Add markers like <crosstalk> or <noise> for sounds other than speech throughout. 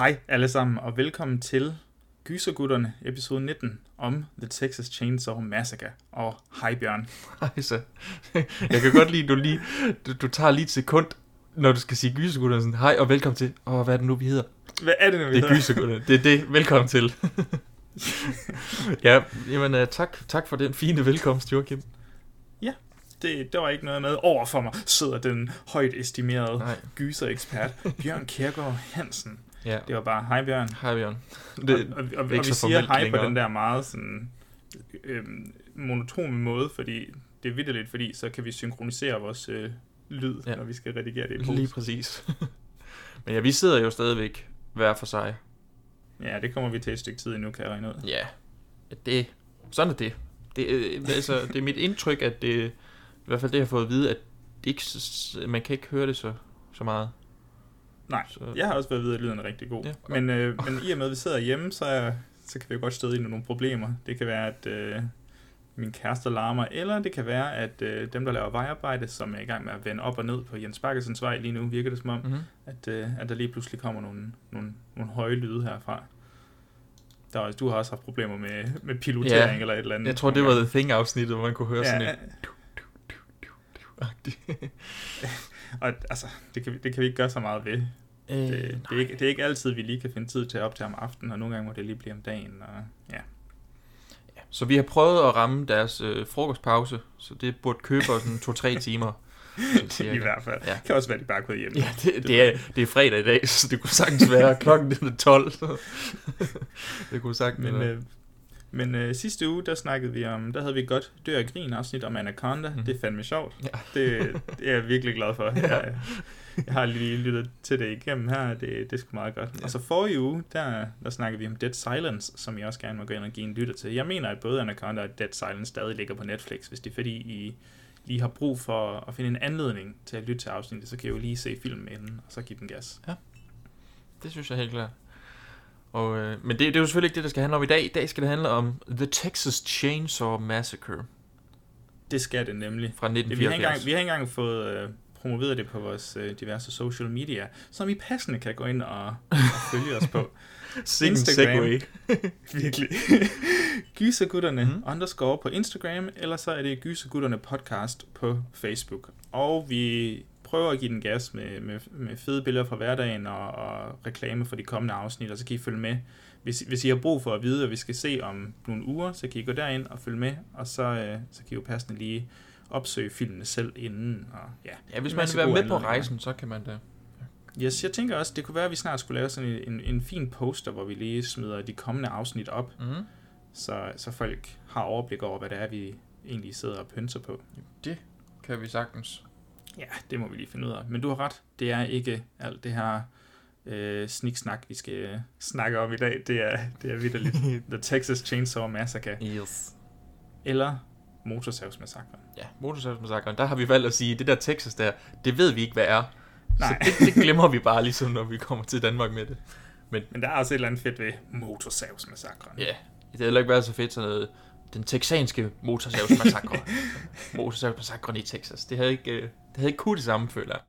Hej alle sammen, og velkommen til Gysergutterne, episode 19, om The Texas Chainsaw Massacre. Og hej Bjørn. <laughs> Hej så. Jeg kan godt lide, du lige, du, du tager lige et sekund, når du skal sige gysergutterne, sådan, hej og velkommen til, og hvad er det nu, vi hedder? Hvad er det nu, vi Det er hedder? gysergutterne, det er det, velkommen til. <laughs> ja, jamen uh, tak, tak for den fine velkomst, Joachim. Det, der var ikke noget med. Over for mig sidder den højt estimerede gyserekspert, Bjørn Kjærgaard Hansen. Ja, Det var bare, hej Bjørn. hej Bjørn. Det, og, og, og, og vi siger hej på den der meget sådan, øhm, monotone måde, fordi det er vidderligt, fordi så kan vi synkronisere vores øh, lyd, ja. Når vi skal redigere det i lige præcis. <laughs> Men ja, vi sidder jo stadigvæk hver for sig. Ja, det kommer vi til et stykke tid endnu, kan jeg regne ud. Ja, det, sådan er det. Det, øh, altså, det er mit indtryk, at det, i hvert fald det, jeg har fået at vide, at det ikke, man kan ikke høre det så, så meget. Nej, Så- jeg har også været ved, at lyden er rigtig god. Ja. Men, øh, men i og med, at vi sidder hjemme, så, er, så kan vi jo godt støde ind i nogle problemer. Det kan være, at øh, min kæreste larmer, eller det kan være, at øh, dem, der laver vejarbejde, som er i gang med at vende op og ned på Jens Bakkesens vej lige nu, virker det som om, Mm-hmm. at, øh, at der lige pludselig kommer nogle, nogle, nogle høje lyde herfra. Der er, også- du har også haft problemer med, med pilotering Ja, eller et eller andet. Jeg tror, det var The Thing-afsnittet, hvor man kunne høre ja, sådan et... <laughs> og altså, det kan, vi, det kan vi ikke gøre så meget ved. Øh, Det, det, er ikke, det er ikke altid, vi lige kan finde tid til at optage om aftenen, og nogle gange må det lige blive om dagen. Og, ja. Så vi har prøvet at ramme deres øh, frokostpause, så det burde købe sådan to-tre <laughs> timer. cirka. I hvert fald. Ja. Det kan også være, at de bare er gået hjem. Ja, det, det, er, det er fredag i dag, så det kunne sagtens være <laughs> klokken er 12. Så. <laughs> det kunne sagtens Men, være. øh, men øh, sidste uge, der snakkede vi om, der havde vi godt dør og grin afsnit om Anaconda. Mm. Det er fandme sjovt. Ja. Det, det er jeg virkelig glad for. Ja. Jeg, jeg har lige lyttet til det igennem her, det, det er sgu meget godt. Ja. Og så forrige uge, der, der snakkede vi om Dead Silence, som jeg også gerne må gå ind og give en lytter til. Jeg mener, at både Anaconda og Dead Silence stadig ligger på Netflix. Hvis det er fordi, I lige har brug for at finde en anledning til at lytte til afsnittet, så kan I jo lige se filmen inden, og så give den gas. Det synes jeg helt klart. Og, øh, men det, det er jo selvfølgelig ikke det, der skal handle om i dag. I dag skal det handle om The Texas Chainsaw Massacre Det skal det nemlig. fra Det, vi, har ikke 1974. engang, vi har ikke engang fået øh, promoveret det på vores øh, diverse social media, som I passende kan gå ind og, og følge os på. <laughs> Sikke en Instagram. <laughs> Virkelig. Gysergutterne mm. underscore på Instagram, eller så er det Gysergutterne podcast på Facebook. Og vi prøver at give den gas med, med, med fede billeder fra hverdagen og, og reklame for de kommende afsnit, og så kan I følge med. Hvis, hvis I har brug for at vide, at vi skal se om nogle uger, så kan I gå derind og følge med, og så, øh, så kan I jo passende lige opsøge filmene selv inden. Og, ja, Ja, hvis man vil være med på rejsen, så kan man da. Yes, jeg tænker også, det kunne være, at vi snart skulle lave sådan en, en, en fin poster, hvor vi lige smider de kommende afsnit op, Mm. så, så folk har overblik over, hvad det er, vi egentlig sidder og pynser på. Kan vi sagtens. Ja, det må vi lige finde ud af. Men du har ret, det er ikke alt det her øh, sniksnak, vi skal øh, snakke om i dag. Det er, det er vidderligt <laughs> The Texas Chainsaw Massacre, Yes. eller Motorsavsmassakren. Ja, motorsavsmassakren, der har vi valgt at sige, det der Texas der, det ved vi ikke, hvad er. Nej. Så det, det glemmer vi bare ligesom, når vi kommer til Danmark med det. Men der er også et eller andet fedt ved Motorsavsmassakren. Ja, det havde heller ikke været så fedt sådan noget, den texanske motorsavsmassakre. <laughs> motorsavsmassakren i Texas. Det havde ikke, øh, det havde ikke kunne det samme, føler jeg.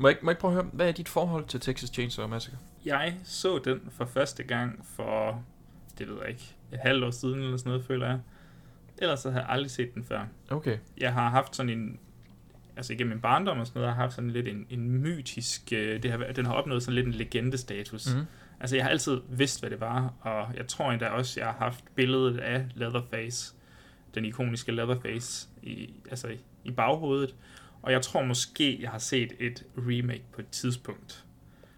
Må jeg, ikke- må jeg prøve at høre, hvad er dit forhold til Texas Chainsaw Massacre? Jeg så den for første gang for, det ved jeg ikke, et halvt år siden eller sådan noget, føler jeg. Ellers så har jeg aldrig set den før. Okay. Jeg har haft sådan en altså igennem min barndom og sådan noget, har haft sådan lidt en, en mytisk, øh, det har, den har opnået sådan lidt en legendestatus. Mhm. Altså jeg har altid vidst, hvad det var, og jeg tror endda også, jeg har haft billedet af Leatherface, den ikoniske Leatherface, i, altså i, i baghovedet. Og jeg tror måske, jeg har set et remake på et tidspunkt.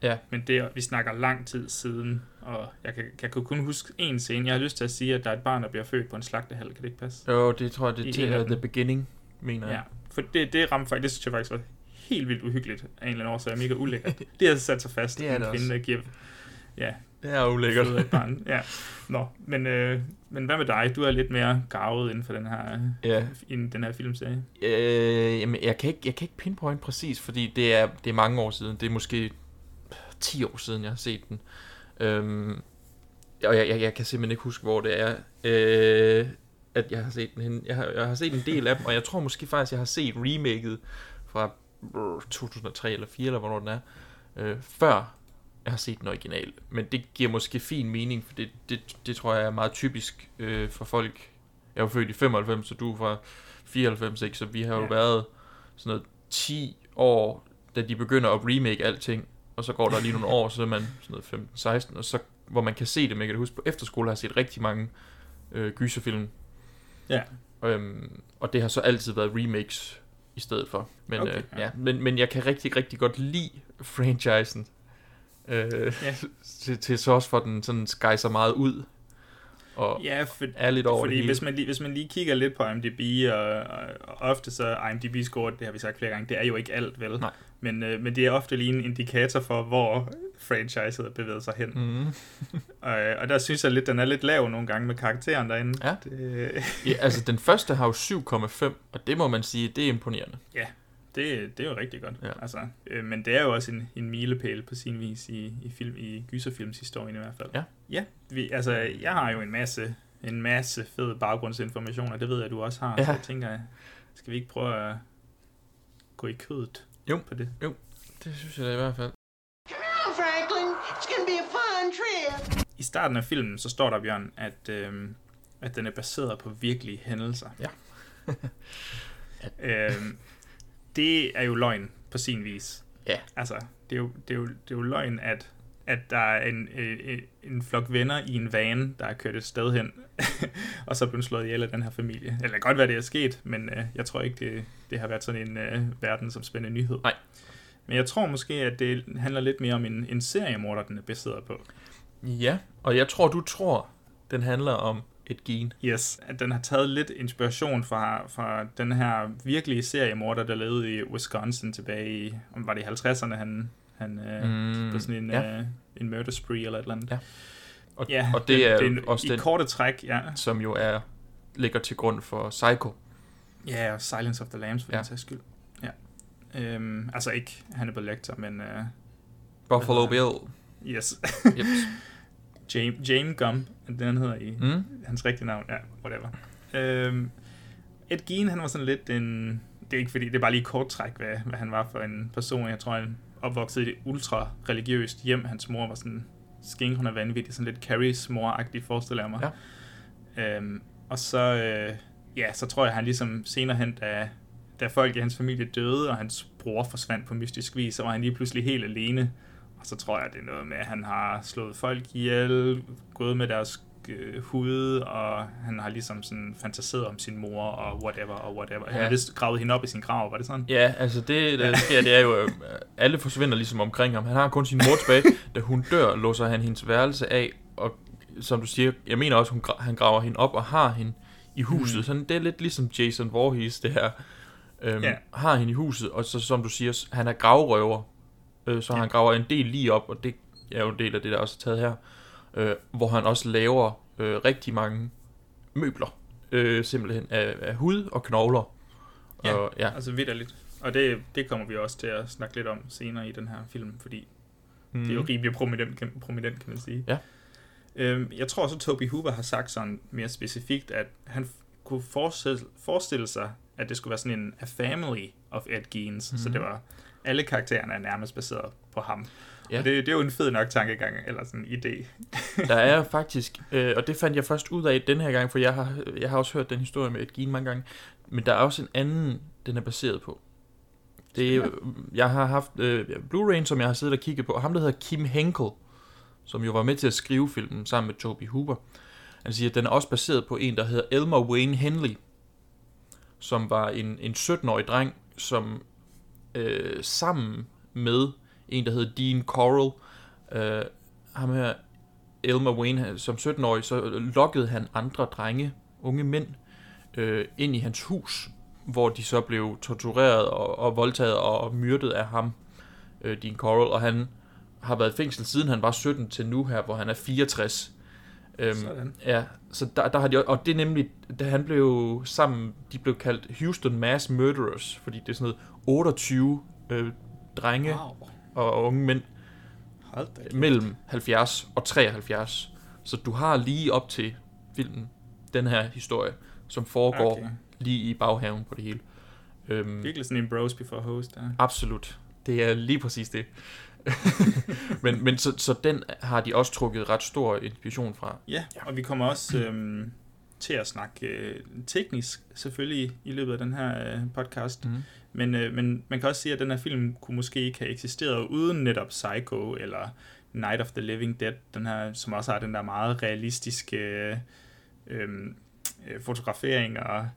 Ja. Men det, er- vi snakker lang tid siden, og jeg kan, jeg kan kun huske en scene. Jeg har lyst til at sige, at der er et barn, der bliver født på en slagtehal. Kan det ikke passe? Jo, det tror jeg, det af uh, The. Beginning, mener Ja, jeg. for det, det ramte faktisk, det synes jeg faktisk var helt vildt uhyggeligt af en eller anden årsag, mega ulækkert. Det har sat sig fast, <laughs> Det er en det kvinde, også. der giver ja, Det er ulækkert. barn. Ja. Nå, men, øh, men hvad med dig? Du er lidt mere gavet inden for den her, Ja. inden den her filmserie. Øh, jamen, jeg kan, ikke, jeg kan ikke pinpoint præcis, fordi det er, det er mange år siden. Det er måske 10 år siden, jeg har set den. Øhm, og jeg, jeg, jeg kan simpelthen ikke huske, hvor det er, øh, at jeg har set den henne. Jeg har, jeg har set en del af dem, og jeg tror måske faktisk, jeg har set remaket fra øh, 2003 eller 4 eller hvornår den er, øh, før har set den original. Men det giver måske fin mening, for det, det, det tror jeg er meget typisk øh, for folk. Jeg er født i 95, så du er fra 94, ikke? Så vi har jo Ja. været sådan noget 10 år, da de begynder at remake alting, og så går der lige nogle år, så er man sådan noget 15-16, og så, hvor man kan se det, man kan huske, på efterskole har jeg set rigtig mange øh, gyserfilm, Ja. øhm, og det har så altid været remakes i stedet for. Men, okay, øh, ja. ja. men, men jeg kan rigtig, rigtig godt lide franchisen, øh, Ja. til, til så også for at den sådan skejser meget ud, og Ja, for, er lidt over fordi det hele. hvis man, lige, hvis man lige kigger lidt på IMDb, og, og, og ofte så IMDb score, det har vi sagt flere gange, det er jo ikke alt, vel? Nej. Men, øh, men det er ofte lige en indikator for, hvor franchiset er bevæget sig hen. Mm. <laughs> Og, og der synes jeg lidt, den er lidt lav nogle gange med karakteren derinde. Ja. Det, Ja, altså den første har jo 7,5, og det må man sige, det er imponerende. Det, det er jo rigtig godt. Ja. Altså, øh, men det er jo også en, en milepæl på sin vis i, i, film, i gyserfilmshistorien i hvert fald. Ja. Ja, vi, altså jeg har jo en masse, en masse fed baggrundsinformation, og det ved jeg, du også har. Ja. Så jeg tænker, skal vi ikke prøve at gå i kødet Jo. på det? Det synes jeg da i hvert fald. Franklin, it's gonna be a fun trip. I starten af filmen, så står der, Bjørn, at, øh, at den er baseret på virkelige hændelser. Ja. <laughs> øhm, det er jo løgn på sin vis. Ja. Altså, det er jo, det er jo, det er jo løgn, at, at der er en, en, en flok venner i en van, der er kørt et sted hen, <laughs> og så er blevet slået ihjel af den her familie. Eller det kan godt være, det er sket, men øh, jeg tror ikke, det, det har været sådan en øh, verdensomspændende nyhed. Nej. Men jeg tror måske, at det handler lidt mere om en, en seriemorder, den er baseret på. Ja, og jeg tror, du tror, den handler om et gen. Yes, at den har taget lidt inspiration fra, fra den her virkelige seriemorder, der levede i Wisconsin tilbage i, om var det i 50'erne, han, han øh, Mm, på sådan en, ja. øh, en murder spree eller et eller andet. Ja. Og, Ja, og det er den, også i den, korte træk, ja. som jo er ligger til grund for Psycho. Ja, og Silence of the Lambs for Ja. den sags skyld. Ja. Øhm, altså ikke Hannibal Lecter, men uh, Buffalo Bill. yes. Yep. <laughs> Jane, Jane Gump, det den hedder i Mm. hans rigtige navn, ja, whatever. Øhm, Ed Gein, han var sådan lidt en, det er ikke fordi, det er bare lige kort træk, hvad, hvad han var for en person. Jeg tror, han opvoksede i et ultra religiøst hjem. Hans mor var sådan skænk, og vanvittig, sådan lidt Carries mor-agtig, forestiller jeg mig. Ja. Øhm, og så, øh, ja, så tror jeg, han ligesom senere hen, da, da folk i hans familie døde, og hans bror forsvandt på mystisk vis, så var han lige pludselig helt alene. Og så tror jeg, det er noget med, at han har slået folk ihjel, gået med deres øh, hud, og han har ligesom sådan fantaseret om sin mor, og whatever, og whatever. Han Ja. har vist gravet hende op i sin grav, var det sådan? Ja, altså det, der sker, det er jo, øh, alle forsvinder ligesom omkring ham. Han har kun sin mor tilbage. Da hun dør, låser han hendes værelse af, og som du siger, jeg mener også, hun, han graver hende op og har hende i huset. Mm. Mm. Sådan, det er lidt ligesom Jason Voorhees, det her. Øhm, Ja. Har hende i huset, og så som du siger, han er gravrøver. Øh, så Ja. han graver en del lige op, og det er jo en del af det, der også er taget her. Øh, hvor han også laver øh, rigtig mange møbler. Øh, simpelthen af, af hud og knogler. Ja. Og, ja. Altså vidderligt. Og det, det kommer vi også til at snakke lidt om senere i den her film, fordi Mm. Det er jo rimelig prominent, kan, prominent, kan man sige. Ja. Øhm, jeg tror også, at Toby Hooper har sagt sådan mere specifikt, at han kunne forestille, forestille sig, at det skulle være sådan en a family of Ed Geins. Mm. Så Mhm. det var, alle karaktererne er nærmest baseret på ham. Ja. Og det, det er jo en fed nok tankegang, eller sådan en idé. <laughs> Der er faktisk, øh, og det fandt jeg først ud af den her gang, for jeg har, jeg har også hørt den historie med et gen mange gange, men der er også en anden, den er baseret på. Det er, jeg har haft øh, Blu-ray, som jeg har siddet og kigget på. Ham, der hedder Kim Henkel, som jo var med til at skrive filmen sammen med Toby Hooper. Han siger, at den er også baseret på en, der hedder Elmer Wayne Henley, som var en, en 17-årig dreng, som øh, sammen med en, der hedder Dean Corll, øh, ham her, Elmer Wayne, som 17-årig, så lokkede han andre drenge, unge mænd, øh, ind i hans hus, hvor de så blev tortureret og, og voldtaget og myrdet af ham, øh, Dean Corll, og han har været i fængsel siden han var 17 til nu her, hvor han er 64. Øhm, Sådan. Ja, så der, der har de, og det er nemlig, da han blev sammen, de blev kaldt Houston Mass Murderers, fordi det er sådan noget 28 øh, drenge Wow. Og unge mænd Hold da. kæft. mellem 70 og 73. Så du har lige op til filmen den her historie, som foregår Okay. lige i baghaven på det hele. Øhm, Virkelig sådan en bros before host der. absolut. Det er lige præcis det. <laughs> men men så, så den har de også trukket ret stor inspiration fra. Ja, og vi kommer også øhm, til at snakke øh, teknisk selvfølgelig i løbet af den her øh, podcast. Mhm. Men, øh, men man kan også sige, at den her film kunne måske ikke have eksisteret uden netop Psycho eller Night of the Living Dead, den her, som også har den der meget realistiske øh, øh, fotografering, og,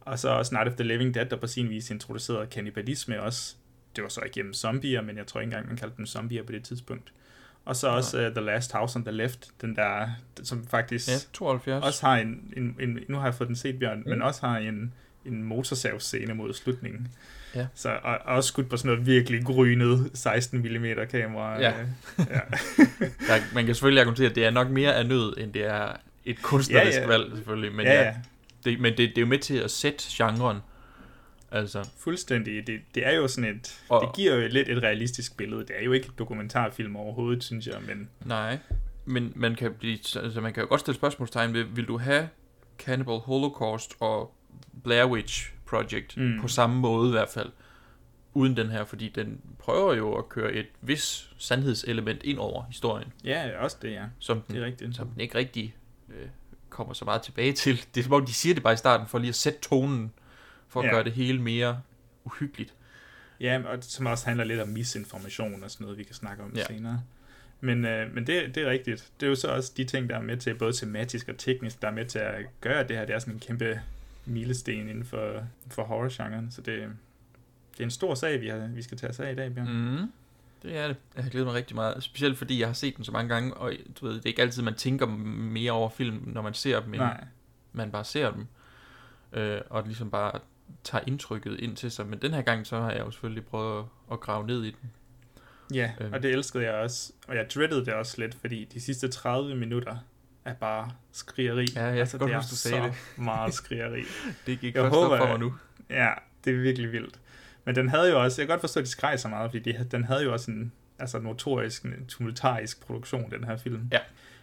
og så også Night of the Living Dead, der på sin vis introducerede kannibalisme også. Det var så igennem zombier, men jeg tror ikke engang, man kaldte dem zombier på det tidspunkt. Og så også uh, The Last House on the Left, den der, som faktisk Ja, 72. også har en, en, en, nu har jeg fået den set, Bjørn, mm. men også har en, en motorsavsscene mod slutningen. Ja. Så, og, og også skudt på sådan noget virkelig grynet 16 mm kamera. Ja. øh, ja. <laughs> Der, man kan selvfølgelig argumentere, at det er nok mere af nød, end det er et kunstnerisk Ja, ja, ja. ja. valg, selvfølgelig. Men, ja, ja, ja. Det, men det, det er jo med til at sætte genren. Altså, Fuldstændig. Det, det er jo sådan et... Og- det giver jo lidt et realistisk billede. Det er jo ikke et dokumentarfilm overhovedet, synes jeg, men... nej. Men man kan, blive, altså, man kan jo godt stille spørgsmålstegn ved, vil du have Cannibal Holocaust og Blair Witch Project Mm. på samme måde i hvert fald, uden den her, fordi den prøver jo at køre et vis sandhedselement ind over historien, Ja, også det, ja. som den, Det er rigtigt. som den ikke rigtig øh, kommer så meget tilbage til. Det er som om, de siger det bare i starten, for lige at sætte tonen, for at Ja. gøre det hele mere uhyggeligt. Ja, og som også handler lidt om misinformation og sådan noget, vi kan snakke om ja. Senere. Men, øh, men det, det er rigtigt. Det er jo så også de ting, der er med til, både tematisk og teknisk, der er med til at gøre, det her det er sådan en kæmpe milesten inden for, for horror-genren. Så det, det er en stor sag, vi, har, vi skal tage os af i dag, Bjørn. Mm. Det er det. Jeg har glædet mig rigtig meget. Specielt fordi jeg har set den så mange gange, og du ved, det er ikke altid, man tænker mere over film, når man ser dem, end Nej. man bare ser dem. Øh, og ligesom bare tager indtrykket ind til sig. Men den her gang, så har jeg jo selvfølgelig prøvet at, at grave ned i den. Ja, Øhm. og det elskede jeg også. Og jeg dreadede det også lidt, fordi de sidste 30 minutter er bare skrigeri. Ja, jeg kan godt det er huske, du sagde så det. <laughs> meget skrigeri. Det gik Jeg først håber, op for mig nu. Ja, det er virkelig vildt. Men den havde jo også, jeg kan godt forstå, at de skreg så meget, fordi de, den havde jo også en altså notorisk, en tumultarisk produktion, den her film. Ja.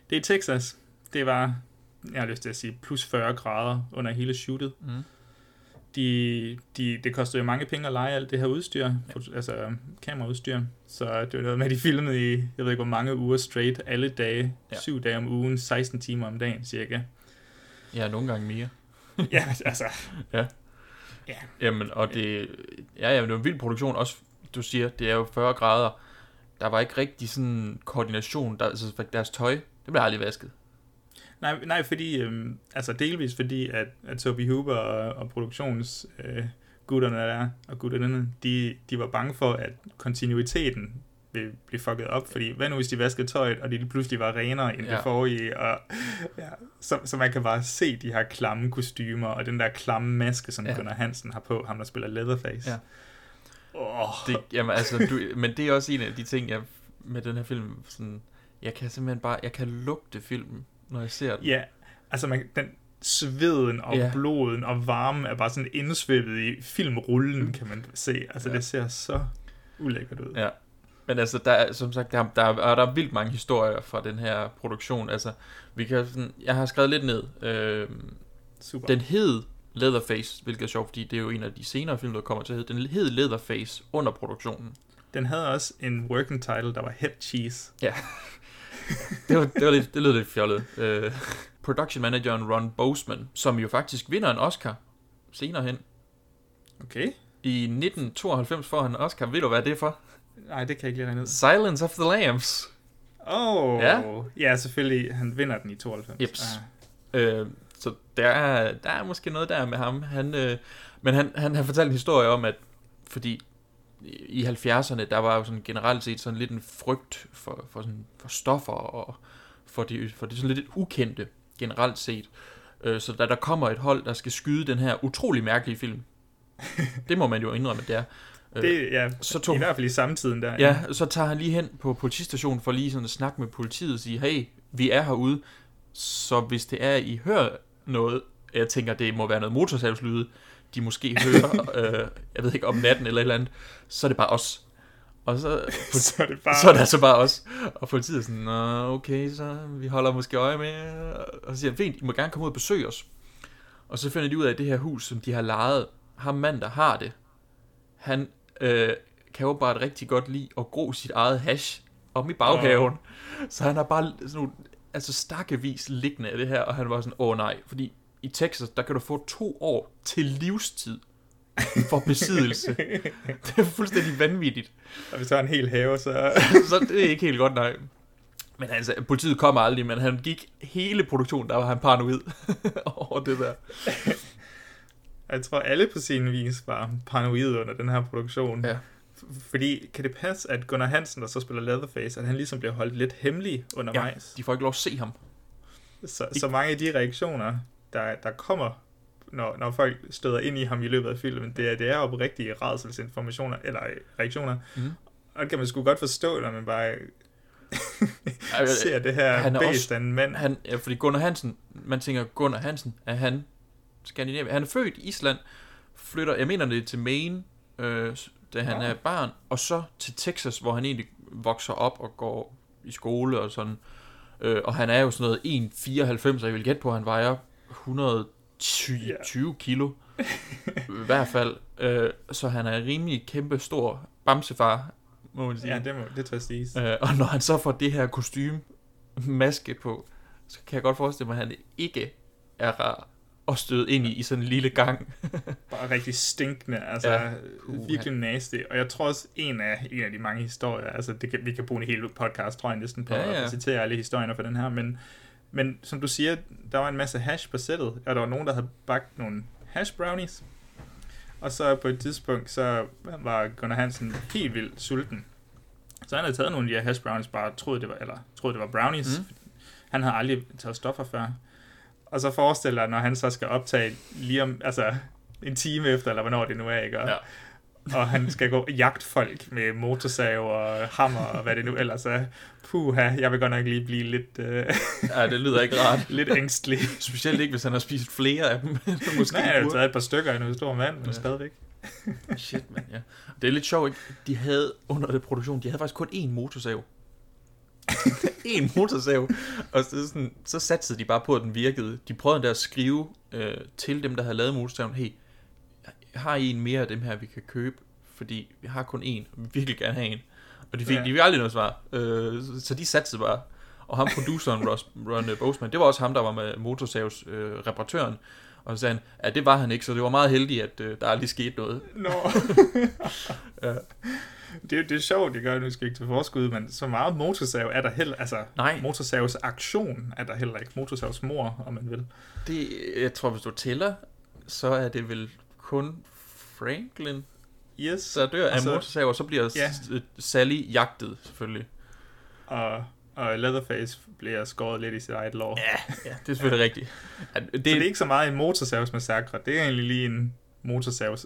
Det er i Texas. Det var, jeg har lyst til at sige, plus 40 grader under hele shootet. Mm. De, de, det kostede jo mange penge at lege alt det her udstyr, ja. altså kameraudstyr. Så det var noget med, at de filmede i, jeg ved ikke hvor mange uger straight, alle dage, ja. Ja. syv dage om ugen, 16 timer om dagen cirka. Ja, nogle gange mere. <laughs> ja, altså, Jamen, og det, ja, ja, det var en vild produktion. Også, du siger, det er jo 40 grader. Der var ikke rigtig sådan koordination. Der, altså, deres tøj, det blev aldrig vasket. Nej, nej fordi, øhm, altså delvis fordi, at, at Toby Hooper og, og produktions øh, der, og gutterne, de, de var bange for, at kontinuiteten ville blive fucket op, fordi hvad nu hvis de vaskede tøjet, og de pludselig var renere end ja. Det forrige, og ja, så, så man kan bare se de her klamme kostymer, og den der klamme maske, som. Ja. Gunnar Hansen har på, ham der spiller Leatherface. Ja. Oh, Det, jamen, altså, du, men det er også en af de ting, jeg med den her film, sådan, jeg kan simpelthen bare, jeg kan lugte filmen, når jeg ser den. Ja, altså man, den sveden og Ja. bloden og varmen er bare sådan indsvævet i filmrullen, kan man se. Altså Ja. det ser så ulækkert ud. Ja. Men altså, der er, som sagt, der, der, er, der er vildt mange historier fra den her produktion. Altså, vi kan sådan, jeg har skrevet lidt ned. Øh, Super. den hed Leatherface, hvilket er sjovt, fordi det er jo en af de senere film, der kommer til at hedde. Den hed Leatherface under produktionen. Den havde også en working title, der var Head Cheese. Ja. Det, var, det, var lidt, det lød lidt fjollet. Øh, production manageren Ron Boseman, som jo faktisk vinder en Oscar senere hen. Okay. I 1992 får han en Oscar. Ved du, hvad det er for? Nej, det kan jeg ikke lige regne ud. Silence of the Lambs. Åh, oh, Ja. ja. selvfølgelig. Han vinder den i 92. Jeps. Ah. Øh, så der er, der er måske noget der med ham. Han, øh, men han, han har fortalt en historie om, at fordi i 70'erne, der var jo sådan generelt set sådan lidt en frygt for, for, sådan, for stoffer og for det, for det sådan lidt ukendte generelt set. Øh, så da der kommer et hold, der skal skyde den her utrolig mærkelige film, <laughs> det må man jo indrømme, at det er. Øh, Det, ja, så tog- i hvert fald i samtiden der. Ja, så tager han lige hen på politistationen for lige sådan at snakke med politiet og sige, hey, vi er herude, så hvis det er, I hører noget, jeg tænker, det må være noget motorsavslyde, de måske hører, <laughs> øh, jeg ved ikke, om natten eller et eller andet, så er det bare os. Og så, <laughs> Så er det bare... så er det altså bare os. Og politiet er sådan, Nå, okay, så vi holder måske øje med, og så siger han, fint, I må gerne komme ud og besøge os. Og så finder de ud af, at det her hus, som de har lejet, ham mand, der har det, han øh, kan jo bare rigtig godt lide at gro sit eget hash om i baghaven. Så han har bare sådan nogle, altså stakkevis liggende af det her, og han var sådan, åh nej, fordi i Texas, der kan du få to år til livstid for besiddelse. <laughs> det er fuldstændig vanvittigt. Og hvis du har en hel have, så... <laughs> så det er ikke helt godt, nej. Men altså, politiet kom aldrig, men han gik hele produktionen, der var han paranoid <laughs> over det der. Jeg tror, alle på sin vis var paranoid under den her produktion. Ja. Fordi, kan det passe, at Gunnar Hansen, der så spiller Leatherface, at han ligesom bliver holdt lidt hemmelig undervejs? De får ikke lov at se ham. Så, så mange af de reaktioner, der, der kommer, når, når folk støder ind i ham i løbet af filmen, det er, det er oprigtige redselsinformationer, eller øh, reaktioner. Mhm. Og det kan man sgu godt forstå, når man bare <laughs> ser det her han er bæst også- af en mand. Han, ja, fordi Gunnar Hansen, man tænker, Gunnar Hansen, er han Skandinavien? Han er født i Island, flytter, jeg mener det til Maine, øh, da han Nå. er barn, og så til Texas, hvor han egentlig vokser op og går i skole og sådan. Øh, og han er jo sådan noget 1,94, og jeg vil gætte på, at han vejer 120 Ja. 20 kilo. <laughs> I hvert fald. Øh, så han er rimelig kæmpe stor bamsefar, må man sige. Ja, det, må, det tror jeg siges. Øh, og når han så får det her kostume maske på, så kan jeg godt forestille mig, at han ikke er rar at støde ind i, i sådan en lille gang. <laughs> Bare rigtig stinkende, altså Ja. Puha. virkelig nasty. Og jeg tror også, en af, en af de mange historier, altså det kan, vi kan bruge en hel podcast, tror jeg næsten, på ja. ja. at citere alle historierne for den her, men, men som du siger, der var en masse hash på sættet, og der var nogen, der havde bagt nogle hash brownies, og så på et tidspunkt, så var Gunnar Hansen helt vildt sulten. Så han havde taget nogle af de her hash brownies, bare troede det var, eller troede det var brownies. Mm. Han havde aldrig taget stoffer før. Og så forestiller jeg, når han så skal optage lige om, altså en time efter, eller hvornår det nu er, ikke? Og, Ja. Og han skal gå jagte folk med motorsav og hammer og hvad det nu ellers er. Puha, jeg vil godt nok lige blive lidt, øh, ja, det lyder ikke rart. <laughs> lidt ængstelig. Specielt ikke, hvis han har spist flere af dem. <laughs> Måske Nej, jeg har taget et par stykker af en stor mand, men Ja. stadigvæk. Shit, man, ja. Det er lidt sjovt, ikke? De havde under det produktion, de havde faktisk kun én motorsav. <laughs> en motorsav. Og så, sådan, så satsede de bare på, at den virkede. De prøvede endda at skrive øh, til dem, der havde lavet motorsaven, hey, har I en mere af dem her, vi kan købe? Fordi vi har kun en, og vi virkelig gerne have en. Og de fik, ja. De fik aldrig noget svar. Øh, så, de satsede bare. Og ham, produceren, <laughs> Ross, Ron Boseman, det var også ham, der var med motorsavs øh, reparatøren. Og så sagde han, at det var han ikke, så det var meget heldigt, at øh, der aldrig skete noget. Nå. <laughs> Ja. det, er- det er sjovt, det gør, nu skal ikke til forskud, men så meget motorsav er der heller, altså Nej. motorsavs aktion er der heller ikke. Motorsavs mor, om man vil. Det, jeg tror, hvis du tæller, så er det vel kun Franklin, Yes. der dør af Og så- motorsav, og så bliver Ja. ja. Sally jagtet, selvfølgelig. Og, og Leatherface bliver skåret lidt i sit eget lår. Ja, ja det er selvfølgelig rigtigt. At Det, Så det er ikke så meget en motorsavsmassakre, det er egentlig lige en motorsavs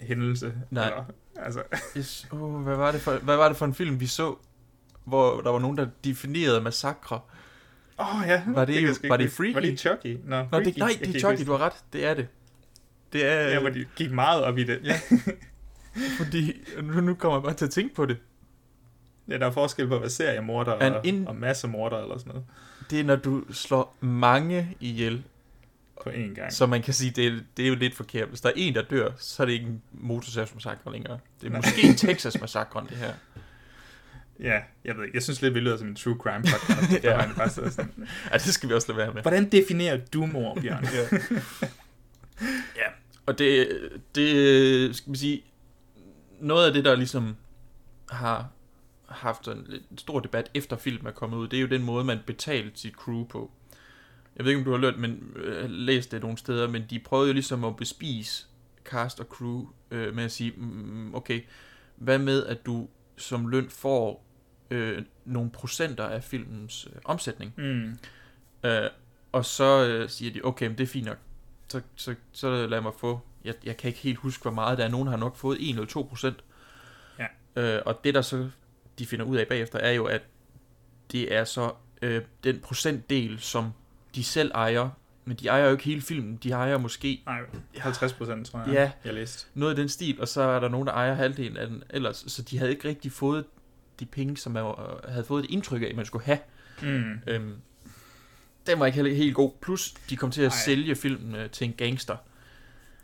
hændelse. Nej. Eller, altså, Yes. Oh, hvad, var det for, hvad var det for en film, vi så, hvor der var nogen, der definerede massakre? åh oh, ja. Var det- jeg sgu var det. Freaky? Var det Chucky? Nå, Nå, Freaky. det, nej, det er Chucky, du har ret. Det er det. Det er, Ja, hvor de gik meget op i det. Ja. <laughs> fordi, nu, nu kommer jeg bare til at tænke på det. Ja, der er forskel på at være seriemorder og, ind- og massemorder eller sådan noget Det er, når du slår mange ihjel, på én gang. Så man kan sige, det er, det er jo lidt forkert. Hvis der er en, der dør, så er det ikke en motorsavsmassakre længere. Det er Nej. måske en Texas-massakre, det her. Ja, jeg ved ikke. Jeg synes lidt, vi lyder som en true crime podcast. <laughs> Ja. bare sådan. Ja, det skal vi også lade være med. Hvordan definerer du mor, Bjørn? Ja. Ja. Og det, det, skal vi sige, noget af det, der ligesom har haft en stor debat efter filmen er kommet ud, det er jo den måde, man betalte sit crew på. Jeg ved ikke, om du har lært, men, øh, læst det nogle steder, men de prøvede jo ligesom at bespise cast og crew øh, med at sige, mm, okay, hvad med, at du som løn får øh, nogle procenter af filmens øh, omsætning? Mm. Øh, og så øh, siger de, okay, men det er fint nok. Så, så, så lad mig få, jeg, jeg kan ikke helt huske, hvor meget der er. Nogen har nok fået 1 eller 2 procent. Ja. Øh, og det der så, de finder ud af bagefter, er jo, at det er så øh, den procentdel, som de selv ejer. Men de ejer jo ikke hele filmen. De ejer måske Nej, 50 procent, tror jeg, Ja. jeg læste. noget af den stil, og så er der nogen, der ejer halvdelen af den ellers. Så de havde ikke rigtig fået de penge, som man øh, havde fået et indtryk af, man skulle have. Mm. Øhm, den var ikke helt god. Plus, de kom til at Ej. sælge filmen øh, til en gangster.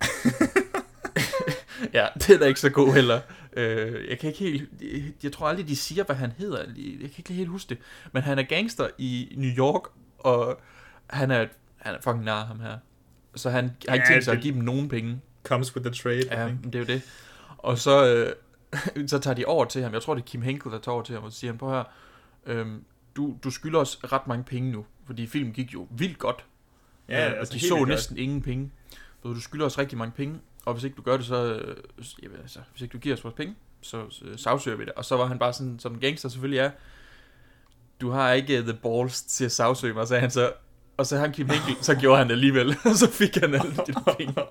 <laughs> ja, det er da ikke så god heller. Øh, jeg kan ikke helt... Jeg, jeg tror aldrig, de siger, hvad han hedder. Jeg kan ikke helt huske det. Men han er gangster i New York, og han er, han er fucking nar, ham her. Så han har ikke Ja, tænkt sig at give dem nogen penge. Comes with the trade, Ja, det er jo det. Og så, øh, <laughs> så tager de over til ham. Jeg tror, det er Kim Henkel, der tager over til ham og siger han, på her, øhm, du, du skylder os ret mange penge nu, fordi filmen gik jo vildt godt. Ja, Øh, og altså de helt så vildt næsten ingen penge. Så du skylder os rigtig mange penge, og hvis ikke du gør det, så, øh, jamen, altså, hvis ikke du giver os vores penge, så, så sagsøger vi det. Og så var han bare sådan, som en gangster selvfølgelig er, du har ikke uh, the balls til at sagsøge mig, sagde han så. Og så han Kim Henkel, så <laughs> gjorde han det alligevel, <laughs> og så fik han alle de penge. <laughs>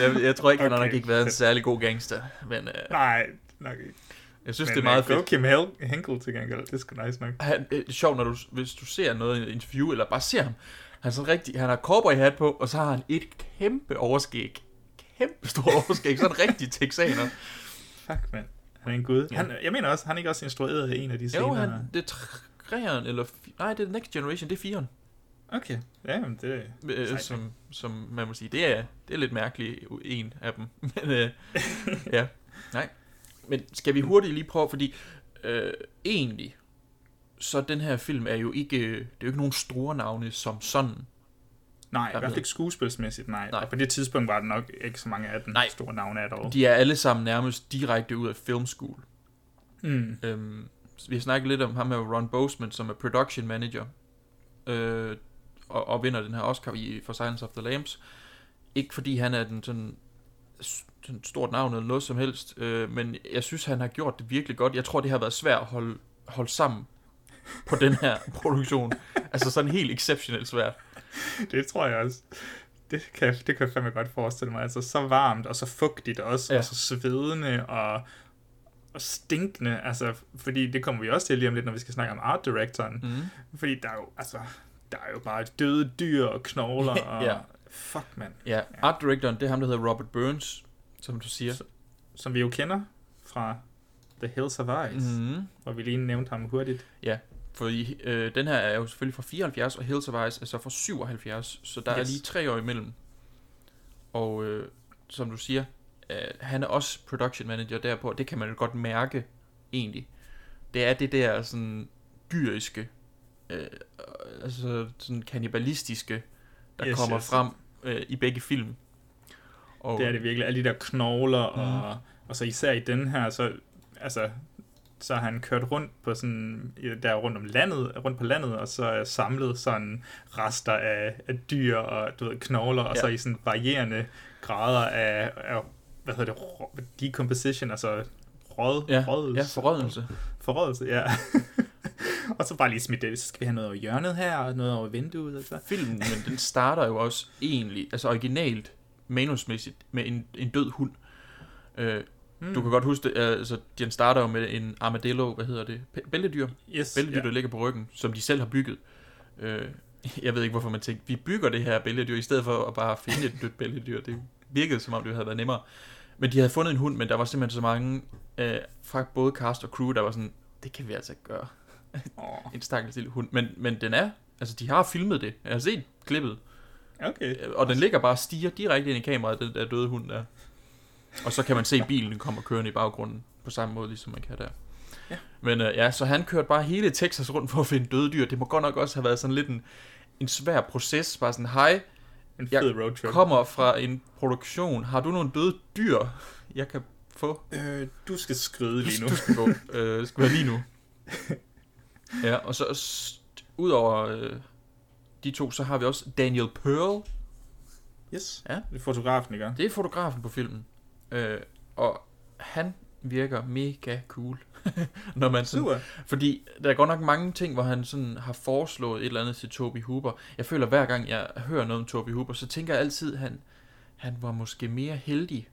Jeg, jeg tror ikke, han har nok Okay. ikke været en særlig god gangster, men øh, Nej, nok ikke. Jeg synes, Men, det er meget øh, fedt. Kim Hel- Henkel til gengæld, det er sgu nice nok. Han, øh, det er sjovt, når du, hvis du ser noget i et interview, eller bare ser ham, han, er sådan rigtig, han har cowboy hat på, og så har han et kæmpe overskæg. Kæmpe stort <laughs> overskæg, sådan en rigtig texaner. Fuck, mand. Han er en gud. Ja. Han, jeg mener også, han ikke også instrueret en af de scener. Jo, han, det er træeren, eller... Nej, det er Next Generation, det er firen. Okay, ja, men det... Øh, som, som man må sige, det er, det er lidt mærkeligt, en af dem. <laughs> Men øh, <laughs> ja, nej. Men skal vi hurtigt lige prøve, fordi øh, egentlig, så den her film er jo ikke, det er jo ikke nogen store navne som sådan. Nej, i hvert fald ikke skuespilsmæssigt, nej. Nej. nej. På det tidspunkt var der nok ikke så mange af den Nej. store navne af dog. De er alle sammen nærmest direkte ud af film school. Mm. Øhm, vi har snakket lidt om ham med Ron Boseman, som er production manager, øh, og, og vinder den her Oscar i, for Silence of the Lambs. Ikke fordi han er den sådan stort navn eller noget som helst, øh, men jeg synes, han har gjort det virkelig godt. Jeg tror, det har været svært at holde, holde sammen på den her <laughs> produktion. altså sådan helt exceptionelt svært. Det tror jeg også. Det kan, det kan jeg fandme godt forestille mig. Altså så varmt, og så fugtigt også, Ja. ja. og så svedende, og, og stinkende. Altså, fordi det kommer vi også til lige om lidt, når vi skal snakke om art directoren. Mm. Fordi der er jo, altså, der er jo bare døde dyr og knogler, <laughs> og Ja. Fuck, mand. Ja, art directoren, det er ham, der hedder Robert Burns, som du siger. Så- Som vi jo kender fra The Hills of Ice, mm. Mm. hvor vi lige nævnte ham hurtigt. Ja, for øh, den her er jo selvfølgelig fra 74, og Hills of Ice er så fra 77, så der yes. er lige tre år imellem. Og øh, som du siger, øh, han er også production manager derpå, det kan man jo godt mærke egentlig. Det er det der sådan dyriske, øh, altså sådan kannibalistiske, der yes, kommer yes. frem øh, i begge film. Og, Det er det virkelig. Alle de der knogler, Mm. og, og så især i den her, så, altså, så har han kørt rundt på sådan, der rundt om landet, rundt på landet, og så samlet sådan rester af, af dyr og du ved, knogler, og Ja. så i sådan varierende grader af, af hvad hedder det, decomposition, altså råd, ja, rådelse. ja, forrådnelse. Forrådelse, ja. <laughs> og så bare lige smidt det, så skal vi have noget over hjørnet her, og noget over vinduet, altså. filmen, men den starter jo også egentlig, altså originalt, manusmæssigt, med en, en død hund. Øh, Hmm. Du kan godt huske det, altså den starter jo med en armadillo, hvad hedder det, bæltedyr, yes, bæltedyr, ja. der ligger på ryggen, som de selv har bygget. Øh, <laughs> jeg ved ikke, hvorfor man tænkte, vi bygger det her bæltedyr, i stedet for at bare finde et dødt bæltedyr. Det virkede, som om det havde været nemmere. Men de havde fundet en hund, men der var simpelthen så mange øh, fra både cast og crew, der var sådan, det kan vi altså ikke gøre. <laughs> En stakkels lille hund. Men, men den er, altså de har filmet det. Jeg har set klippet. okay. Og den ligger bare og stiger direkte ind i kameraet, den der døde hund der. Og så kan man se bilen kommer kørende i baggrunden, på samme måde, ligesom man kan der. Ja. Men øh, ja, så han kørte bare hele Texas rundt for at finde døde dyr. Det må godt nok også have været sådan lidt en, en svær proces. Bare sådan, hej, En jeg fed roadtrip. kommer fra en produktion. Har du nogle døde dyr, jeg kan få? Øh, du skal skride lige nu. Du skal gå. Øh, skal være lige nu. <laughs> Ja, og så s- udover øh, de to, så har vi også Daniel Pearl. Yes. Ja. Det er fotografen, ikke? Det er fotografen på filmen. Øh, og han virker mega cool. <laughs> Når man sådan, Super. Fordi der er godt nok mange ting, hvor han sådan har foreslået et eller andet til Toby Hooper. Jeg føler, hver gang jeg hører noget om Toby Hooper, så tænker jeg altid, at han, han var måske mere heldig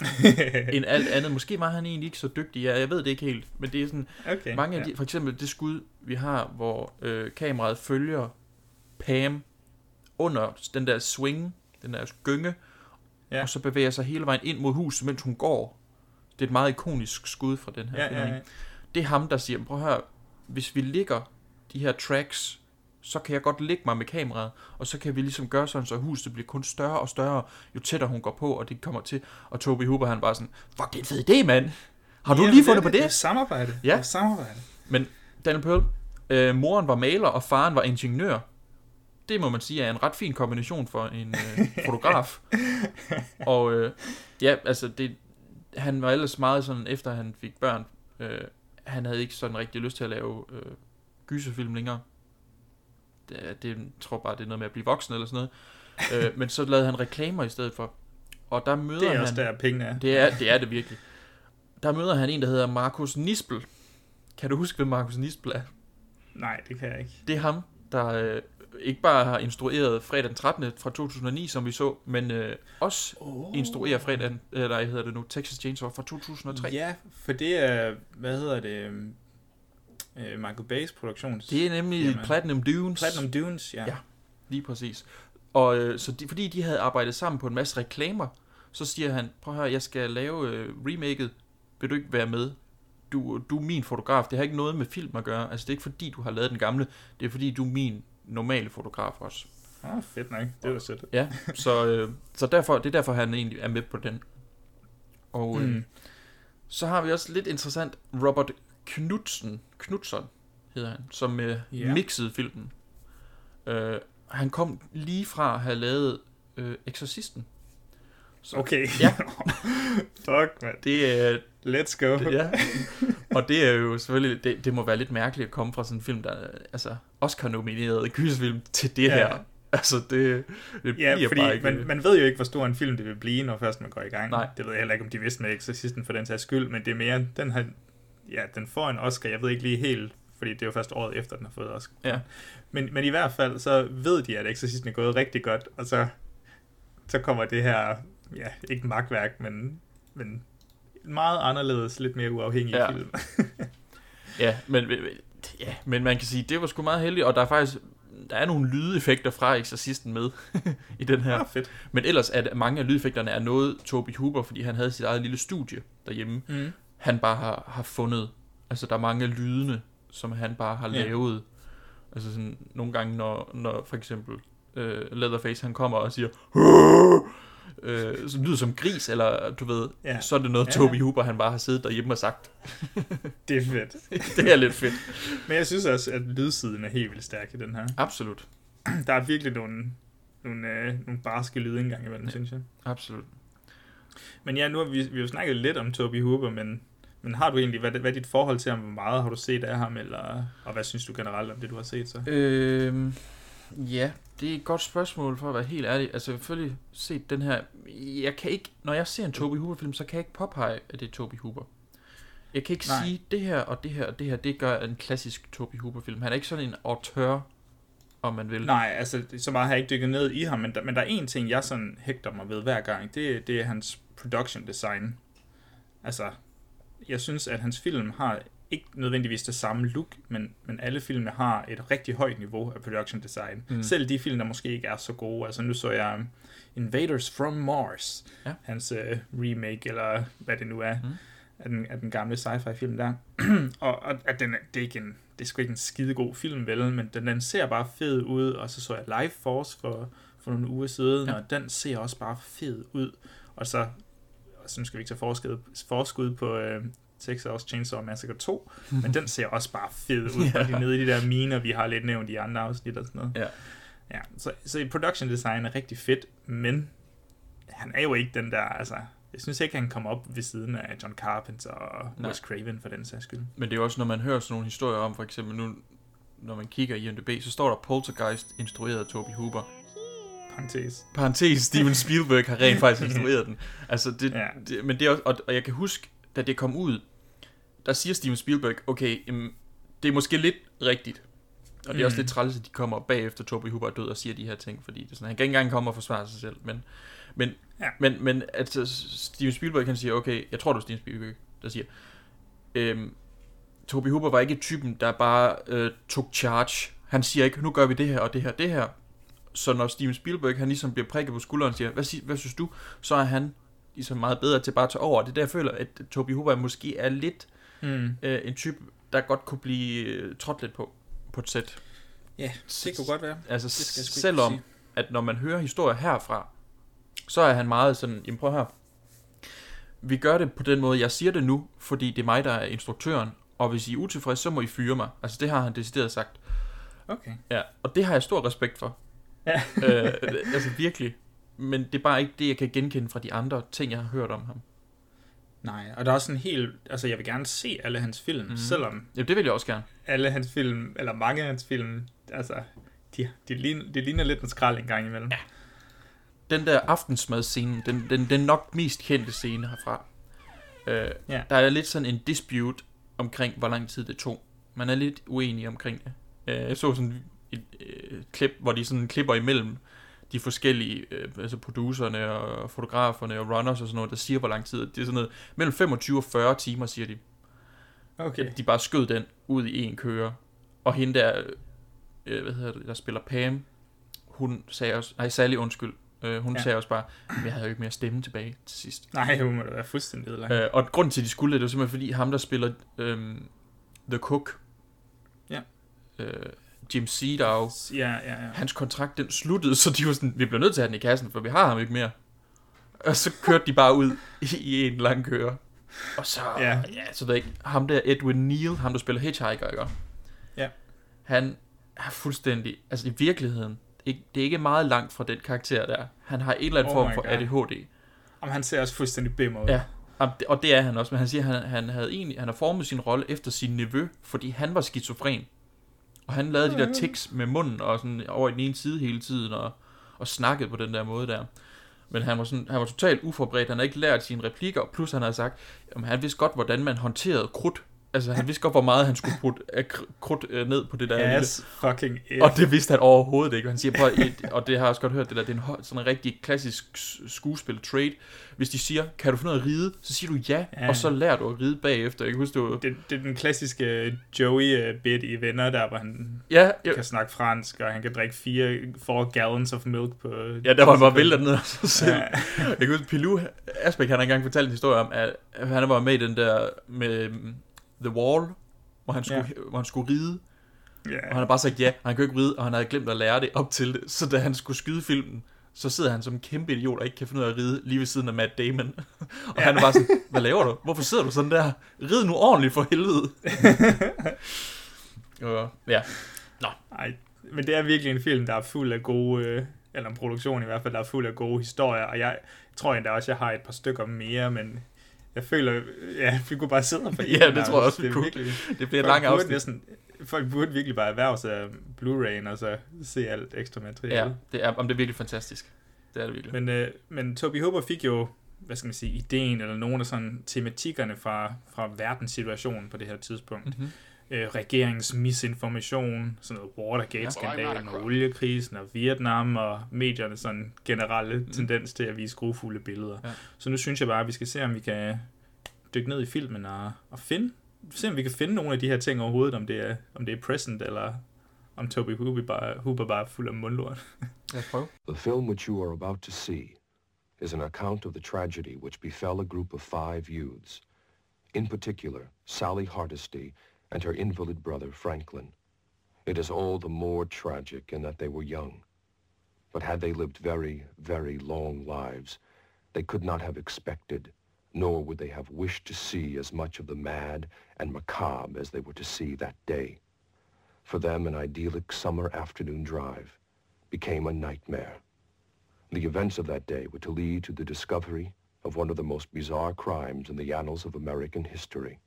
<laughs> end alt andet. Måske var han egentlig ikke så dygtig. Ja, jeg ved det ikke helt. Men det er sådan, Okay, mange af ja. de, for eksempel det skud, vi har, hvor øh, kameraet følger Pam under den der swing, den der gynge, Ja. og så bevæger sig hele vejen ind mod huset, mens hun går. Det er et meget ikonisk skud fra den her Ja, film. ja, ja. Det er ham, der siger, prøv at høre, hvis vi ligger de her tracks, så kan jeg godt lægge mig med kameraet, og så kan vi ligesom gøre sådan, så huset bliver kun større og større, jo tættere hun går på, og det kommer til. Og Toby Hooper, han bare sådan, fuck, det er en fed idé, mand. Har du Jamen, lige fundet det, på det? Det er samarbejde. Ja. Det er samarbejde. Men Daniel Pearl, øh, moren var maler, og faren var ingeniør. Det må man sige er en ret fin kombination for en øh, fotograf. <laughs> og øh, ja, altså det, han var ellers meget sådan, efter han fik børn, øh, han havde ikke sådan rigtig lyst til at lave øh, gyserfilm længere. Det, det tror bare, det er noget med at blive voksen eller sådan noget. <laughs> øh, men så lavede han reklamer i stedet for. Og der møder Det er han... også der, pengene er. Det er, det er det virkelig. Der møder han en, der hedder Markus Nispel. Kan du huske, hvem Markus Nispel er? Nej, det kan jeg ikke. Det er ham, der øh, ikke bare har instrueret fredag den 13. fra 2009, som vi så, men øh, også oh. instruerer fredag, eller hvad hedder det nu, Texas Chainsaw fra 2003. Ja, for det er, hvad hedder det, øhm, øh, Michael Bay's produktions. Det er nemlig Jamen. Platinum Dunes. Platinum Dunes, ja. Ja, lige præcis. Og øh, så de, fordi de havde arbejdet sammen på en masse reklamer, så siger han, prøv høre, jeg skal lave øh, remaket, vil du ikke være med? Du, du er min fotograf, det har ikke noget med film at gøre, altså det er ikke fordi, du har lavet den gamle, det er fordi, du er min normale fotograf også. Ah, fedt nok. Det er da sødt. Ja, så, øh, så derfor, det er derfor, han egentlig er med på den. Og øh, Mm. så har vi også lidt interessant Robert Knudsen, Knudsen hedder han, som øh, Ja. mixede filmen. Øh, han kom lige fra at have lavet øh, Exorcisten. Så, Okay. Ja. <laughs> Fuck, man. Det er... Let's go. Det, ja. <laughs> Og det er jo selvfølgelig... Det, det må være lidt mærkeligt at komme fra sådan en film, der er altså, Oscar-nomineret gyserfilm til det Ja. her. Altså, det, det Ja, bliver fordi bare ikke... man, man ved jo ikke, hvor stor en film det vil blive, når først man går i gang. Nej. Det ved jeg heller ikke, om de vidste med Exorcisten for den sags skyld, men det er mere, den har, ja, den får en Oscar, jeg ved ikke lige helt, fordi det er jo først året efter, den har fået Oscar. Ja. Men, men i hvert fald, så ved de, at Exorcisten er gået rigtig godt, og så, så kommer det her, ja, ikke magtværk, men, men meget anderledes, lidt mere uafhængig Ja. film. <laughs> Ja, men, ja, men man kan sige, det var sgu meget heldigt, og der er faktisk der er nogle lydeffekter fra Exorcisten med <laughs> i den her. Ah, fedt. Men ellers er det, mange af lydeffekterne er noget Toby Hooper, fordi han havde sit eget lille studie derhjemme. Mm. Han bare har, har fundet, altså der er mange af lydene, som han bare har Ja. lavet. Altså sådan nogle gange, når, når for eksempel øh, Leatherface han kommer og siger, øh, som lyder som gris, eller du ved, Ja. så er det noget Ja. Toby Hooper, han bare har siddet derhjemme og sagt. <laughs> Det er fedt. <laughs> det er lidt fedt. Men jeg synes også, at lydsiden er helt vildt stærk i den her. Absolut. <clears throat> Der er virkelig nogle, nogle, øh, nogle barske lyde engang imellem, ja. synes jeg. Absolut. Men ja, nu har vi, vi har jo snakket lidt om Toby Hooper, men, men har du egentlig, hvad, hvad er dit forhold til ham? Hvor meget har du set af ham, eller, og hvad synes du generelt om det, du har set så? Øhm, ja, det er et godt spørgsmål for at være helt ærlig. Altså, selvfølgelig set den her... Jeg kan ikke... Når jeg ser en Toby Hooper-film, så kan jeg ikke påpege, at det er Toby Hooper. Jeg kan ikke Nej. Sige, det her og det her og det her, det gør en klassisk Toby Hooper-film. Han er ikke sådan en auteur, om man vil. Nej, altså så meget har jeg ikke dykket ned i ham, men der, men der er en ting, jeg sådan hægter mig ved hver gang, det, det er hans production design. Altså, jeg synes, at hans film har ikke nødvendigvis det samme look, men, men alle filmene har et rigtig højt niveau af production design. Mm. Selv de film, der måske ikke er så gode. Altså nu så jeg um, Invaders from Mars, Ja. hans uh, remake, eller hvad det nu er, Mm. af, den, af den gamle sci-fi film der. <clears throat> og og at den, det, er ikke en, det er sgu ikke en skide god film, vel, men den, den ser bare fed ud, og så så jeg Life Force for, for nogle uger siden, ja. Og den ser også bare fed ud. Og så, så nu skal vi ikke tage forskud, forskud på uh, Texas Chainsaw Massacre 2, <laughs> men den ser også bare fed ud, og de nede i de der miner, vi har lidt nævnt i andre afsnit og sådan noget. Ja. Ja, så, så et production design er rigtig fedt, men han er jo ikke den der, altså, Jeg synes ikke, han kommer op ved siden af John Carpenter og Nej. Wes Craven for den sags skyld. Men det er jo også, når man hører sådan nogle historier om, for eksempel nu, når man kigger i IMDb, så står der Poltergeist, instrueret af Toby Hooper. Parenthes. Parenthes, Steven Spielberg har rent faktisk <laughs> instrueret den. Altså, det, ja. det, men det er også, og, og jeg kan huske, da det kom ud, der siger Steven Spielberg, okay, jamen, det er måske lidt rigtigt. Og det er også Mm. lidt træls, at de kommer bagefter Toby Hooper er død og siger de her ting, fordi det er sådan, han kan ikke engang komme og forsvare sig selv, men, men, Ja. men, men altså, Steven Spielberg kan sige, okay, jeg tror det er Steven Spielberg, der siger, øhm, Toby Hooper var ikke typen, der bare øh, tog charge. Han siger ikke, nu gør vi det her og det her det her. Så når Steven Spielberg, han ligesom bliver prikket på skulderen og siger, hvad, sig- hvad synes du? Så er han ligesom meget bedre til bare at tage over. Og det er der, jeg føler, at Toby Hooper måske er lidt Mm. øh, en type, der godt kunne blive øh, trådt lidt på, på et sæt. Ja, det kunne godt være. Altså, Det skal selvom at når man hører historier herfra, så er han meget sådan, jamen prøv her, vi gør det på den måde, jeg siger det nu, fordi det er mig, der er instruktøren, og hvis I er utilfredse, så må I fyre mig. Altså det har han decideret sagt. Okay. Ja, og det har jeg stor respekt for. Ja. øh, altså virkelig. Men det er bare ikke det, jeg kan genkende fra de andre ting, jeg har hørt om ham. Nej, og der er også en helt... Altså, jeg vil gerne se alle hans film, mm. selvom Jamen, det vil jeg også gerne. alle hans film, eller mange af hans film, altså, de, de, ligner, de ligner lidt en skrald en gang imellem. Ja. Den der aftensmadscene, den, den, den nok mest kendte scene herfra. Øh, Ja. Der er lidt sådan en dispute omkring, hvor lang tid det tog. Man er lidt uenig omkring det. Øh, jeg så sådan et øh, klip, hvor de sådan klipper imellem de forskellige, øh, altså producerne og fotograferne og runners og sådan noget, der siger, hvor lang tid. Det er sådan noget, mellem 25 og 40 timer, siger de. Okay. At de bare skød den ud i en køre. Og hende der, øh, hvad hedder det, der spiller Pam, hun sagde også, nej Sally undskyld, øh, hun Ja. sagde også bare, "Men jeg havde jo ikke mere stemme tilbage til sidst. Nej, hun må da være fuldstændig ødelagt. Øh, og grunden til, at de skulle det, det var simpelthen fordi ham, der spiller øh, The Cook, Ja. øh, Jim Seedow, Ja, ja, ja. hans kontrakt den sluttede, så de var sådan, vi bliver nødt til at have den i kassen, for vi har ham ikke mere. Og så kørte de bare ud i, en lang køre. Og så, Ja. ja, så ved jeg ikke, ham der Edwin Neal, ham der spiller Hitchhiker, ikke? Ja. Han er fuldstændig, altså i virkeligheden, ikke, det er ikke meget langt fra den karakter der. Han har en eller anden Oh form for God. ADHD. Jamen, han ser også fuldstændig bimmer ud. Ja, Jamen, det- og det er han også, men han siger, at han, han, havde egentlig, han har formet sin rolle efter sin nevø, fordi han var skizofren. Og han lavede de der tics med munden og sådan over i den ene side hele tiden og, og snakkede på den der måde der. Men han var, sådan, han var totalt uforberedt, han havde ikke lært sine replikker, plus han havde sagt, at han vidste godt, hvordan man håndterede krudt. Altså han vidste godt, hvor meget han skulle putte af kr- krudt øh, ned på det der lille Yes, fucking F. og det vidste han overhovedet ikke. Og han siger, prøv, og det har jeg også godt hørt, det der, det er en, sådan en rigtig klassisk skuespil-trade. Hvis de siger, kan du finde noget at ride, så siger du ja, Ja. og så lærer du at ride bagefter. Jeg kan huske, var... Det, det er den klassiske Joey-bit i Venner, der hvor han Ja, ja, kan snakke fransk, og han kan drikke fire, four gallons of milk på... ja, der var han bare vælter ned af sig selv. Ja. Jeg kan huske, Pilou Asbæk, han har engang fortalt en historie om, at han var med i den der med The Wall, hvor han skulle, ja. hvor han skulle ride. Ja. Og han har bare sagt ja, og han kunne ikke ride, og han havde glemt at lære det op til det. Så da han skulle skyde filmen, så sidder han som en kæmpe idiot og ikke kan finde ud af at ride lige ved siden af Matt Damon. <laughs> og ja. han er bare sådan, hvad laver du? Hvorfor sidder du sådan der? Rid nu ordentligt for helvede. <laughs> og, ja, Ej, men det er virkelig en film, der er fuld af gode, øh, eller en produktion i hvert fald, der er fuld af gode historier, og jeg tror endda også, jeg har et par stykker mere, men jeg føler, ja, vi kunne bare sidde her <laughs> for Ja, det tror jeg også, Det er virkelig- det bliver et langt afsnit. Næsten, folk burde virkelig bare erhverve sig af Blu-ray'en, og så se alt ekstra materiale. Ja, det er, om det er virkelig fantastisk. Det er det virkelig. Men, øh, men Toby Hooper fik jo, hvad skal man sige, ideen, eller nogle af sådan tematikkerne fra, fra verdenssituationen på det her tidspunkt. Mhm. Øh, regeringens misinformation, sådan noget Watergate-skandalen, og oliekrisen, og Vietnam, og mediernes sådan generelle tendens til at vise grufulde billeder. Ja. Så nu synes jeg bare, at vi skal se, om vi kan dykke ned i filmen og, og finde, se om vi kan finde nogle af de her ting overhovedet, om det er, om det er present, eller om Toby Hooper bare, Hooper bare er fuld af mundlort. Lad os prøve. The film which you are about to see is an account of the tragedy which befell a group of five youths, in particular Sally Hardesty and her invalid brother Franklin. It is all the more tragic in that they were young. But had they lived very, very long lives, they could not have expected, nor would they have wished to see as much of the mad and macabre as they were to see that day. For them, an idyllic summer afternoon drive became a nightmare. The events of that day were to lead to the discovery of one of the most bizarre crimes in the annals of American history.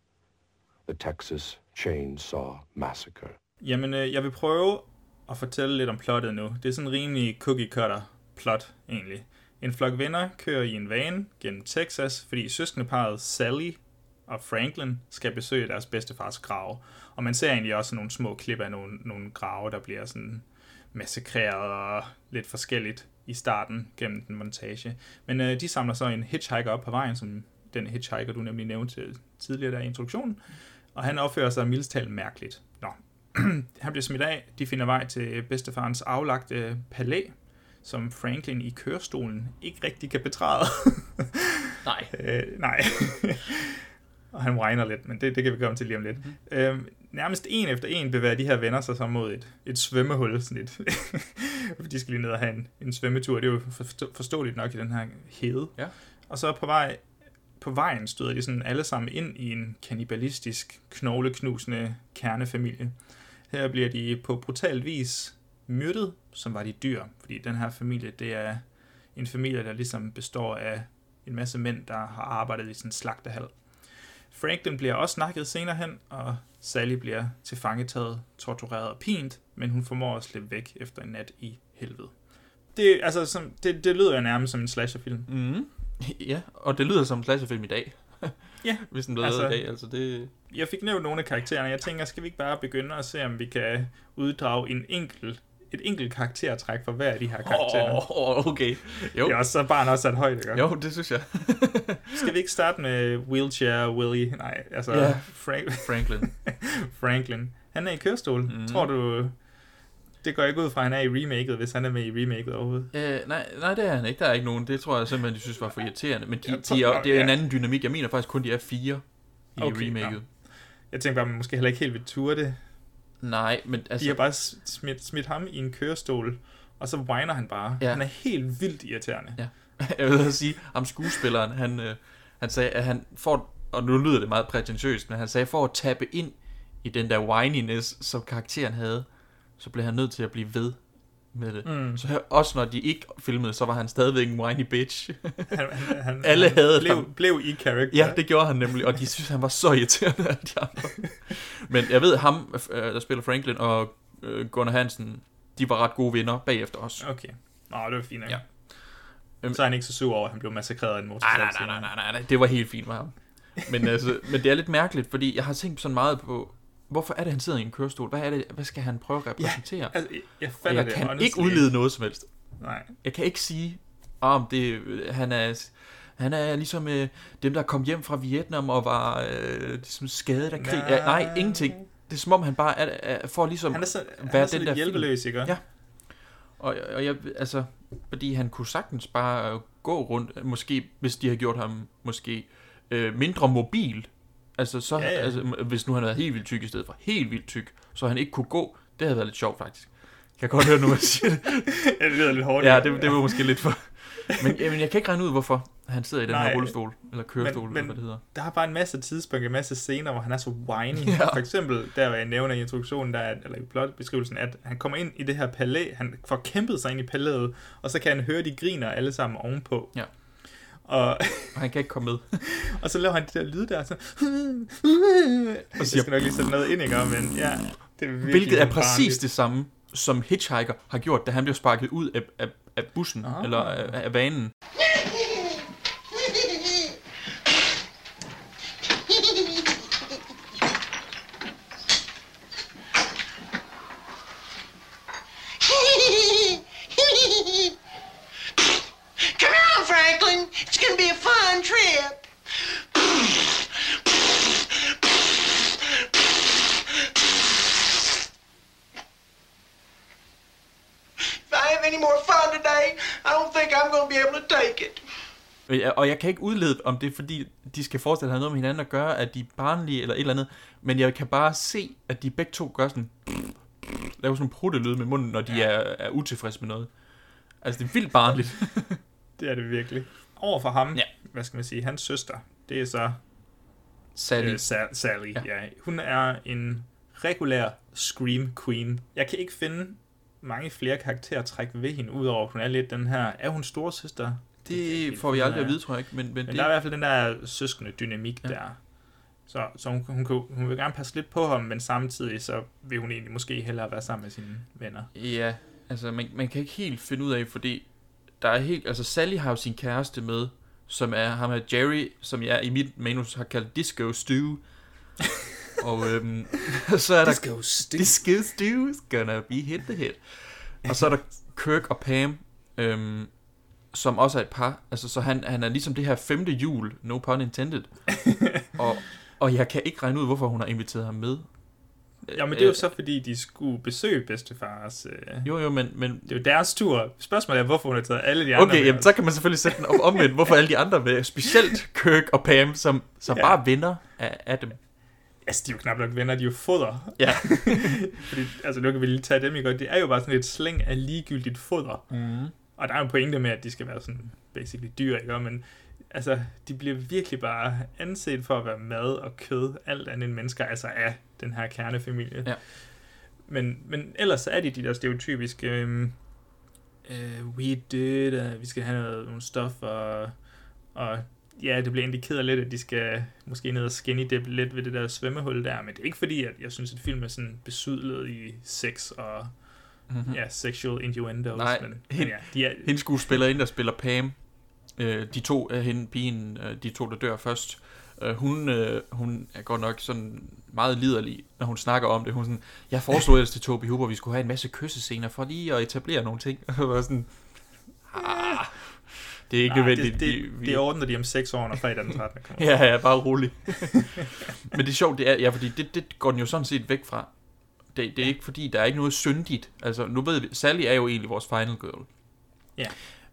The Texas Chainsaw Massacre. Jamen, øh, jeg vil prøve at fortælle lidt om plottet nu. Det er sådan en rimelig cookie cutter plot, egentlig. En flok venner kører i en van gennem Texas, fordi søskendeparet Sally og Franklin skal besøge deres bedstefars grav. Og man ser egentlig også nogle små klip af nogle, nogle grave, der bliver sådan massakreret og lidt forskelligt i starten gennem den montage. Men øh, de samler så en hitchhiker op på vejen, som den hitchhiker, du nemlig nævnte tidligere der i introduktionen. Og han opfører sig mildest talt mærkeligt. Nå, <clears throat> han bliver smidt af. De finder vej til bedstefarens aflagte palæ, som Franklin i kørestolen ikke rigtig kan betræde. <laughs> Nej. øh, nej. <laughs> og han regner lidt, men det, det kan vi komme til lige om lidt. Mm. Øhm, nærmest en efter en bevæger de her venner sig så mod et, et svømmehul, sådan et, <laughs> de skal lige ned og have en, en svømmetur. Det er jo forstå, forståeligt nok i den her hede. Ja. Og så på vej på vejen støder de sådan alle sammen ind i en kannibalistisk, knogleknusende kernefamilie. Her bliver de på brutal vis myrdet, som var de dyr, fordi den her familie, det er en familie, der ligesom består af en masse mænd, der har arbejdet i sådan en slagtehal. Franklin bliver også snakket senere hen, og Sally bliver tilfangetaget, tortureret og pint, men hun formår at slippe væk efter en nat i helvede. Det, altså, som, det, det lyder jo nærmest som en slasherfilm. Mm. <laughs> Ja, og det lyder som en slasherfilm i dag. ja. <laughs> Hvis den blev altså, i dag, altså det... Jeg fik nævnt nogle af karaktererne. Jeg tænker, skal vi ikke bare begynde at se, om vi kan uddrage en enkelt et enkelt karaktertræk for hver af de her karakterer. Oh, okay. Jo. Det er også så barn også sat højt, ikke? Jo, det synes jeg. <laughs> Skal vi ikke starte med Wheelchair Willie? Nej, altså ja. Frank- Franklin. Franklin. Han er i kørestol. Mm. Tror du, det går ikke ud fra, at han er i remaket, hvis han er med i remaket overhovedet? Øh, nej, nej, det er han ikke. Der er ikke nogen. Det tror jeg simpelthen, de synes var for irriterende. Men de, de er, det er en anden dynamik. Jeg mener faktisk kun, de er fire i okay, remaket. Ja. Jeg tænker bare, man måske heller ikke helt vil ture det. Nej, men altså... De har bare smidt, smidt ham i en kørestol, og så whiner han bare. Ja. Han er helt vildt irriterende. Ja. <laughs> Jeg vil sige, ham skuespilleren, han, øh, han sagde, at han får, og nu lyder det meget prætentiøst, men han sagde, for at tappe ind i den der whininess, som karakteren havde, så blev han nødt til at blive ved med det. Mm. Så også når de ikke filmede, så var han stadigvæk en whiny bitch. han, han, <laughs> Alle han havde blev, ham. blev i character. Ja, det gjorde han nemlig, og de synes, han var så irriterende af de andre. Men jeg ved, ham, der spiller Franklin, og Gunnar Hansen, de var ret gode venner bagefter os. Okay. Nå, det var fint. Ja. Så er han ikke så sur over, at han blev massakreret af en motorcykel. Nej, nej, nej, nej, nej, nej, det var helt fint med ham. Men, altså, men det er lidt mærkeligt, fordi jeg har tænkt sådan meget på, hvorfor er det, han sidder i en kørestol? Hvad, er det, hvad skal han prøve at repræsentere? Ja, altså, jeg, jeg, jeg det, kan honestly. ikke udlede noget som helst. Nej. Jeg kan ikke sige, om oh, det, han er... Han er ligesom øh, dem, der kom hjem fra Vietnam og var øh, ligesom skadet af krig. Ja, nej, ingenting. Det er som om, han bare er, er for ligesom han er så, være han er så den der hjælpeløs, ikke? Ja. Og, og jeg, altså, fordi han kunne sagtens bare gå rundt, måske, hvis de har gjort ham måske øh, mindre mobil, Altså, så, ja, ja. altså, hvis nu han havde været helt vildt tyk i stedet for helt vildt tyk, så han ikke kunne gå, det havde været lidt sjovt faktisk. Kan jeg godt høre nu, jeg siger det. <laughs> ja, det lyder lidt hårdt. Ja, det, det var måske lidt for... Men jamen, jeg kan ikke regne ud, hvorfor han sidder i den Nej, her rullestol, eller kørestol, men, eller hvad det hedder. Der er bare en masse tidspunkter, en masse scener, hvor han er så whiny. <laughs> Ja. For eksempel, der hvor jeg nævner i introduktionen, der er, eller i plotbeskrivelsen, at han kommer ind i det her palæ, han får kæmpet sig ind i palæet, og så kan han høre, de griner alle sammen ovenpå. Ja. Og, og han kan ikke komme med. <laughs> og så laver han det der lyd der, så... og siger, jeg skal nok lige sætte noget ind, ikke? Men ja, det er Hvilket er præcis det samme, som Hitchhiker har gjort, da han blev sparket ud af, af, af bussen, ah. eller af, af vanen. Og jeg kan ikke udlede, om det er fordi, de skal forestille at have noget med hinanden at gøre, at de er barnlige eller et eller andet, men jeg kan bare se, at de begge to gør sådan, laver sådan en pruttelyd med munden, når de ja. er, er utilfredse med noget. Altså, det er vildt barnligt. <laughs> det er det virkelig. Over for ham, ja. hvad skal man sige, hans søster, det er så... Sally. Øh, Sa- Sally, ja. ja. Hun er en regulær Scream Queen. Jeg kan ikke finde mange flere karaktertræk ved hende, udover at hun er lidt den her... Er hun storsøster? Det får vi aldrig at vide, tror jeg ikke. Men, men, Men det, der er i hvert fald den der søskende dynamik ja. der. Så, så hun, hun, hun, hun vil gerne passe lidt på ham, men samtidig så vil hun egentlig måske hellere være sammen med sine venner. Ja, altså man, man kan ikke helt finde ud af, fordi der er helt, altså Sally har jo sin kæreste med, som er ham er Jerry, som jeg i mit manus har kaldt Disco Stew. <laughs> og øhm, <laughs> så er der Disco Stew. Disco Stew is gonna be hit the hit. Og så er der Kirk og Pam, øhm, som også er et par. Altså, så han, han er ligesom det her femte jul, no pun intended. <laughs> og, og jeg kan ikke regne ud, hvorfor hun har inviteret ham med. Ja, men det er jo så, fordi de skulle besøge bedstefars... Øh, Jo, jo, men... men det er jo deres tur. Spørgsmålet er, hvorfor hun har taget alle de andre Okay, med jamen, os. så kan man selvfølgelig sætte den op omvendt. Hvorfor alle de andre med? Specielt Kirk og Pam, som, som Ja. bare venner af, af dem. Altså, de er jo knap nok venner, de er jo foder. Ja. <laughs> Fordi, altså, nu kan vi lige tage dem i godt. Det er jo bare sådan et slæng af ligegyldigt foder. Mm. Og der er jo en pointe med, at de skal være sådan basically dyr, ikke? Men altså, de bliver virkelig bare anset for at være mad og kød, alt andet end mennesker, altså af den her kernefamilie. Ja. Men, men ellers er de de der stereotypiske, øhm, øh, we did, uh, vi skal have noget, nogle stoffer, og, og ja, det bliver af lidt, at de skal måske ned og skinny dip lidt ved det der svømmehul der, men det er ikke fordi, at jeg synes, at film er sådan besydlet i sex og Mhm. ja, sexual innuendos. Nej, men, men hende, ja, de er, hende skuespillerinde, der spiller Pam, øh, de to af hende, pigen, øh, de to, der dør først, øh, hun, øh, hun er godt nok sådan meget liderlig, når hun snakker om det. Hun sådan, jeg foreslog ellers til Toby Hooper, at vi skulle have en masse kyssescener for lige at etablere nogle ting. <laughs> Og var sådan, ah, det er ikke Nej, nødvendigt. Det, det, Vi- det ordner de om seks år, når fredag den 13. kommer. <laughs> Ja, ja, bare rolig. Men det er sjovt, det er, ja, fordi det, det går den jo sådan set væk fra. Det, det er ikke fordi, der er ikke noget syndigt. Altså, nu ved vi, Sally er jo egentlig vores final girl. Ja.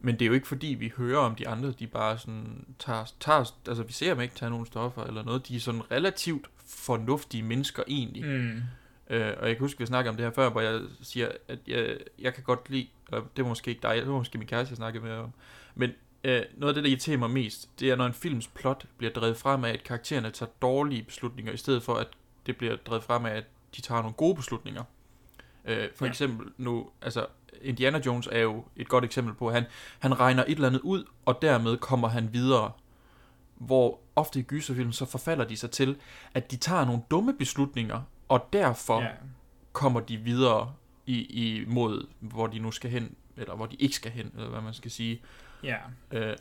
Men det er jo ikke fordi, vi hører om de andre, de bare sådan tager, tager altså vi ser dem ikke tage nogle stoffer eller noget. De er sådan relativt fornuftige mennesker egentlig. Mm. Øh, og jeg kan huske, vi snakkede om det her før, hvor jeg siger, at jeg, jeg kan godt lide, eller det var måske ikke dig, det var måske min kæreste, jeg snakkede med om. Men øh, noget af det, der irriterer mig mest, det er, når en films plot bliver drevet frem af, at karaktererne tager dårlige beslutninger, i stedet for, at det bliver drevet frem af, at de tager nogle gode beslutninger. Øh, for ja. eksempel nu, altså Indiana Jones er jo et godt eksempel på, at han, han regner et eller andet ud, og dermed kommer han videre. Hvor ofte i gyserfilm, så forfalder de sig til, at de tager nogle dumme beslutninger, og derfor ja. kommer de videre i, i mod, hvor de nu skal hen, eller hvor de ikke skal hen, eller hvad man skal sige. Ja. Øh,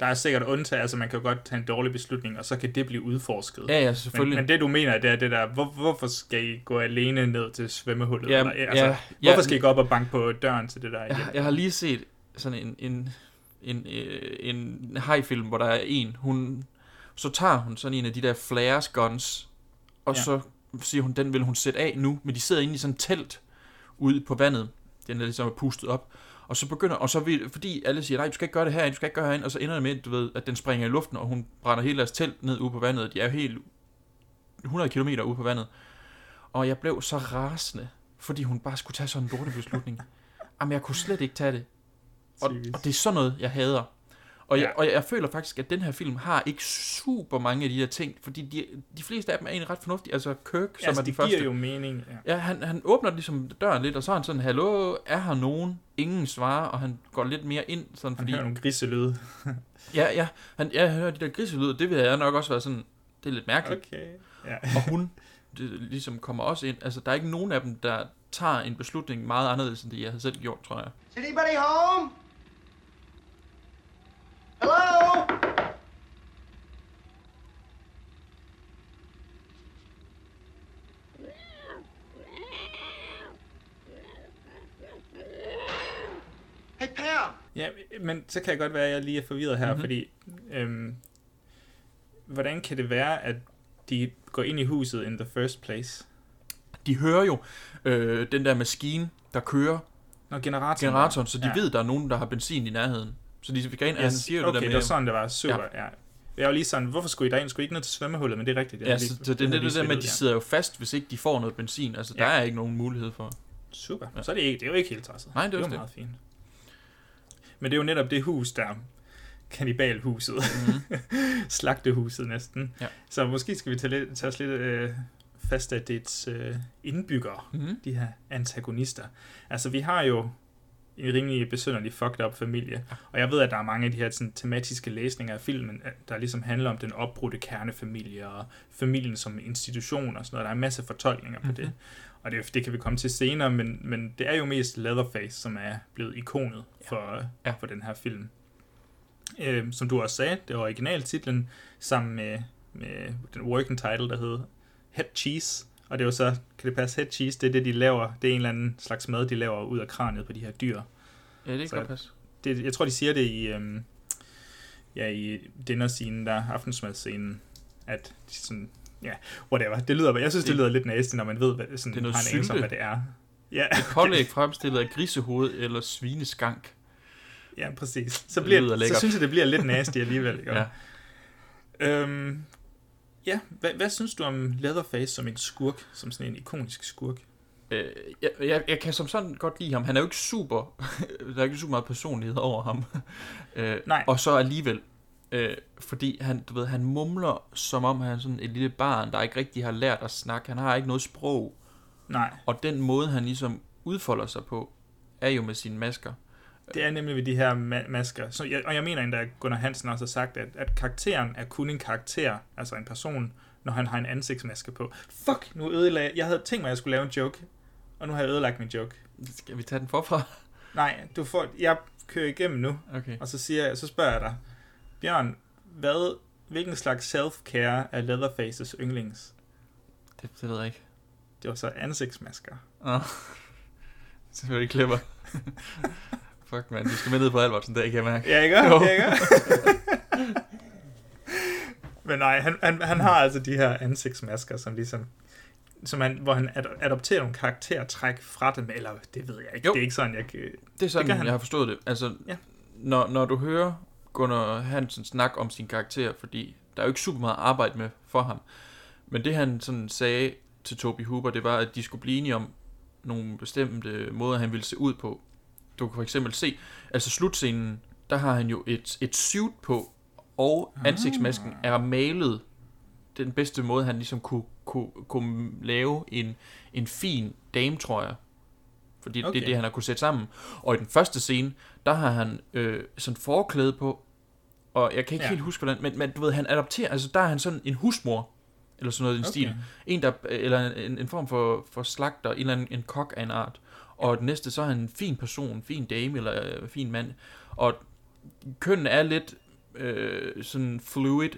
Der er sikkert undtagelser, altså man kan godt tage en dårlig beslutning, og så kan det blive udforsket. Ja, ja, selvfølgelig. Men, men det du mener, det er det der, hvor, hvorfor skal I gå alene ned til svømmehullet? Ja, eller, altså, ja, hvorfor ja. skal I gå op og banke på døren til det der? jeg, jeg har lige set sådan en, en, en, øh, en hajfilm, hvor der er en, hun, så tager hun sådan en af de der flares guns, og ja. så siger hun, den vil hun sætte af nu, men de sidder inde i sådan et telt ude på vandet. Den er ligesom pustet op. Og så begynder, og så vil, fordi alle siger, nej, du skal ikke gøre det her, du skal ikke gøre herinde, og så ender det med, du ved, at den springer i luften, og hun brænder hele deres telt ned ude på vandet. De er jo helt 100 km ude på vandet. Og jeg blev så rasende, fordi hun bare skulle tage sådan en dårlig beslutning. <laughs> Jamen, jeg kunne slet ikke tage det. Og, og det er sådan noget, jeg hader. Og, jeg, Ja. og jeg føler faktisk, at den her film har ikke super mange af de her ting, fordi de, de fleste af dem er egentlig ret fornuftige. Altså Kirk, som altså, er den det første. giver jo mening. Ja. Ja, han, han åbner ligesom døren lidt, og så er han sådan, hallo, er her nogen? Ingen svarer, og han går lidt mere ind, sådan Han fordi... hører nogle griselyde. <laughs> Ja, ja, han, ja, han hører de der griselyde, det vil jeg nok også være sådan, det er lidt mærkeligt. Okay. Ja. <laughs> Og hun det, ligesom kommer også ind, altså der er ikke nogen af dem, der tager en beslutning meget anderledes, end det jeg havde selv gjort, tror jeg. Is anybody home? Hello? Hey, Pam! Ja, men så kan jeg godt være, at jeg lige er forvirret her, mm-hmm. Mhm. fordi øhm, hvordan kan det være, at de går ind i huset in the first place? De hører jo øh, den der maskine, der kører Når generatoren... generatoren, så de Ja. ved, der er nogen, der har benzin i nærheden. Så de skal ind, og han Yes, siger jo okay, det der det med... var sådan, det var. Super, ja. ja. Jeg var lige sådan, hvorfor skulle I derind? Skulle I ikke ned til svømmehullet? Men det er rigtigt. jeg Ja, lige- så det er det, det der med, at de sidder jo fast, hvis ikke de får noget benzin. Altså, der Ja. er ikke nogen mulighed for. Super. Ja. Så er det, ikke, det er jo ikke helt tosset. Nej, det er det også jo det. meget fint. Men det er jo netop det hus, der kanibalhuset. Mm-hmm. <laughs> Slagtehuset næsten. Ja. Så måske skal vi tage, lidt, tage os lidt øh, fast af dets øh, indbyggere, Mhm. de her antagonister. Altså, vi har jo en rimelig besynderlig fucked up familie. Og jeg ved, at der er mange af de her sådan, tematiske læsninger af filmen, at der ligesom handler om den opbrudte kernefamilie og familien som institution og sådan noget. Der er en masse fortolkninger på mm-hmm. det. Og det, det kan vi komme til senere, men, men det er jo mest Leatherface, som er blevet ikonet for, ja. Ja. for den her film. Øh, som du også sagde, det var originaltitlen, sammen med, med den working title, der hedder Head Cheese. Og det er jo så, kan det passe, head cheese, det er det, de laver. Det er en eller anden slags mad, de laver ud af kraniet på de her dyr. Ja, det kan godt passe. Det, jeg tror, de siger det i, øhm, ja, i dinnerscenen, der aftensmadsscenen, at de sådan, ja, whatever. Det lyder, jeg synes, det, det lyder lidt nasty, når man ved, hvad, sådan, det er noget har en anelse om, hvad det er. Ja. Et pålæg fremstillet af grisehoved eller svineskank. Ja, præcis. Så, bliver, så synes jeg, det bliver lidt nasty alligevel. Ikke? <laughs> ja. Øhm, Ja, hvad, hvad synes du om Leatherface som en skurk, som sådan en ikonisk skurk? Øh, jeg, jeg, jeg kan som sådan godt lide ham. Han er jo ikke super, <laughs> der er ikke super meget personlighed over ham. øh, Nej. Og så alligevel, øh, fordi han, du ved, han mumler, som om han er sådan et lille barn, der ikke rigtig har lært at snakke. Han har ikke noget sprog. Nej. Og den måde, han ligesom udfolder sig på, er jo med sine masker. Det er nemlig ved de her ma- masker. Så jeg, og jeg mener endda, at Gunnar Hansen også har sagt, at, at karakteren er kun en karakter, altså en person, når han har en ansigtsmaske på. Fuck, nu ødelagde jeg. Jeg havde tænkt mig, at jeg skulle lave en joke, og nu har jeg ødelagt min joke. Skal vi tage den forfra? Nej, du får, jeg kører igennem nu, okay. og så, siger jeg, så spørger jeg dig, Bjørn, hvad, hvilken slags self-care er Leatherfaces yndlings? Det, det ved jeg ikke. Det var så ansigtsmasker. Åh, <laughs> oh. selvfølgelig clever. <laughs> Fuck, man. Du skal med ned på Albertsen, der kan jeg mærke. Ja, ikke? Ja, ikke? <laughs> Men nej, han, han, han har altså de her ansigtsmasker, som ligesom som han, hvor han ad- adopterer nogle karaktertræk fra dem, eller det ved jeg ikke. Jo. Det er ikke sådan, jeg. Det er sådan, det han. jeg har forstået det. Altså, ja. når, når du hører Gunnar Hansen snakke om sin karakter, fordi der er jo ikke super meget arbejde med for ham, men det han sådan sagde til Toby Hooper, det var, at de skulle blive enige om nogle bestemte måder, han ville se ud på du kan for eksempel se, altså slutscenen, der har han jo et, et suit på, og ah. ansigtsmasken er malet den bedste måde, han ligesom kunne, kunne, kunne lave en, en fin dame, tror jeg. Fordi okay. det er det, han har kunne sætte sammen. Og i den første scene, der har han øh, sådan forklæde på, og jeg kan ikke ja. helt huske, hvordan, men, men du ved, han adopterer, altså der er han sådan en husmor, eller sådan noget i okay. stil. En, der, eller en, en form for, for slagter, en eller anden en kok af en art og den næste, så er han en fin person, en fin dame eller øh, fin mand. Og kønnen er lidt øh, sådan fluid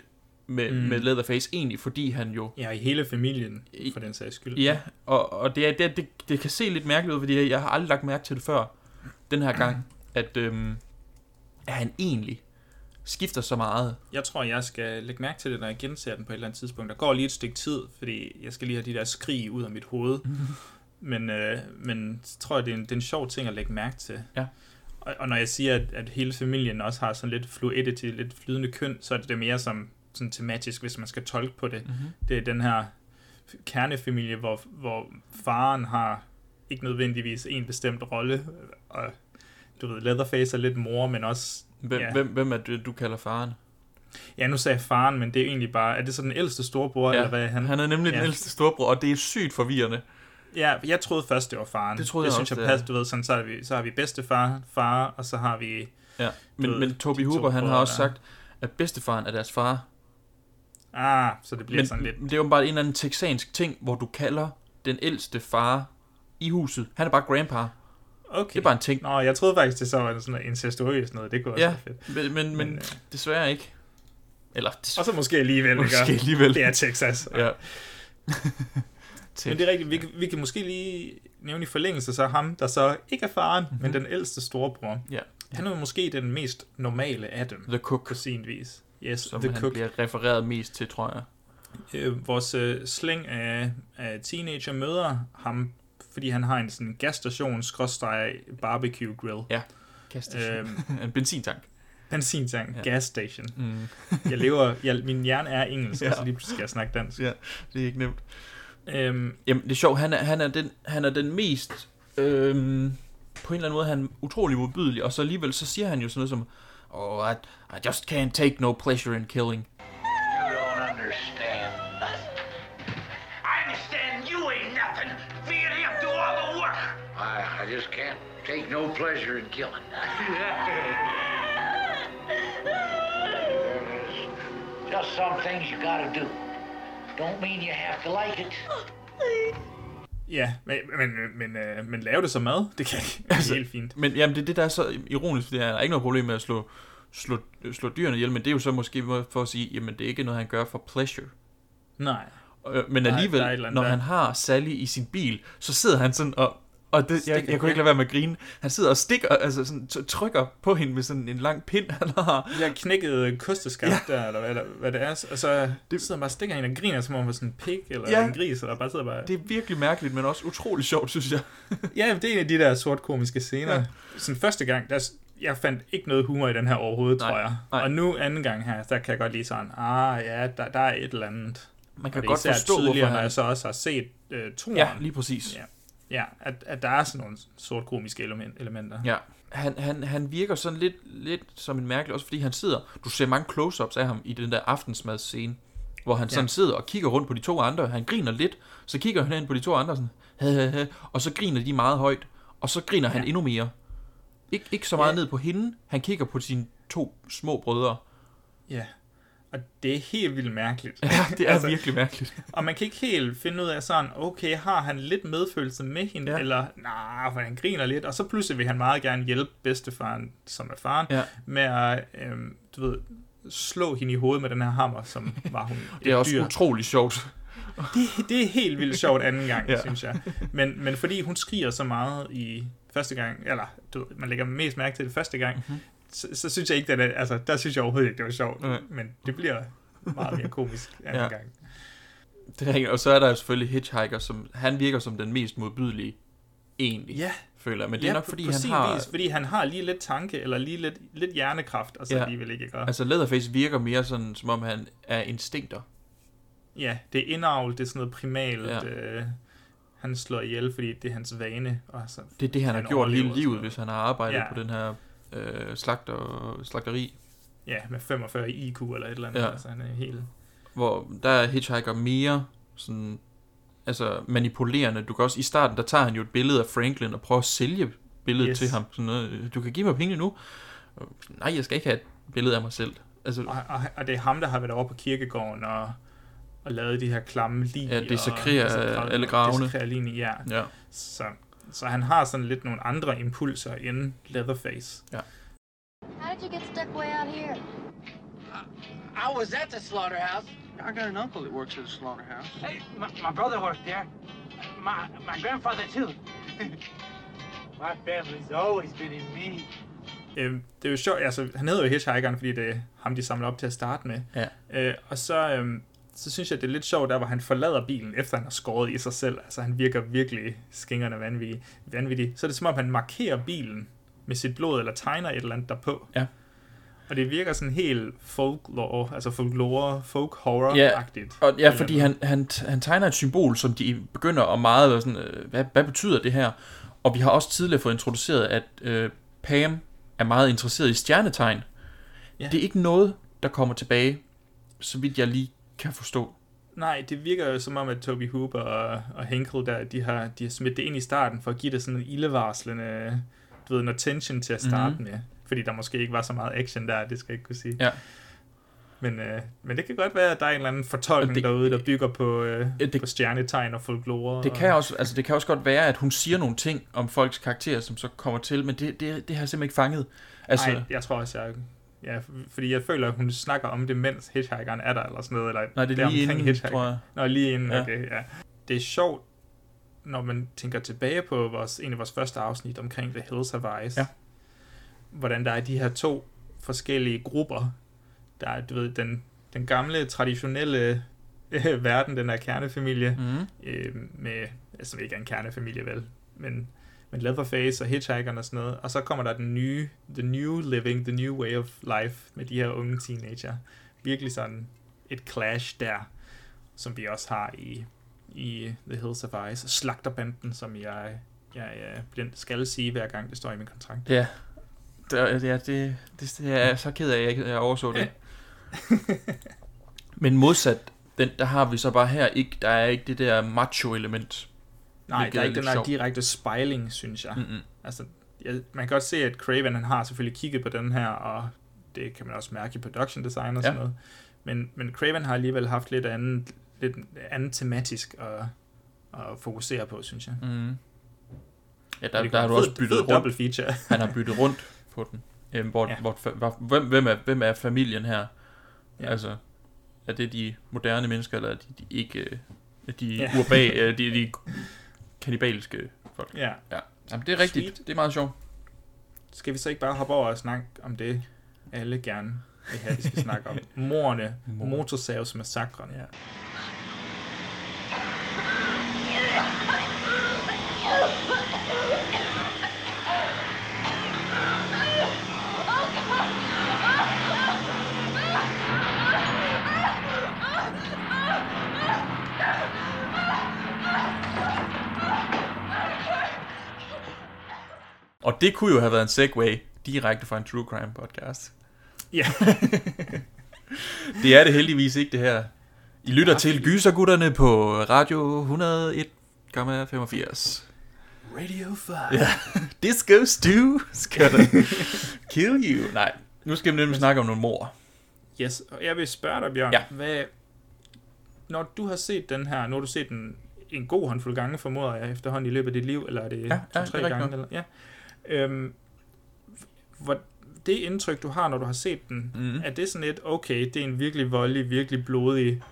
med, mm. med Leatherface, egentlig fordi han jo... Ja, i hele familien, for den sags skyld. Ja, og, og det, er, det, det, det kan se lidt mærkeligt ud, fordi jeg har aldrig lagt mærke til det før, den her gang, <clears throat> at, øhm, at han egentlig skifter så meget. Jeg tror, jeg skal lægge mærke til det, når jeg genser den på et eller andet tidspunkt. Der går lige et stykke tid, fordi jeg skal lige have de der skrig ud af mit hoved. <laughs> Men, øh, men så tror jeg, det er, en, det er en sjov ting at lægge mærke til. Ja. Og, og når jeg siger, at, at hele familien også har sådan lidt fluidity, lidt flydende køn, så er det, det mere som sådan tematisk, hvis man skal tolke på det. Mm-hmm. Det er den her kernefamilie, hvor, hvor faren har ikke nødvendigvis en bestemt rolle, og du ved, Leatherface er lidt mor, men også... Hvem, ja. hvem, hvem er det, du kalder faren? Ja, nu sagde jeg faren, men det er egentlig bare... Er det så den ældste storebror, ja, eller hvad? Han, han er nemlig ja. den ældste storebror, og det er sygt forvirrende. Ja, jeg troede først, det var faren. Det troede det jeg synes også, jeg passer, du ved, sådan, så, har vi, så har vi bedstefar, far, og så har vi... Ja, men, ved, men Toby Hooper, han har også sagt, at bedstefaren er deres far. Ah, så det bliver men, sådan lidt... det er jo bare en eller anden texansk ting, hvor du kalder den ældste far i huset. Han er bare grandpa. Okay. Det er bare en ting. Nå, jeg troede faktisk, det så var sådan noget incestuøst noget. Det kunne også ja, være fedt. Men, men, men, men øh... desværre ikke. Eller, des... Og så måske alligevel, måske ikke? alligevel. Det er Texas. Ja. <laughs> Men det er rigtigt, vi, vi kan måske lige nævne i forlængelse så ham, der så ikke er faren, mm-hmm. men den ældste storebror. Ja. Han er jo måske den mest normale af dem. The Cook. På sin vis. Yes, Som The han Cook. bliver refereret mest til, tror jeg. Øh, vores øh, slæng af, af teenager møder ham, fordi han har en sådan gasstation, barbecue grill. Ja, gasstation. Øhm, <laughs> en benzintank. Benzintank, ja. gas station. Mm. jeg lever, <laughs> jeg, min hjerne er engelsk, ja. og så lige pludselig skal jeg snakke dansk. Ja, det er ikke nemt. Øhm, Jamen, det er sjovt. Han er, han er, den, han er den mest... Øhm, på en eller anden måde, han er utrolig modbydelig, og så alligevel, så siger han jo sådan noget som, Oh, I, I just can't take no pleasure in killing. You don't understand nothing. I understand you ain't nothing. Me and him do all the work. I, I I just can't take no pleasure in killing. Just some things you gotta do. Don't mean you have to like it. Oh, Ja, men, men, men, øh, men lave det som mad, det kan ikke. Det er helt fint. Men jamen, det er det, der er så ironisk, fordi der er ikke noget problem med at slå, slå, slå dyrene ihjel, men det er jo så måske for at sige, jamen det er ikke noget, han gør for pleasure. Nej. Øh, Men Nej, alligevel, andet når der. han har Sally i sin bil, så sidder han sådan og... Og det, jeg, jeg kunne ikke lade være med at grine. Han sidder og stikker, altså sådan, trykker på hende med sådan en lang pind, <laughs> han har. De har knækket kosteskaft ja. der, eller hvad, eller hvad det er, og så det, sidder bare og stikker hende og griner, som om han var sådan en pig, eller Ja. en gris, eller bare sidder bare... Det er virkelig mærkeligt, men også utrolig sjovt, synes jeg. <laughs> Ja, det er en af de der sort komiske scener. Ja. Sådan første gang, der, jeg fandt ikke noget humor i den her overhovedet, Nej, tror jeg. nej. Og nu anden gang her, der kan jeg godt lide sådan, ah ja, der, der er et eller andet. Man kan godt forstå, hvorfor når han- jeg så også har set øh, turen. Ja, lige præcis. Ja, ja at, at der er sådan nogle sort komiske element, elementer. Ja. Han, han, han virker sådan lidt, lidt som en mærkelig, også fordi han sidder, du ser mange close-ups af ham i den der aftensmadsscene, hvor han Ja. sådan sidder og kigger rundt på de to andre, han griner lidt, så kigger han hen på de to andre sådan, "Hæ, hæ, hæ," og så griner de meget højt, og så griner han Ja. endnu mere. Ik- ikke så meget Ja. ned på hende, han kigger på sine to små brødre. Ja, og det er helt vildt mærkeligt. <laughs> Ja, det er virkelig mærkeligt. Og man kan ikke helt finde ud af sådan, okay, har han lidt medfølelse med hende, Ja. eller nej, for han griner lidt, og så pludselig vil han meget gerne hjælpe bedstefaren, som er faren, Ja. med at, øhm, du ved, slå hende i hovedet med den her hammer, som var hun <laughs> Det er også dyr. utrolig sjovt. Det, det er helt vildt sjovt anden gang, <laughs> Ja. synes jeg. Men, men fordi hun skriger så meget i første gang, eller du man lægger mest mærke til det første gang, Mhm. mm-hmm. Så, så synes jeg ikke, at det, altså, der synes jeg overhovedet ikke, det var sjovt. Nej. Men det bliver meget mere komisk <laughs> anden Ja. gang. Det er, og så er der jo selvfølgelig Hitchhiker, som han virker som den mest modbydelige, egentlig, Ja. føler. Men det ja, er nok, fordi på han har... Vis, fordi han har lige lidt tanke, eller lige lidt, lidt hjernekraft, og så Ja. alligevel ikke gør. Altså Leatherface virker mere sådan, som om han er instinkter. Ja, det er indavl, det er sådan noget primalt. Ja. Øh, han slår ihjel, fordi det er hans vane. Og så, Det er det, han har gjort hele livet, hvis han har arbejdet Ja. på den her øh, slagter, slagteri. Ja, med 45 i IQ eller et eller andet. Ja. Altså, han er helt... Hvor der er Hitchhiker mere sådan, altså manipulerende. Du kan også, i starten, der tager han jo et billede af Franklin og prøver at sælge billedet Yes. til ham. Sådan noget, du kan give mig penge nu. Nej, jeg skal ikke have et billede af mig selv. Altså, Og, og, og det er ham, der har været over på kirkegården og, og lavet de her klamme lig. Ja, altså, alle gravene. Dessekrerer ligene, ja. Ja. Så, så han har sådan lidt nogle andre impulser end Leatherface. Ja. How did you get stuck way out here? I was at the slaughterhouse. I got an uncle that works at a slaughterhouse. Hey, my, my brother worked there. My my grandfather too. <laughs> my family's always been in me. Øhm, det er jo sjovt, altså han hedder jo Hitchhikeren, fordi det er ham, de samler op til at starte med. Ja. Øh, og så, øhm, så synes jeg, det er lidt sjovt, der hvor han forlader bilen, efter han har skåret i sig selv. Altså han virker virkelig skingerne vanvittig. vanvittig. Så er det som om, han markerer bilen med sit blod, eller tegner et eller andet derpå. Ja. Og det virker sådan helt folklore, altså folklore, folk Ja, horror-agtigt. og, ja fordi han, han, han tegner et symbol, som de begynder at meget sådan, øh, hvad, hvad betyder det her? Og vi har også tidligere fået introduceret, at øh, Pam er meget interesseret i stjernetegn. Ja. Det er ikke noget, der kommer tilbage, så vidt jeg lige kan forstå. Nej, det virker jo som om, at Toby Hooper og, og Henkel, der, de har, de har smidt det ind i starten, for at give det sådan en ildevarslende, du ved, noget tension til at starte Mhm. mm-hmm. med. Fordi der måske ikke var så meget action der, det skal jeg ikke kunne sige. Ja. Men, øh, men det kan godt være, at der er en eller anden fortolkning det, derude, der bygger på, øh, det- på stjernetegn og folklore. Det og, kan, også, altså det kan også godt være, at hun siger nogle ting om folks karakterer, som så kommer til, men det, det, det har jeg simpelthen ikke fanget. Altså, Nej, jeg tror også, jeg... Ja, fordi jeg føler, at hun snakker om det, mens Hitchhikeren er der, eller sådan noget. Eller Nej, det er lige omkring inden, Hitchhiker. tror jeg. Nå, lige inden, Ja. okay, ja. Det er sjovt, når man tænker tilbage på vores, en af vores første afsnit omkring The Hills of Ice. Ja. Hvordan der er de her to forskellige grupper. Der er, du ved, den, den gamle, traditionelle øh, <laughs> verden, den der kernefamilie, Mhm. øh, med, altså ikke er en kernefamilie vel, men, men Leatherface og Hitchhikeren og sådan noget, og så kommer der den nye, the new living, the new way of life, med de her unge teenager. Virkelig sådan et clash der, som vi også har i, i The Hills of Ice. Slagterbanden, som jeg, jeg, jeg skal sige, hver gang det står i min kontrakt. Ja, det, ja, det, det, jeg er så ked af, at jeg, ikke- jeg overså det. <laughs> Men modsat, den, der har vi så bare her ikke, der er ikke det der macho-element. Nej, der er ikke den der direkte spejling, synes jeg. Mm-mm. Altså, jeg, man kan godt se, at Craven han har selvfølgelig kigget på den her, og det kan man også mærke i production design og sådan Ja. noget. Men, men Craven har alligevel haft lidt andet, lidt andet tematisk at, at fokusere på, synes jeg. Mm. Ja, der, der har du også byttet rundt. feature. <laughs> Han har byttet rundt på den. Øhm, hvor, Ja. hvor, hvem, hvem, er, hvem er familien her? Ja. Altså, er det de moderne mennesker, eller er det de ikke... øh, De Ja. ja. urban, øh, <laughs> de, de kannibaliske folk? Ja. ja. Jamen, det er rigtigt. Sweet. Det er meget sjovt. Skal vi så ikke bare hoppe over og snakke om det, alle gerne vil have, vi skal snakke om? <laughs> Morne, Mord. motorsavsmassakren. Ja. Og det kunne jo have været en segue direkte fra en True Crime podcast. Ja. <laughs> det er det heldigvis ikke, det her. I lytter til Gysergutterne på Radio 101,85. Radio 5. Ja. <laughs> Disco Stew skal der kill you. Nej, nu skal vi nemlig snakke om nogle mor. Yes, og jeg vil spørge dig, Bjørn, Ja. hvad, når du har set den her, har du set den en god håndfuld gange, formoder jeg, efterhånden i løbet af dit liv, eller er det Ja, ja, to-tre rigtigt gange? Eller, ja. Øhm, hvor, det indtryk, du har, når du har set den, Mhm. er det sådan lidt, okay, det er en virkelig voldelig, virkelig blodig,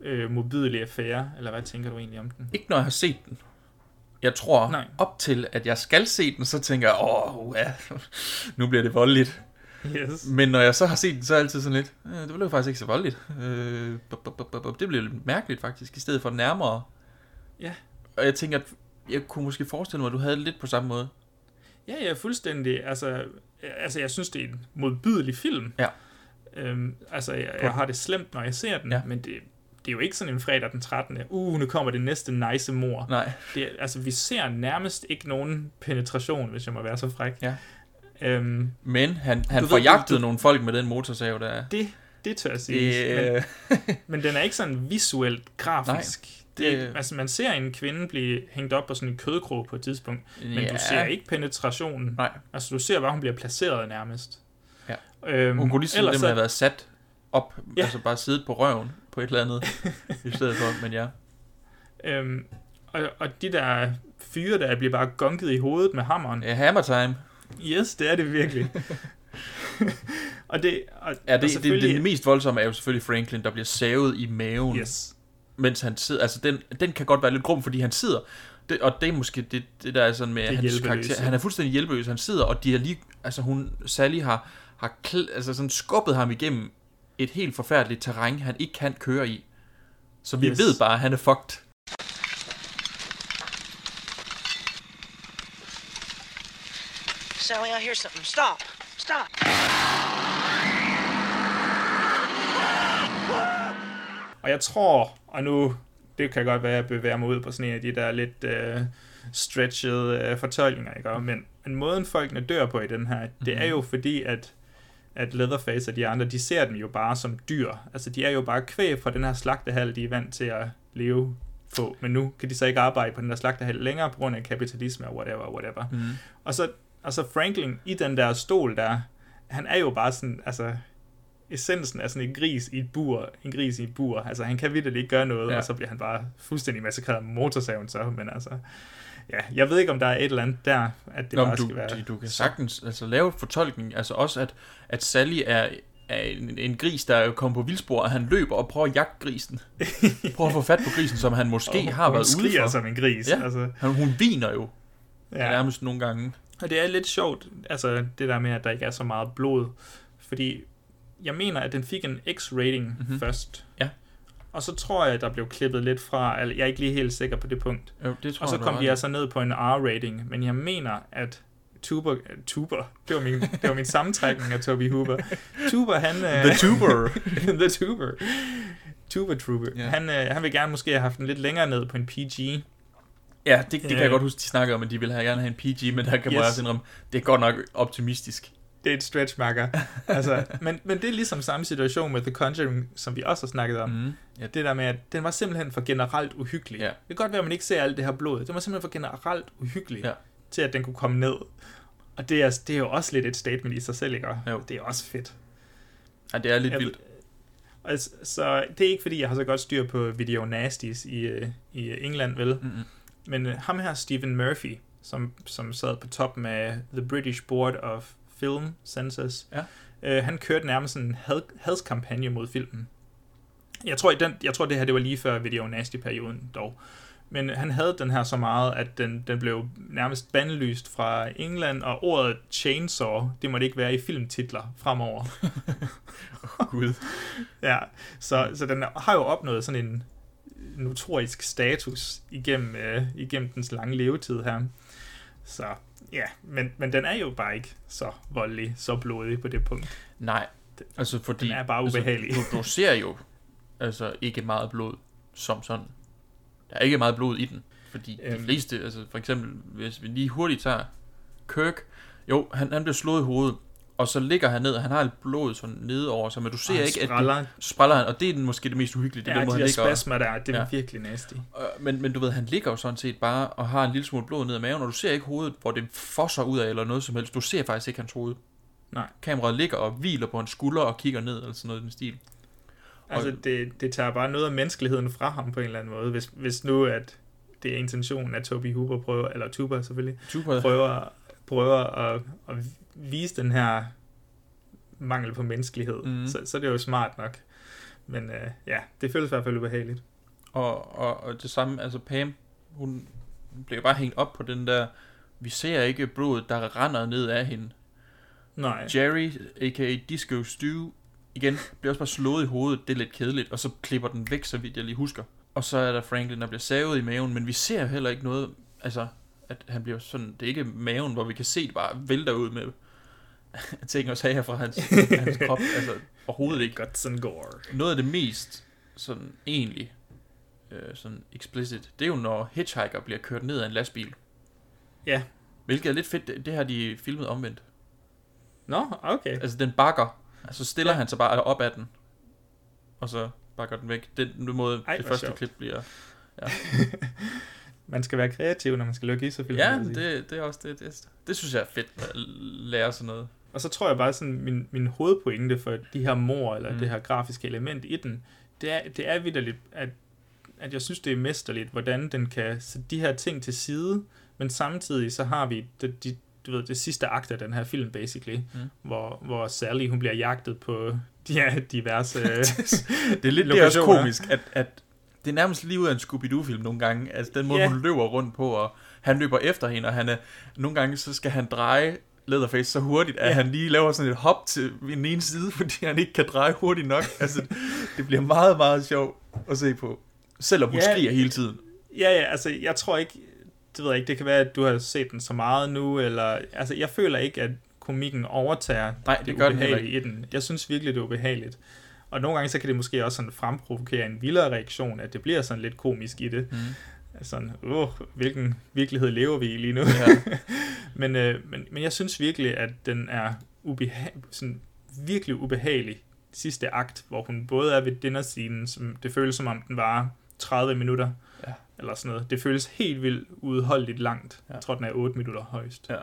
øh, modbydelig affære, eller hvad tænker du egentlig om den? Ikke når jeg har set den. Jeg tror, Nej. Op til, at jeg skal se den, så tænker jeg, åh, ja, <laughs> nu bliver det voldeligt. Yes. Men når jeg så har set den, så er jeg altid sådan lidt, øh, det blev faktisk ikke så voldeligt. Øh, det blev lidt mærkeligt faktisk, i stedet for nærmere. Ja. Og jeg tænker, at jeg kunne måske forestille mig, at du havde det lidt på samme måde. Ja, ja, fuldstændig. Altså, altså jeg synes, det er en modbydelig film. Ja. Øhm, altså, jeg, jeg har det slemt, når jeg ser den, Ja. men det, det er jo ikke sådan en fredag den 13. Uh, nu kommer det næste nice mor. Nej. Det, altså, vi ser nærmest ikke nogen penetration, hvis jeg må være så fræk. Ja. Øhm, Men han, han du- nogle folk med den motorsav, der er. det, det tør jeg sige. Det, Men, men den er ikke sådan visuelt grafisk. Nej, det, det- det, altså, man ser en kvinde blive hængt op på sådan en kødkrog på et tidspunkt, men Ja. du ser ikke penetrationen. Nej. Altså, du ser bare, hun bliver placeret nærmest. Ja. Øhm, Hun kunne lige så ellers nemt have været sat op, Ja. altså bare siddet på røven på et eller andet, <laughs> i stedet for, men ja. Øhm, og, og de der fyre, der bliver bare gunket i hovedet med hammeren. Ja, hammer time. Yes, det er det virkelig. <laughs> og det, og, Ja, og det, det, selvfølgelig- det, mest voldsomme er jo selvfølgelig Franklin, der bliver savet i maven. Yes. Mens han sidder, altså den, den kan godt være lidt grum, fordi han sidder, det, og det er måske det, det der er sådan med Det er hans hjælpeløse. karakter, han er fuldstændig hjælpeløs, han sidder, og de har lige, altså hun, Sally har, har kl, altså sådan skubbet ham igennem et helt forfærdeligt terræn, han ikke kan køre i. Så vi yes. ved bare, at han er fucked. Sally, I hear something. Stop. Stop. Og jeg tror, og nu, det kan godt være, at jeg bevæger mig ud på sådan en af de der lidt uh, stretched uh, fortolkninger, ikke? Men, men måden folkene dør på i den her, det er jo fordi, at, at Leatherface og de andre, de ser dem jo bare som dyr. Altså, de er jo bare kvæg fra den her slagtehal, de er vant til at leve på. Men nu kan de så ikke arbejde på den der slagtehal længere, på grund af kapitalisme og whatever, whatever. Mhm. Og så, og så Franklin i den der stol der, han er jo bare sådan, altså, essensen er sådan en gris i et bur, en gris i et bur. Altså, han kan virkelig ikke gøre noget, ja. Og så bliver han bare fuldstændig massakreret med motorsaven så, men altså, ja, jeg ved ikke, om der er et eller andet der, at det Nå, bare du, skal være... du, du kan sagtens altså, lave fortolkning, altså også, at, at Sally er, er en, en gris, der er kommet på vildspor, og han løber og prøver at jagte grisen. <laughs> Prøver at få fat på grisen, som han måske Og har hun været ude for. som en gris, Ja, altså. han, hun viner jo Ja. ja. nærmest nogle gange. Og det er lidt sjovt, altså det der med, at der ikke er så meget blod, fordi jeg mener, at den fik en X-rating mm-hmm. først. Ja. Og så tror jeg, at der blev klippet lidt fra, altså, jeg er ikke lige helt sikker på det punkt. Jo, det tror og så kom de altså ned på en R-rating, men jeg mener, at Tuber, Tuber, det var min, det var min sammentrækning af Toby Hooper. Tuber, han... øh, The Tuber. <laughs> The Tuber. Tuber Trooper. Ja. Han, øh, han vil gerne måske have haft den lidt længere ned på en PG. Ja, det, det kan Øh. jeg godt huske, de snakker om, at de vil have, gerne have en PG, men der kan. Yes. man også indrømme, det er godt nok optimistisk. Det er et stretch marker. altså, men, men det er ligesom samme situation med The Conjuring, som vi også har snakket om. Mm, ja. Det der med, at den var simpelthen for generelt uhyggelig. Ja. Det kan godt være, at man ikke ser alt det her blod. Den var simpelthen for generelt uhyggelig, ja. til at den kunne komme ned. Og det er, det er jo også lidt et statement i sig selv, ikke? Jo. Det er også fedt. Ja, det er lidt Jeg- vildt. Altså, så det er ikke fordi, jeg har så godt styr på Video Nasties i, øh, i England, vel? Mm-hmm. Men øh, ham her, Stephen Murphy, som, som sad på toppen af The British Board of Film Censors, ja. øh, han kørte nærmest en had, hadskampagne mod filmen. Jeg tror, i den, jeg tror, det her det var lige før Video Nasty-perioden dog. Men han havde den her så meget, at den, den blev nærmest bandlyst fra England, og ordet chainsaw, det måtte ikke være i filmtitler fremover. <laughs> Gud. <laughs> ja, så, så den har jo opnået sådan en notorisk status igennem, øh, igennem dens lange levetid her. Så ja, men, men den er jo bare ikke så voldelig, så blodig på det punkt. Nej, altså fordi... Den er bare ubehagelig. Altså, du, du ser jo altså ikke meget blod som sådan. Der er ikke meget blod i den. Fordi øhm. de fleste, altså for eksempel, hvis vi lige hurtigt tager Kirk, jo, han, han bliver slået i hovedet, og så ligger han ned, og han har et blod sådan nede over sig, men du ser Og ikke, spræller. at du, spræller han, og det er den, måske det mest uhyggelige. Det er Ja, den, hvor de han der ligger, spasmer der, det er virkelig nasty. Men, men du ved, han ligger jo sådan set bare og har en lille smule blod ned ad maven, og du ser ikke hovedet, hvor det fosser ud af eller noget som helst. Du ser faktisk ikke hans hoved. Nej. Kameraet ligger og hviler på en skulder og kigger ned, eller sådan noget i den stil. Altså, det, det tager bare noget af menneskeligheden fra ham på en eller anden måde, hvis, hvis nu, at det er intentionen, at Toby Hooper prøver, eller Tuber selvfølgelig, Tuber. prøver, prøver at, at vise den her mangel på menneskelighed, mm. så, så det er jo smart nok. Men øh, ja, det føles i hvert fald ubehageligt. Og, og, og det samme, altså Pam, hun bliver bare hængt op på den der, vi ser ikke blodet, der render ned af hende. Nej. Jerry, a.k.a. Disco Stew, igen, bliver også bare slået i hovedet, det er lidt kedeligt, og så klipper den væk, så vidt jeg lige husker. Og så er der Franklin, der bliver savet i maven, men vi ser heller ikke noget, altså, at han bliver sådan, det er ikke maven, hvor vi kan se det bare vælter ud med <laughs> ting og sager fra hans, hans krop, altså overhovedet ikke. Guts and gore. Noget af det mest sådan egentlig øh, sådan explicit, det er jo når Hitchhiker bliver kørt ned af en lastbil. Ja. Hvilket er lidt fedt, det, det har de filmet omvendt. Nå, okay. Altså den bakker, altså stiller ja. han sig bare op ad den, og så bakker den væk. Den måde, Ej, det første sjovt. klip bliver... Ja, <laughs> Man skal være kreativ, når man skal lukke i så film. ja det, det er også det, det. Det synes jeg er fedt at lære sådan noget. Og så tror jeg bare sådan, min, min hovedpointe for de her mor, eller Mm. det her grafiske element i den, det er, det er vidderligt, at, at jeg synes, det er mesterligt, hvordan den kan sætte de her ting til side, men samtidig så har vi det, de, du ved, det sidste akt af den her film, basically, Mm. hvor, hvor Sally, hun bliver jagtet på de her diverse <laughs> det er lidt <laughs> det er også komisk, at, at det er nærmest lige ud af en Scooby-Doo-film nogle gange. Altså den måde, Ja. hun løber rundt på, og han løber efter hende, og han er, nogle gange så skal han dreje Leatherface så hurtigt, at Ja. han lige laver sådan et hop til den ene side, <laughs> fordi han ikke kan dreje hurtigt nok. Altså, det bliver meget, meget sjovt at se på. Selvom hun Ja. skriger hele tiden. Ja, ja, altså jeg tror ikke, det ved jeg ikke, det kan være, at du har set den så meget nu, eller, altså jeg føler ikke, at komikken overtager Nej, det gør den heller i den. Jeg synes virkelig, det er ubehageligt. Og nogle gange, så kan det måske også sådan fremprovokere en vildere reaktion, at det bliver sådan lidt komisk i det. Mm. Sådan, åh, hvilken virkelighed lever vi i lige nu? Ja. <laughs> men, øh, men, men jeg synes virkelig, at den er ubeha- sådan virkelig ubehagelig sidste akt, hvor hun både er ved dinnerscenen, som det føles som om den var 30 minutter, Ja. eller sådan noget. Det føles helt vildt udholdeligt langt. Ja. Jeg tror, den er 8 minutter højst. Ja.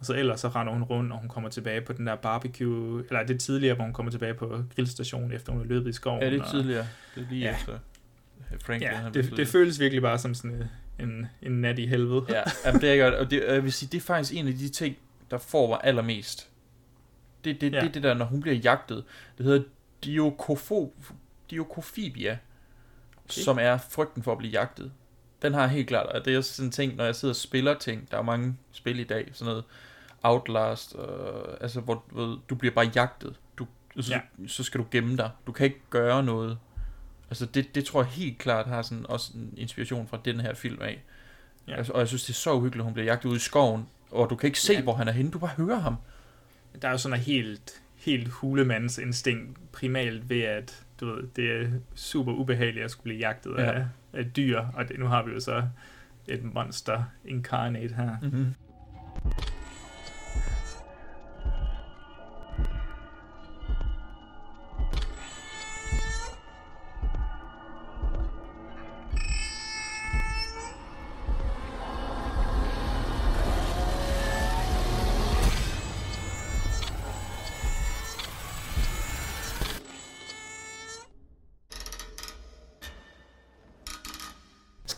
Og så ellers så render hun rundt, og hun kommer tilbage på den der barbecue, eller det er tidligere, hvor hun kommer tilbage på grillstationen, efter hun er løbet i skoven. Ja, det er tidligere. Det er lige Ja. efter Franklin. Ja, han det, det slået. føles virkelig bare som sådan øh, en, en nat i helvede. Ja, <laughs> jamen, det er godt. Og det, jeg vil sige, det er faktisk en af de ting, der får mig allermest. Det, det, Ja. det er det der, når hun bliver jagtet. Det hedder diokofo, diokofibia, okay. som er frygten for at blive jagtet. Den har jeg helt klart, og det er sådan en ting, når jeg sidder og spiller ting, der er mange spil i dag, sådan noget Outlast, øh, altså hvor du, ved, du bliver bare jagtet. Du, så, Ja. så skal du gemme dig. Du kan ikke gøre noget. Altså det, det tror jeg helt klart har sådan også en inspiration fra den her film af. Ja. Altså, og jeg synes, det er så uhyggeligt, at hun bliver jagtet ud i skoven, og du kan ikke se, Ja. hvor han er henne, du bare hører ham. Der er jo sådan en helt, helt hulemands instinkt primalt ved, at du ved, det er super ubehageligt at skulle blive jagtet Ja. ja. af, af dyr, og det, nu har vi jo så et monster incarnate her. Mm-hmm.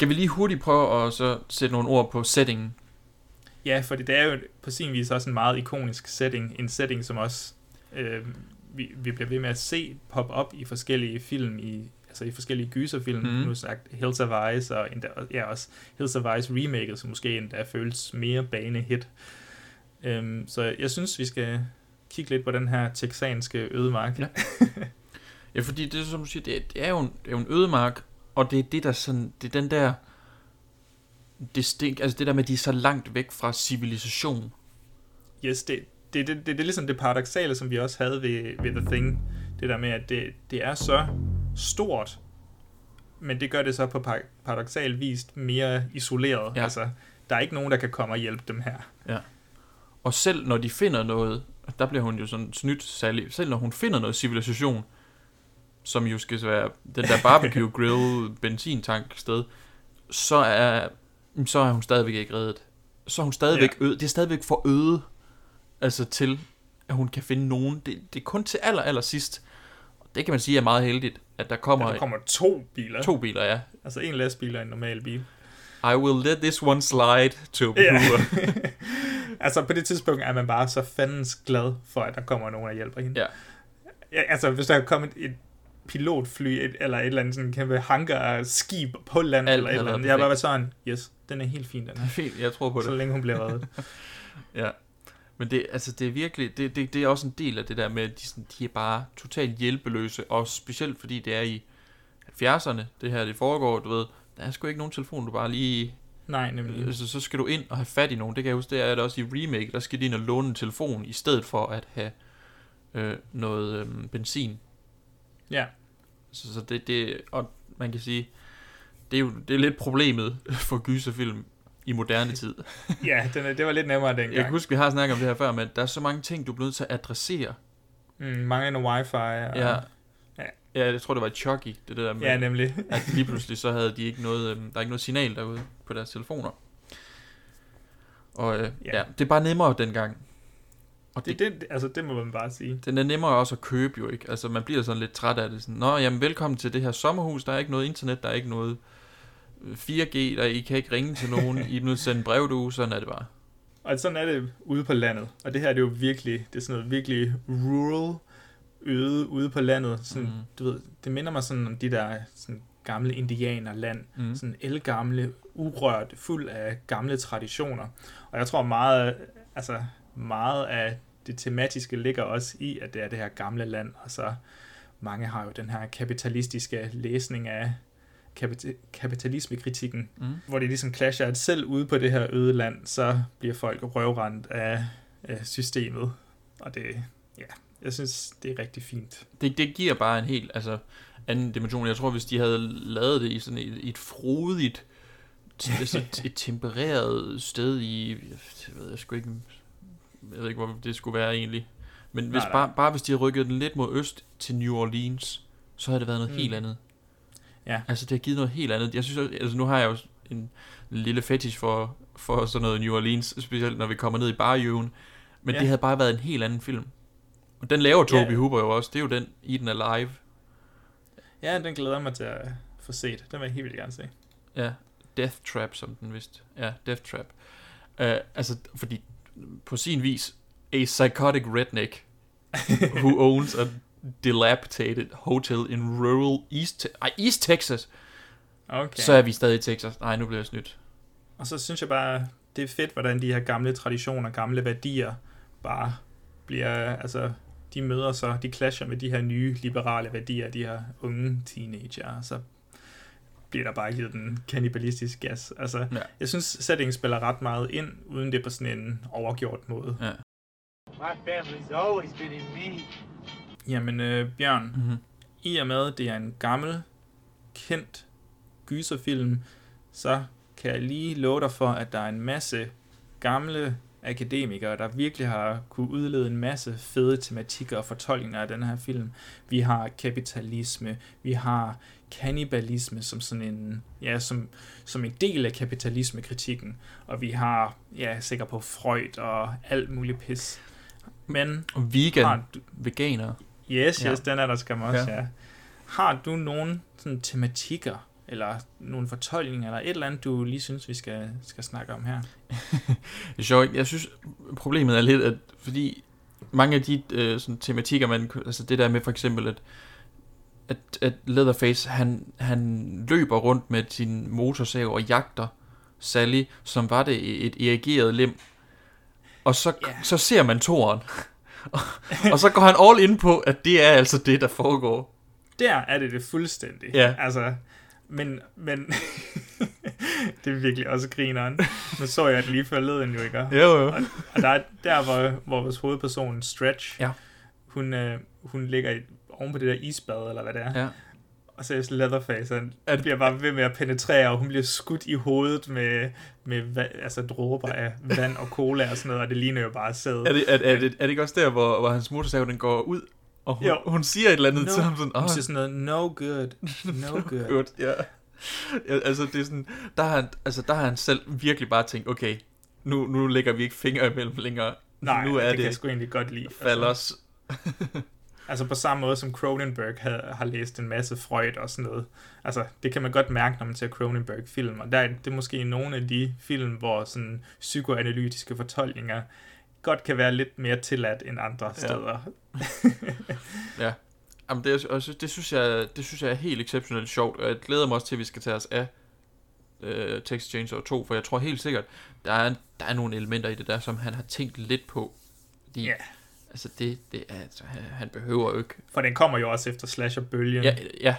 Skal vi lige hurtigt prøve at så sætte nogle ord på settingen? Ja, for det er jo på sin vis også en meget ikonisk setting. En setting, som også øh, vi, vi bliver ved med at se pop op i forskellige film, i, altså i forskellige gyserfilm. Mm. Nu sagt Hills of Ice, og endda, ja, også Hills of Ice remaket, som måske endda føles mere banehit. Øhm, så jeg synes, vi skal kigge lidt på den her texanske ødemark. Ja. <laughs> ja, fordi det, som du siger, det er, det er jo en, det er jo en ødemark, og det er det der sådan, det er den der distinkt, altså det der med, at de er så langt væk fra civilisation. Yes, det, det, det, det, det er ligesom det paradoxale, som vi også havde ved, ved The Thing. Det der med, at det, det er så stort, men det gør det så på paradoxal vis mere isoleret. Ja. Altså, der er ikke nogen, der kan komme og hjælpe dem her. Ja. Og selv når de finder noget, der bliver hun jo sådan snydt, Sally, selv når hun finder noget civilisation, som jo skal være den der barbecue <laughs> grill benzintank sted, så er, så er hun stadigvæk ikke reddet. Så er hun stadigvæk ja. øde. Det er stadigvæk for øde, altså til, at hun kan finde nogen. Det, det er kun til aller, aller sidst. Det kan man sige er meget heldigt, at der kommer... Ja, der kommer to biler. To biler, ja. Altså en lastbil og en normal bil. I will let this one slide, to ja. <laughs> altså på det tidspunkt er man bare så fandens glad for, at der kommer nogen og hjælper hende. Ja. ja altså hvis der er kommet et pilotfly, et, eller et eller andet sådan kæmpe hangar skib på land, Alt eller et eller andet. Jeg var bare sådan, yes, den er helt fin, den her. <laughs> Fint, jeg tror på det. Så længe hun bliver reddet. <laughs> ja. Men det, altså, det er virkelig, det, det, det er også en del af det der med, at de, sådan, de er bare totalt hjælpeløse, og specielt fordi det er i 70'erne, det her det foregår, du ved, der er sgu ikke nogen telefon, du bare lige... Nej, nemlig. Altså, så skal du ind og have fat i nogen. Det kan jeg huske, det er det også i remake, der skal de ind og låne en telefon, i stedet for at have øh, noget øh, benzin. Ja. Så, så det, det, og man kan sige, det er jo det er lidt problemet <laughs> for gyserfilm i moderne tid. <laughs> ja, den, det var lidt nemmere dengang. Jeg kan huske, vi har snakket om det her før, men der er så mange ting, du bliver nødt til at adressere. Mm, mange wifi. Og... Ja, Ja, jeg tror, det var Chucky, det der med, ja, nemlig. <laughs> at lige pludselig så havde de ikke noget, øhm, der er ikke noget signal derude på deres telefoner. Og øh, ja. ja, det er bare nemmere dengang. Og det, det, det, altså, det må man bare sige. Den er nemmere også at købe jo, ikke? Altså, man bliver sådan lidt træt af det. Sådan, Nå, jamen, velkommen til det her sommerhus. Der er ikke noget internet, der er ikke noget 4G, øh, der I kan ikke ringe til nogen. I er nødt til at sende brev, du. Sådan er det bare. Og sådan er det ude på landet. Og det her det er jo virkelig, det er sådan noget virkelig rural øde ude på landet. Sådan, mm. du ved, det minder mig sådan om de der sådan gamle indianerland. Mm. Sådan elgamle, urørt, fuld af gamle traditioner. Og jeg tror meget, altså meget af det tematiske ligger også i, at det er det her gamle land. Og så mange har jo den her kapitalistiske læsning af kapit- kapitalismekritikken, mm. hvor det ligesom clasher, at selv ude på det her øde land, så bliver folk røvrendt af, af systemet. Og det, ja, jeg synes, det er rigtig fint. Det, det giver bare en helt altså, anden dimension. Jeg tror, hvis de havde lavet det i sådan et, et frodigt, et, et tempereret sted i, jeg ved jeg sgu ikke, jeg ved ikke, hvor det skulle være egentlig. Men hvis, nej, nej. Bare, bare hvis de havde rykket den lidt mod øst til New Orleans, så havde det været noget mm. helt andet. Ja. Altså, det har givet noget helt andet. Jeg synes, altså nu har jeg jo en, lille fetish for, for sådan noget New Orleans, specielt når vi kommer ned i Bayou'en. Men ja. det havde bare været en helt anden film. Og den laver Toby ja. Hooper jo også. Det er jo den den Alive. Ja, den glæder mig til at få set. Den vil jeg helt vildt gerne se. Ja, Death Trap, som den vist. Ja, Death Trap. Uh, altså, fordi på sin vis, a psychotic redneck who <laughs> owns a dilapidated hotel in rural East, Te- East Texas. Okay. Så er vi stadig i Texas. Nej, nu bliver jeg snydt. Og så synes jeg bare, det er fedt, hvordan de her gamle traditioner, gamle værdier, bare bliver, altså, de møder så, de clasher med de her nye liberale værdier, de her unge teenager, så bliver der bare givet den kannibalistisk gas. Altså, ja. jeg synes, settingen spiller ret meget ind, uden det på sådan en overgjort måde. Ja. My family's always been in me. Jamen, øh, Bjørn, mm-hmm. i og med, det er en gammel, kendt gyserfilm, så kan jeg lige love dig for, at der er en masse gamle akademikere, der virkelig har kunne udlede en masse fede tematikker og fortolkninger af den her film. Vi har kapitalisme, vi har kannibalisme som sådan en, ja, som, som en del af kapitalismekritikken, og vi har, ja, sikker på Freud og alt muligt pis. Men... Og vegan, har du, veganer. Yes, yes, ja. den er der skal også, ja. ja. Har du nogle sådan tematikker, eller nogle fortolkninger, eller et eller andet, du lige synes, vi skal, skal snakke om her? <laughs> Det er sjovt. Jeg synes, problemet er lidt, at fordi mange af de øh, sådan, tematikker, man, altså det der med for eksempel, at, at, at Leatherface, han, han løber rundt med sin motorsav og jagter Sally, som var det et erigeret lem, og så, yeah. så ser man toren, og, og så går han all in på, at det er altså det, der foregår. Der er det det fuldstændig. Ja. Altså, men, men <laughs> det er virkelig også grineren. Nu så jeg det lige før leden jo, ikke? Jo, jo. Og, og der er der, hvor, hvor vores hovedperson, Stretch, ja. hun, øh, hun ligger i, oven på det der isbad, eller hvad det er. Ja. Og så er Leatherface, han at, bliver bare ved med at penetrere, og hun bliver skudt i hovedet med, med altså dråber af vand og cola og sådan noget, og det ligner jo bare sæd. Er det, er, er, det, er det ikke også der, hvor, hvor hans motorsav den går ud, og hun, Jo. hun siger et eller andet no, til ham sådan, Hun "Åh." siger sådan noget, no good, no <laughs> good. Good, ja. ja. Altså, det er sådan, der har, han, altså, der har han selv virkelig bare tænkt, okay, nu, nu lægger vi ikke fingre imellem længere. Nej, nu er det, det, kan jeg sgu egentlig godt lide. Fallos. <laughs> Altså på samme måde som Cronenberg har, har læst en masse Freud og sådan noget. Altså det kan man godt mærke, når man ser Cronenberg-film. Og der er det er måske nogle af de film, hvor sådan psykoanalytiske fortolkninger godt kan være lidt mere tilladt end andre steder. <laughs> ja. Jamen, det, og det, synes jeg, det synes jeg er helt exceptionelt sjovt, og jeg glæder mig også til, at vi skal tage os af øh, Texas Chainsaw 2, for jeg tror helt sikkert, der er, der er nogle elementer i det der, som han har tænkt lidt på. Fordi, Ja. Altså, det, det er, altså, han, han behøver jo ikke. For den kommer jo også efter slasher-bølgen. Ja, ja.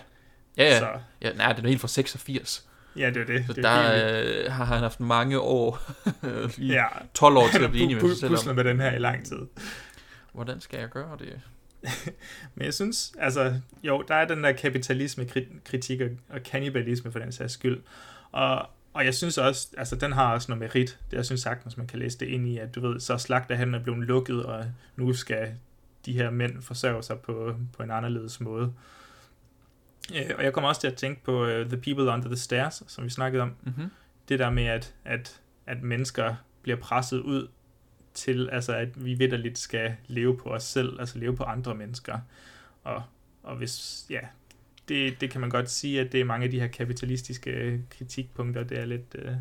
Ja, ja. Så- ja nej, den er helt fra 86. Ja, det er det. Så Det er der øh, har han haft mange år, <laughs> Ja. 12 år til at blive enig med sig selv om. med den her i lang tid. Hvordan skal jeg gøre det? <laughs> Men jeg synes, altså, jo, der er den der kapitalisme-kritik og, og kannibalisme for den sags skyld. Og, og jeg synes også, altså, den har også noget merit. Det jeg synes sagtens, man kan læse det ind i, at du ved, så slagterhandlen er blevet lukket, og nu skal de her mænd forsørge sig på, på en anderledes måde. Øh, og jeg kommer også til at tænke på uh, The People Under the Stairs, som vi snakkede om. Mhm. Det der med, at, at, at mennesker bliver presset ud til, altså at vi vidderligt skal leve på os selv, altså leve på andre mennesker. Og, og hvis, ja, det, det kan man godt sige, at det er mange af de her kapitalistiske kritikpunkter, det er lidt... Øh,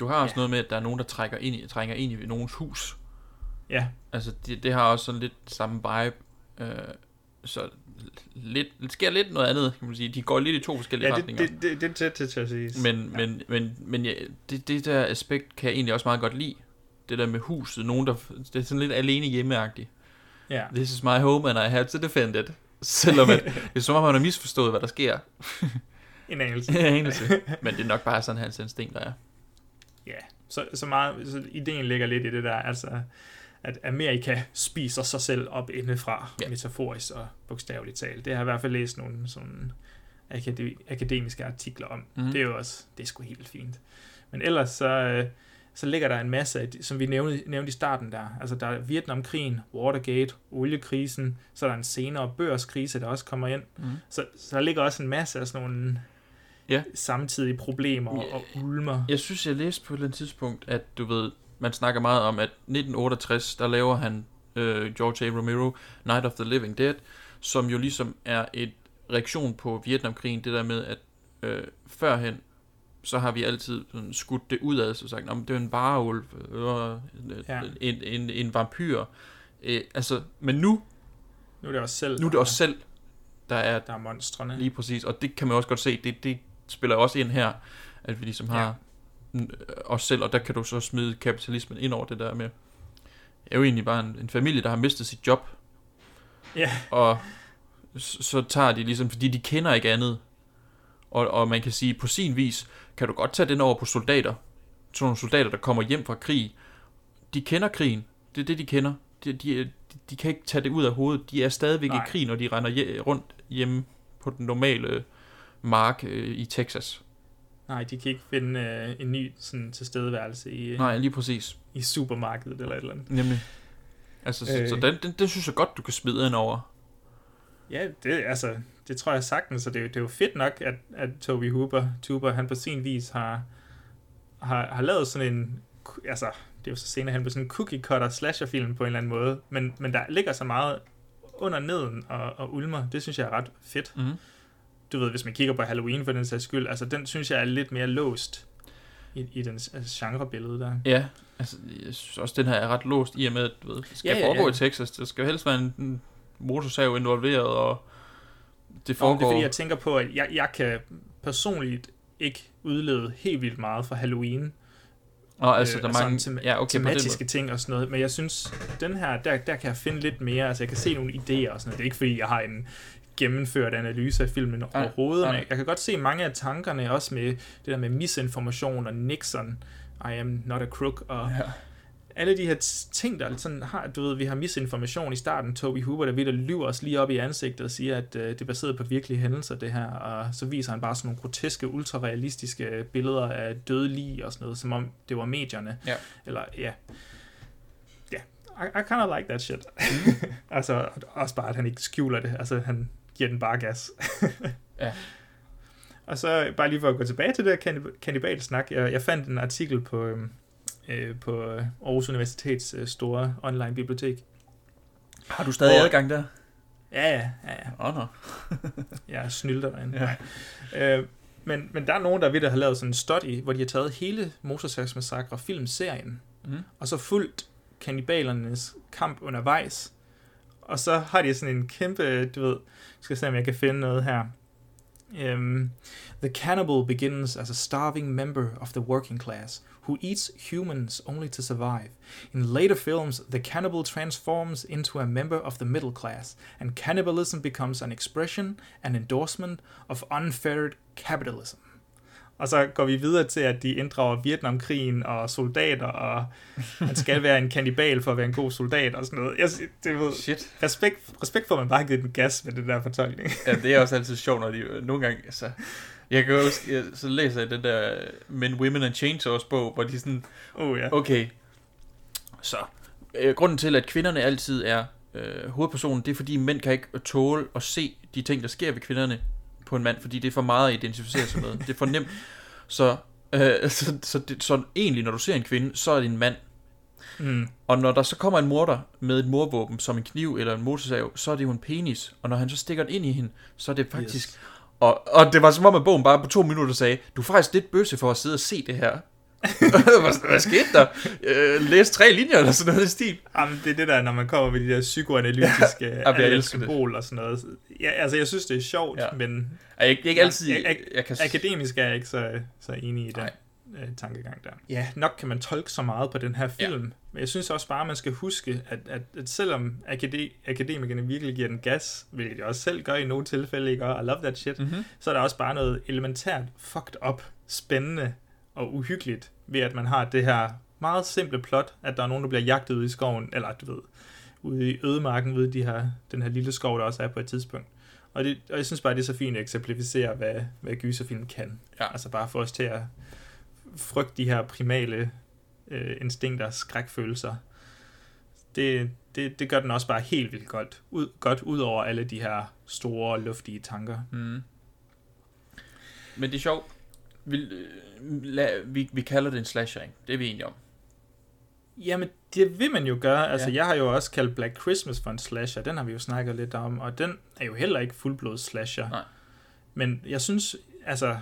Du har også ja. noget med, at der er nogen, der trækker ind i, trænger ind i nogens hus. Ja. Altså, det, det har også sådan lidt samme vibe. Øh, så lidt, det sker lidt noget andet, kan man sige. De går lidt i to forskellige ja, det, retninger. det, det, det, det, det, det til at sige. Men, ja. men, men, men ja, det, det der aspekt kan jeg egentlig også meget godt lide. Det der med huset. Nogen, der, det er sådan lidt alene hjemmeagtigt. Ja. This is my home, and I have to defend it. Selvom at, <laughs> det er som om, man har misforstået, hvad der sker. <laughs> En anelse. <laughs> en anelse. Men det er nok bare sådan, hans instinkter er. Ja, så, så meget, så ideen ligger lidt i det der, altså, at Amerika spiser sig selv op indefra, ja. metaforisk og bogstaveligt talt. Det har jeg i hvert fald læst nogle sådan akade- akademiske artikler om. Mhm. Det er jo også, det er sgu helt fint. Men ellers så, øh, så ligger der en masse, af som vi nævnte, nævnte i starten der. Altså der er Vietnamkrigen, Watergate, oliekrisen, så er der en senere børskrise, der også kommer ind. Mhm. Så, så der ligger også en masse af sådan nogle Ja. samtidige problemer og ulmer. Jeg synes, jeg læste på et eller andet tidspunkt, at du ved, man snakker meget om, at 1968, der laver han øh, George A. Romero, Night of the Living Dead, som jo ligesom er et reaktion på Vietnamkrigen, det der med, at øh, førhen, så har vi altid sådan skudt det ud af, så sagt, "Nå, men det er en vareulv, øh, Ja. en, en, en vampyr. Øh, altså, men nu, Nu er det os selv, nu er det os selv, der er, der er monstrene. Lige præcis, og det kan man også godt se, det, det spiller også ind her, at vi ligesom har. Os selv, og der kan du så smide kapitalismen ind over det der med, er jo egentlig bare en, en familie, der har mistet sit job, Ja. og så, så tager de ligesom, fordi de kender ikke andet, og, og man kan sige, på sin vis, kan du godt tage den over på soldater, sådan nogle soldater, der kommer hjem fra krig, de kender krigen, det er det, de kender, de, de, de, kan ikke tage det ud af hovedet, de er stadigvæk Nej. i krig, når de render rundt hjemme på den normale mark øh, i Texas. Nej, de kan ikke finde øh, en ny sådan, tilstedeværelse i, øh, Nej, lige præcis. i supermarkedet eller et eller andet. Nemlig. Altså, så, Øh. så den, den, den synes jeg godt, du kan smide ind over. Ja, det, altså, det tror jeg sagtens, så det, er jo- det er jo fedt nok, at, at Toby Hooper, Tuber, han på sin vis har, har, har lavet sådan en, altså, det er jo så senere hen på sådan en cookie cutter slasherfilm på en eller anden måde, men, men der ligger så meget under neden og, og ulmer, det synes jeg er ret fedt. Mhm. Du ved, hvis man kigger på Halloween for den sags skyld, altså den synes jeg er lidt mere låst i, i den altså, genrebillede der. Ja, altså jeg synes også, den her er ret låst i og med, at du ved, det skal Ja, ja, foregå ja. i Texas. Der skal jo helst være en, en motorsav involveret, og det foregår... det er fordi, jeg tænker på, at jeg, jeg kan personligt ikke udlede helt vildt meget fra Halloween. Og altså, der er mange- tema- ja, okay, tematiske ting og sådan noget. Men jeg synes, den her, der, der kan jeg finde lidt mere. Altså, jeg kan se nogle idéer og sådan noget. Det er ikke fordi, jeg har en gennemført analyse af filmen overhovedet, nej. men jeg kan godt se mange af tankerne, også med det der med misinformation og Nixon, I am not a crook, og Ja. alle de her ting, der sådan har, du ved, vi har misinformation i starten, Toby Hooper, der vidt lyver os lige op i ansigtet og siger, at øh, det er baseret på virkelige hændelser, det her, og så viser han bare sådan nogle groteske, ultrarealistiske billeder af døde lig og sådan noget, som om det var medierne. Ja. Eller, ja. Ja, I, I kind of like that shit. <laughs> altså, også bare, at han ikke skjuler det. Altså, han giver den bare gas. <laughs> Ja. Og så bare lige for at gå tilbage til det her kannib- kannibalsnak. Jeg, jeg fandt en artikel på, øhm, øh, på øh, Aarhus Universitets øh, store online bibliotek. Har du stadig Hvor- adgang der? Ja, ja, ja. ja. Åh, nå. <laughs> jeg snylder derinde. Ja. Øh, men, men der er nogen, der er ved at have lavet sådan en study, hvor de har taget hele Motorsagsmassakre filmserien, Mhm. og så fulgt kannibalernes kamp undervejs. Og så har de sådan en kæmpe, du ved, skal se om jeg kan finde noget her. Um, the cannibal begins as a starving member of the working class who eats humans only to survive. In later films, the cannibal transforms into a member of the middle class, and cannibalism becomes an expression and endorsement of unfettered capitalism. Og så går vi videre til, at de inddrager Vietnamkrigen og soldater, og man skal være en kannibal for at være en god soldat og sådan noget. Jeg, det ved, Shit. Respekt, respekt for, at man bare har givet den gas med det der fortolkning. Ja, det er også altid sjovt, når de nogle gange, altså, jeg kan huske, jeg, så læser jeg den der Men, Women and Chainsaws bog, hvor de sådan, oh, ja. okay, så, øh, grunden til, at kvinderne altid er øh, hovedpersonen, det er fordi, mænd kan ikke tåle at se de ting, der sker ved kvinderne på en mand, fordi det er for meget at identificere sig med. Det er for nemt. Så, øh, så, så, det, så egentlig, når du ser en kvinde, så er det en mand. Mm. Og når der så kommer en morder med et morvåben, som en kniv eller en motorsav, så er det jo en penis. Og når han så stikker den ind i hende, så er det faktisk... Yes. Og, og det var som om, at bogen bare på to minutter sagde, du er faktisk lidt bøsse for at sidde og se det her. <laughs> hvad, hvad skete der? Øh, læs tre linjer eller sådan noget i stil. Jamen, det er det der, når man kommer med de der psykoanalytiske <laughs> Ja, jeg det. symbol og sådan noget. Ja, altså, jeg synes, det er sjovt, Ja. men... Er ikke- ikke altid- Ja, ak- jeg kan- Akademisk er jeg ikke så, så enig i den øh, tankegang der. Ja, nok kan man tolke så meget på den her film, ja. men jeg synes også bare, man skal huske, at, at, at selvom akade- akademikerne virkelig giver den gas, hvilket jeg også selv gør i nogle tilfælde, ikke? og I love that shit, Mhm. så er der også bare noget elementært fucked up, spændende og uhyggeligt ved, at man har det her meget simple plot, at der er nogen, der bliver jagtet ude i skoven, eller du ved, ude i ødemarken, i de her, den her lille skov, der også er på et tidspunkt. Og, det, og jeg synes bare, det er så fint at eksemplificere, hvad, hvad gyserfilm kan. Ja. Altså bare få os til at frygte de her primale øh, instinkter, skrækfølelser. Det, det, det gør den også bare helt vildt godt. Ud, godt ud over alle de her store, luftige tanker. Mm. Men det er sjovt. Vi, øh, la, vi, vi kalder det en slasher, ikke? Det er vi enige om. Jamen, det vil man jo gøre. Altså, Ja. ja. jeg har jo også kaldt Black Christmas for en slasher. Den har vi jo snakket lidt om, og den er jo heller ikke fuldblods slasher. Nej. Men jeg synes, altså,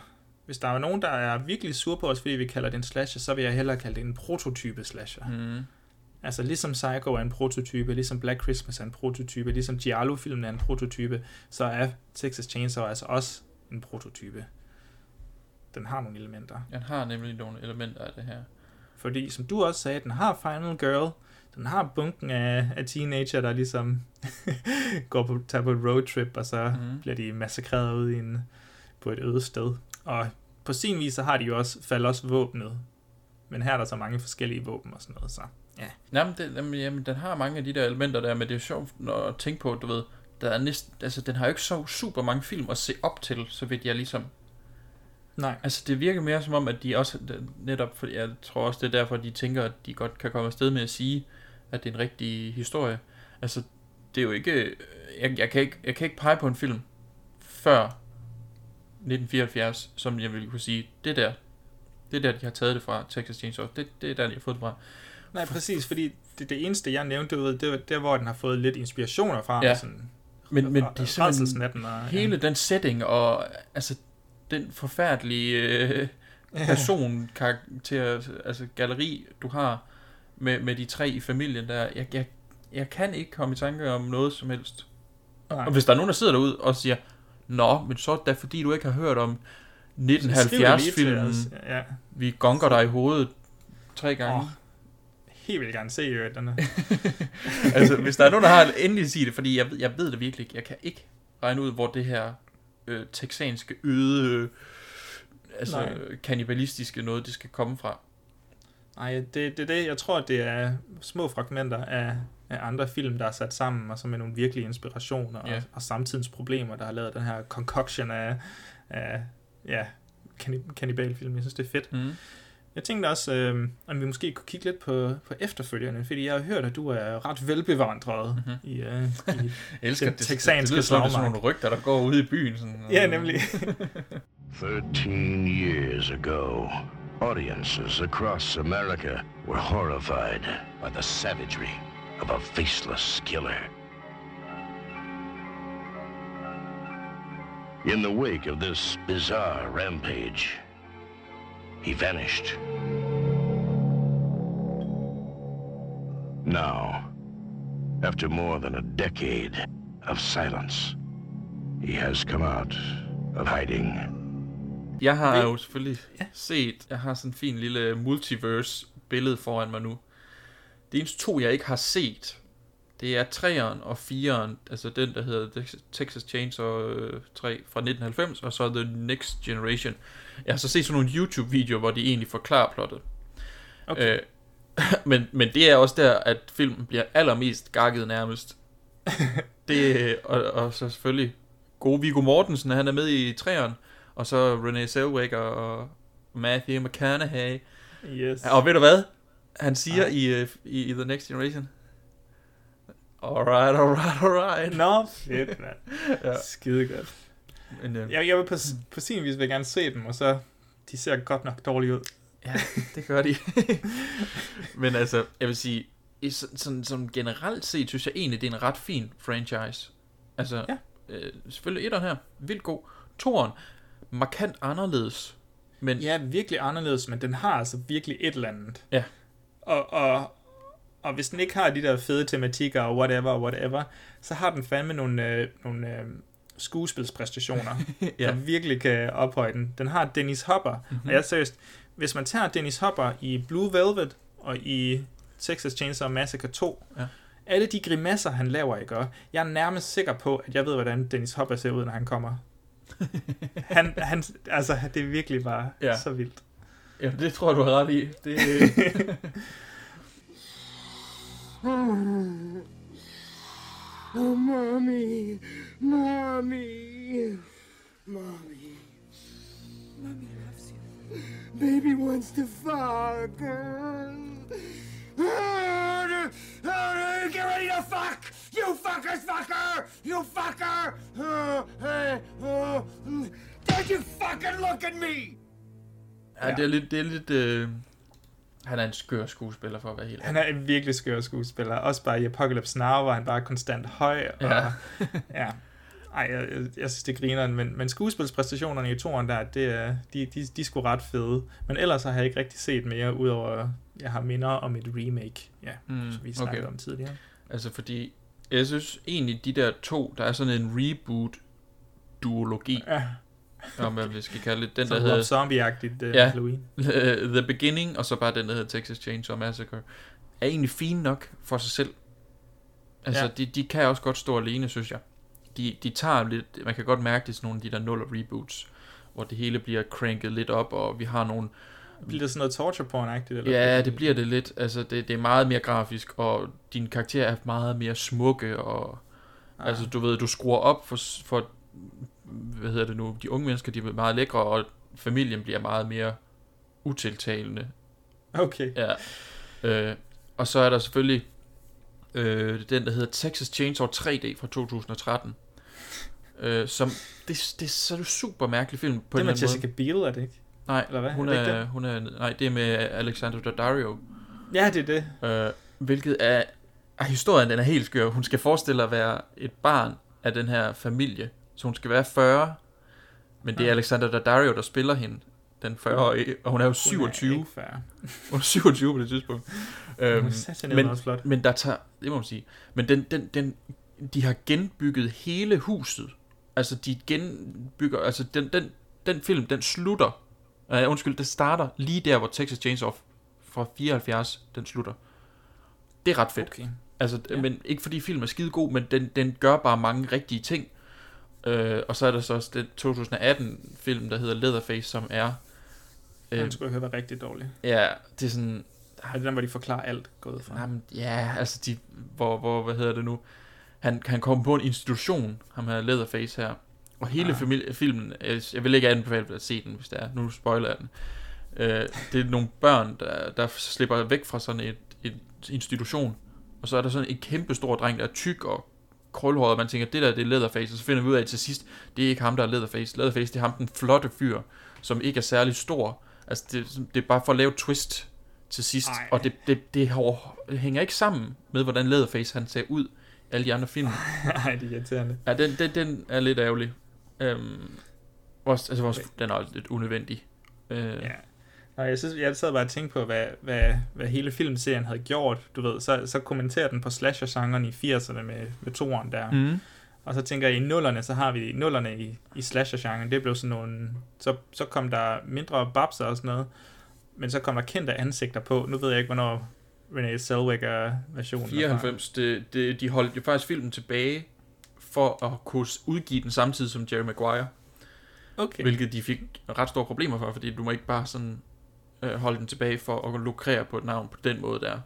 hvis der er nogen, der er virkelig sur på os, fordi vi kalder det en slasher, så vil jeg hellere kalde det en prototype slasher. Mm. Altså, ligesom Psycho er en prototype, ligesom Black Christmas er en prototype, ligesom Giallo-filmen er en prototype, så er Texas Chainsaw altså også en prototype. Den har nogle elementer. Den har nemlig nogle elementer af det her. Fordi, som du også sagde, den har Final Girl, den har bunken af, af teenager, der ligesom <laughs> går på, tager på et roadtrip, og så mm. bliver de massakreret ude i en, på et øde sted. Og på sin vis, så har de jo også, falder også våbnet. Men her er der så mange forskellige våben og sådan noget, så ja. Jamen, det, jamen, jamen, den har mange af de der elementer der, men det er jo sjovt at tænke på, du ved, der er næsten, altså, den har jo ikke så super mange film at se op til, så vidt jeg ligesom... Nej. Altså, det virker mere som om, at de også, netop, fordi jeg tror også, det er derfor, de tænker, at de godt kan komme afsted med at sige, at det er en rigtig historie. Altså, det er jo ikke, jeg, jeg, kan ikke, jeg kan ikke pege på en film før 1974, som jeg ville kunne sige, det der, det er der, de har taget det fra, Texas Chainsaw, det, det er der, de har fået det fra. Nej, præcis, fordi det, det eneste, jeg nævnte, du ved, det var der, hvor den har fået lidt inspirationer fra, Ja. ja. sådan Men, men det er simpelthen Rædselsnatten og- hele den setting, og altså den forfærdelige øh, person, karakter, altså galleri, du har med, med de tre i familien der. Jeg, jeg, jeg kan ikke komme i tanke om noget som helst. Nej. Og hvis der er nogen, der sidder derude og siger, Nå, men så er det da fordi, du ikke har hørt om Skriv det lige til 1970-filmen. os, ja. Vi gonker dig i hovedet tre gange. Åh, helt vildt gerne se øh, <laughs> den altså, hvis der er nogen, der har endelig sige det, fordi jeg, ved- jeg ved det virkelig ikke. Jeg kan ikke regne ud, hvor det her øh, texanske øde, øh, altså Nej. kannibalistiske noget, det skal komme fra. Nej, det, det er det. Jeg tror, det er små fragmenter af, af andre film, der er sat sammen, og som er nogle virkelige inspirationer, Ja. og, og samtidens problemer, der har lavet den her concoction af, af ja, kanni- kannibalfilm. Jeg synes, det er fedt. Mm. Jeg tænkte også, øh, om vi måske kunne kigge lidt på, på efterfølgerne, fordi jeg har hørt, at du er ret velbevandret mm-hmm. i, øh, <laughs> i elsker den det, texanske det, det lyder som, det er sådan nogle rygter, der går ud i byen. Sådan, Ja, nemlig. <laughs> 13 years ago, audiences across America were horrified by the savagery of a faceless killer. In the wake of this bizarre rampage, he vanished. Now, after more than a decade of silence, he has come out of hiding. Jeg har jo selvfølgelig ja. set, jeg har sådan en fin lille multiverse billede foran mig nu. Det eneste to, jeg ikke har set, det er 3'eren og 4'eren, altså den, der hedder Tex- Texas Chainsaw øh, 3 fra 1990, og så The Next Generation. Jeg har så set sådan nogle YouTube-videoer, hvor de egentlig forklarer plottet. Okay. Øh, <laughs> men, men det er også der, at filmen bliver allermest gakket nærmest. <laughs> det, og, og så selvfølgelig gode Viggo Mortensen, han er med i 3'eren, og så Renee Zellweger og Matthew McConaughey. Yes. Og ved du hvad? Han siger i, øh, i, i The Next Generation. Alright, alright, alright. Nå, fedt, mand. ja. Skide godt. Men, øh, Jeg, jeg vil på, på sin vis vil gerne se dem, og så de ser godt nok dårligt ud. Ja, det gør de. <laughs> Men altså, jeg vil sige, i sådan, sådan, sådan generelt set, synes jeg egentlig, det er en ret fin franchise. Altså, Ja. øh, selvfølgelig etteren her, vildt god. Toren, markant anderledes. Men Ja, virkelig anderledes, men den har altså virkelig et eller andet. Ja. Og, og, og hvis den ikke har de der fede tematikker og whatever, whatever, så har den fandme nogle, øh, nogle øh, skuespilspræstationer, <laughs> Ja. der virkelig kan ophøje den. Den har Dennis Hopper, Mhm. mm-hmm. og jeg er seriøst, hvis man tager Dennis Hopper i Blue Velvet og i Texas Chainsaw Massacre 2, Ja. alle de grimasser, han laver, ikke? Og jeg er nærmest sikker på, at jeg ved, hvordan Dennis Hopper ser ud, når han kommer. <laughs> han, han, altså, det er virkelig bare ja. så vildt. ja, det tror jeg, du har ret i. Det, <laughs> <sighs> Oh, mommy, mommy, mommy. Mommy loves you. Baby wants to fuck. <sighs> Get ready to fuck! You fuckers fucker! You fucker! <sighs> Don't you fucking look at me! ja, det er lidt... Det er lidt øh, han er en skør skuespiller, for at være helt Han er en virkelig skør skuespiller. Også bare i Apocalypse Now, hvor han bare er konstant høj. Og, Ja. <laughs> ja. Ej, jeg, jeg, jeg synes, det griner, men, men skuespilspræstationerne i toren der, det, er- de, de, de er sgu ret fede. Men ellers har jeg ikke rigtig set mere, udover jeg har minder om et remake, ja, mm, som vi snakkede okay. om tidligere. Altså fordi, jeg synes egentlig, de der to, der er sådan en reboot-duologi, Ja. Om hvad vi skal kalde det. Den, Som der hedder... Zombie-agtigt, uh, ja, Halloween. <laughs> The Beginning, og så bare den, der hedder Texas Chainsaw Massacre, er egentlig fine nok for sig selv. Altså, Ja. de, de kan også godt stå alene, synes jeg. De, de tager lidt, man kan godt mærke, det er sådan nogle af de der nuller reboots, hvor det hele bliver cranket lidt op, og vi har nogle Bliver det sådan noget torture porn-agtigt? Eller Ja, det bliver det lidt. Altså, det, det er meget mere grafisk, og din karakter er meget mere smukke, og Ah. altså, du ved, du skruer op for, for, hvad hedder det nu, de unge mennesker, de er meget lækre, og familien bliver meget mere utiltalende. Okay. Ja. Øh, og så er der selvfølgelig øh, den, der hedder Texas Chainsaw 3D fra 2013. Øh, som, det, det er så en super mærkelig film. På Det en med eller anden Jessica Biel, er det ikke? Nej, Eller hvad? Hun Er er, hun er, nej, det er med Alexander Daddario. Ja, det er det. Øh, hvilket er, er... Historien den er helt skør. Hun skal forestille at være et barn af den her familie. Så hun skal være 40, men det er. Alexander Daddario, der spiller hende, den 40-årige, og hun er jo Hun er 27. ikke 40. <laughs> Hun er 27 på det tidspunkt. Øhm, men, også flot. men der tager, det må man sige, men den, den, den, de har genbygget hele huset. Altså, de genbygger, altså den, den, den film, den slutter, uh, undskyld, det starter lige der, hvor Texas Chainsaw fra 74, den slutter. Det er ret fedt. Okay. Altså, ja. men ikke fordi film er skide god, men den, den gør bare mange rigtige ting. Øh, og så er der så også den 2018 film, der hedder Leatherface, som er... Den skulle jeg høre var rigtig dårlig. Ja, det er sådan... Er det den, hvor de forklarer alt gået fra? Jamen, ja, altså de... Hvor, hvor, hvad hedder det nu? Han, han kommer på en institution, ham her Leatherface her. Og hele Ah. familie, filmen, jeg, jeg vil ikke anbefale at se den, hvis det er. Nu spoiler jeg den. Øh, det er nogle børn, der, der slipper væk fra sådan et, et institution. Og så er der sådan en kæmpe stor dreng, der er tyk og krølhåret, og man tænker, det der det er Leatherface, og så finder vi ud af at til sidst, det er ikke ham, der er Leatherface. Leatherface, det er ham, den flotte fyr, som ikke er særlig stor. Altså, det, det er bare for at lave twist til sidst, Ej. og det, det, det, det hænger ikke sammen med, hvordan Leatherface han ser ud i alle de andre film. <laughs> Nej, det er irriterende. Ja, den, den, den er lidt ærgerlig. Øhm, også, altså, også, den er lidt unødvendig. Øh, Ja. Nej, jeg, synes, jeg sad bare og tænkte på, hvad, hvad, hvad hele filmserien havde gjort. Du ved, så, så kommenterer den på slasher-genren i 80'erne med, med toeren der. Mhm. Og så tænker jeg, i nullerne, så har vi nullerne i, i slasher-genren. Det blev sådan nogle... Så, så kom der mindre babser og sådan noget. Men så kom der kendte ansigter på. Nu ved jeg ikke, hvornår Renee Zellweger-versionen er fra. 94, det, det, de holdt jo faktisk filmen tilbage for at kunne udgive den samtidig som Jerry Maguire. Okay. Hvilket de fik ret store problemer for, fordi du må ikke bare sådan øh, holde den tilbage for at lukrere på et navn på den måde der.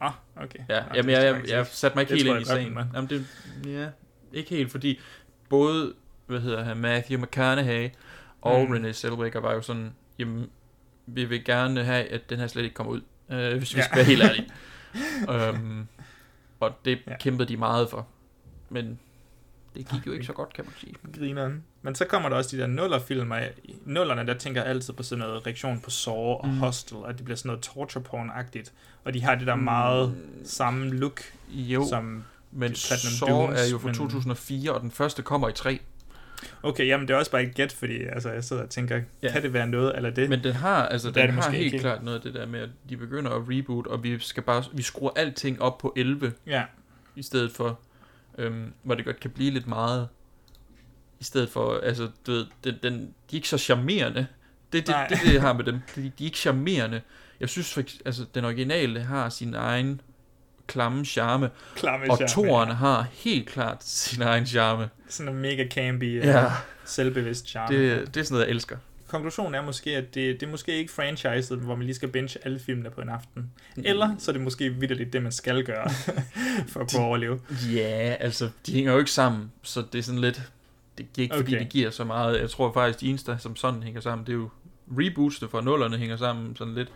Ah, okay. Ja, Nå, jamen jeg, jeg, jeg, satte mig ikke helt ind i sagen. man. Jamen det, ja, ikke helt, fordi både, hvad hedder han, Matthew McConaughey og Mm. Renee Zellweger var jo sådan, jamen, vi vil gerne have, at den her slet ikke kommer ud, øh, hvis vi Ja. skal være helt ærlige. <laughs> øhm, og det Ja. kæmpede de meget for. Men det gik jo ikke så godt, kan man sige. Grineren. Men så kommer der også de der nullerfilmer. I nullerne, der tænker jeg altid på sådan noget reaktion på Saw og Mm. Hostel, og det bliver sådan noget torture porn-agtigt. Og de har det der meget samme look, Jo, som men Saw Dunes, er jo fra men- 2004, og den første kommer i 3. Okay, jamen det er også bare et gæt, fordi altså, jeg sidder og tænker, ja. Kan det være noget eller det? Men den har, altså, den det har helt ikke. klart noget af det der med, at de begynder at reboot, og vi skal bare, vi skruer alting op på 11, Ja. i stedet for, øhm, hvor det godt kan blive lidt meget, i stedet for, altså, du ved, den, den, de er ikke så charmerende. Det er det, det, det, har med dem. De, de er ikke charmerende. Jeg synes, for, altså, den originale har sin egen klamme charme, Klamme og charme, toeren ja. har helt klart sin egen charme. Sådan en mega campy, Ja. ja. selvbevidst charme. Det, det er sådan noget, jeg elsker. Konklusionen er måske, at det, det er måske ikke franchiset, hvor man lige skal binge alle filmene på en aften. Eller så er det måske vidderligt det, man skal gøre, <laughs> for at kunne overleve. Ja, altså, de hænger jo ikke sammen, så det er sådan lidt... Det er ikke fordi, Okay. det giver så meget. Jeg tror faktisk, de eneste, som sådan hænger sammen, det er jo rebootsene fra nullerne hænger sammen sådan lidt.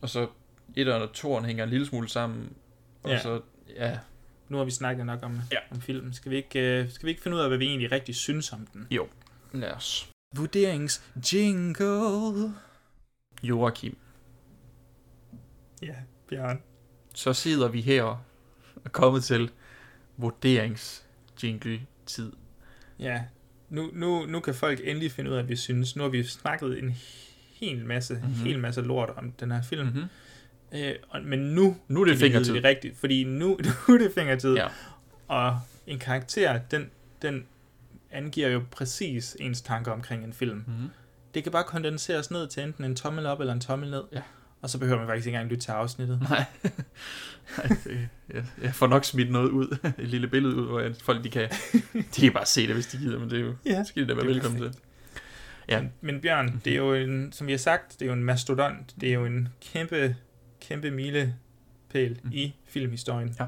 Og så etteren og toeren hænger en lille smule sammen. Og Ja. så, ja, Nu har vi snakket nok om, Ja. om filmen. Skal vi, ikke, uh, skal vi ikke finde ud af, hvad vi egentlig rigtig synes om den? jo, lad os. Vurderings jingle. Joachim, Ja, Bjørn. så sidder vi her og er kommet til vurderings jingle tid. Ja, nu, nu, nu kan folk endelig finde ud af, hvad vi synes. Nu har vi snakket en hel masse, mm-hmm. Mhm. hel masse lort om den her film. Mm-hmm. Øh, og, men nu, Nu er det fingertid. Det rigtigt, fordi nu, <laughs> nu er det fingertid. Ja. Og en karakter, den, den angiver jo præcis ens tanker omkring en film. Mm-hmm. Det kan bare kondenseres ned til enten en tommel op eller en tommel ned. Ja. Og så behøver man faktisk ikke engang lytte til afsnittet. Nej. <laughs> Nej det, jeg, jeg får nok smidt noget ud, <laughs> et lille billede ud, hvor folk de kan, de kan bare se det, hvis de gider, men det er jo, Ja, skal de da være velkommen til. Ja, Men Bjørn, det er jo en, som vi har sagt, det er jo en mastodont. Det er jo en kæmpe, kæmpe milepæl mm. i filmhistorien. Ja.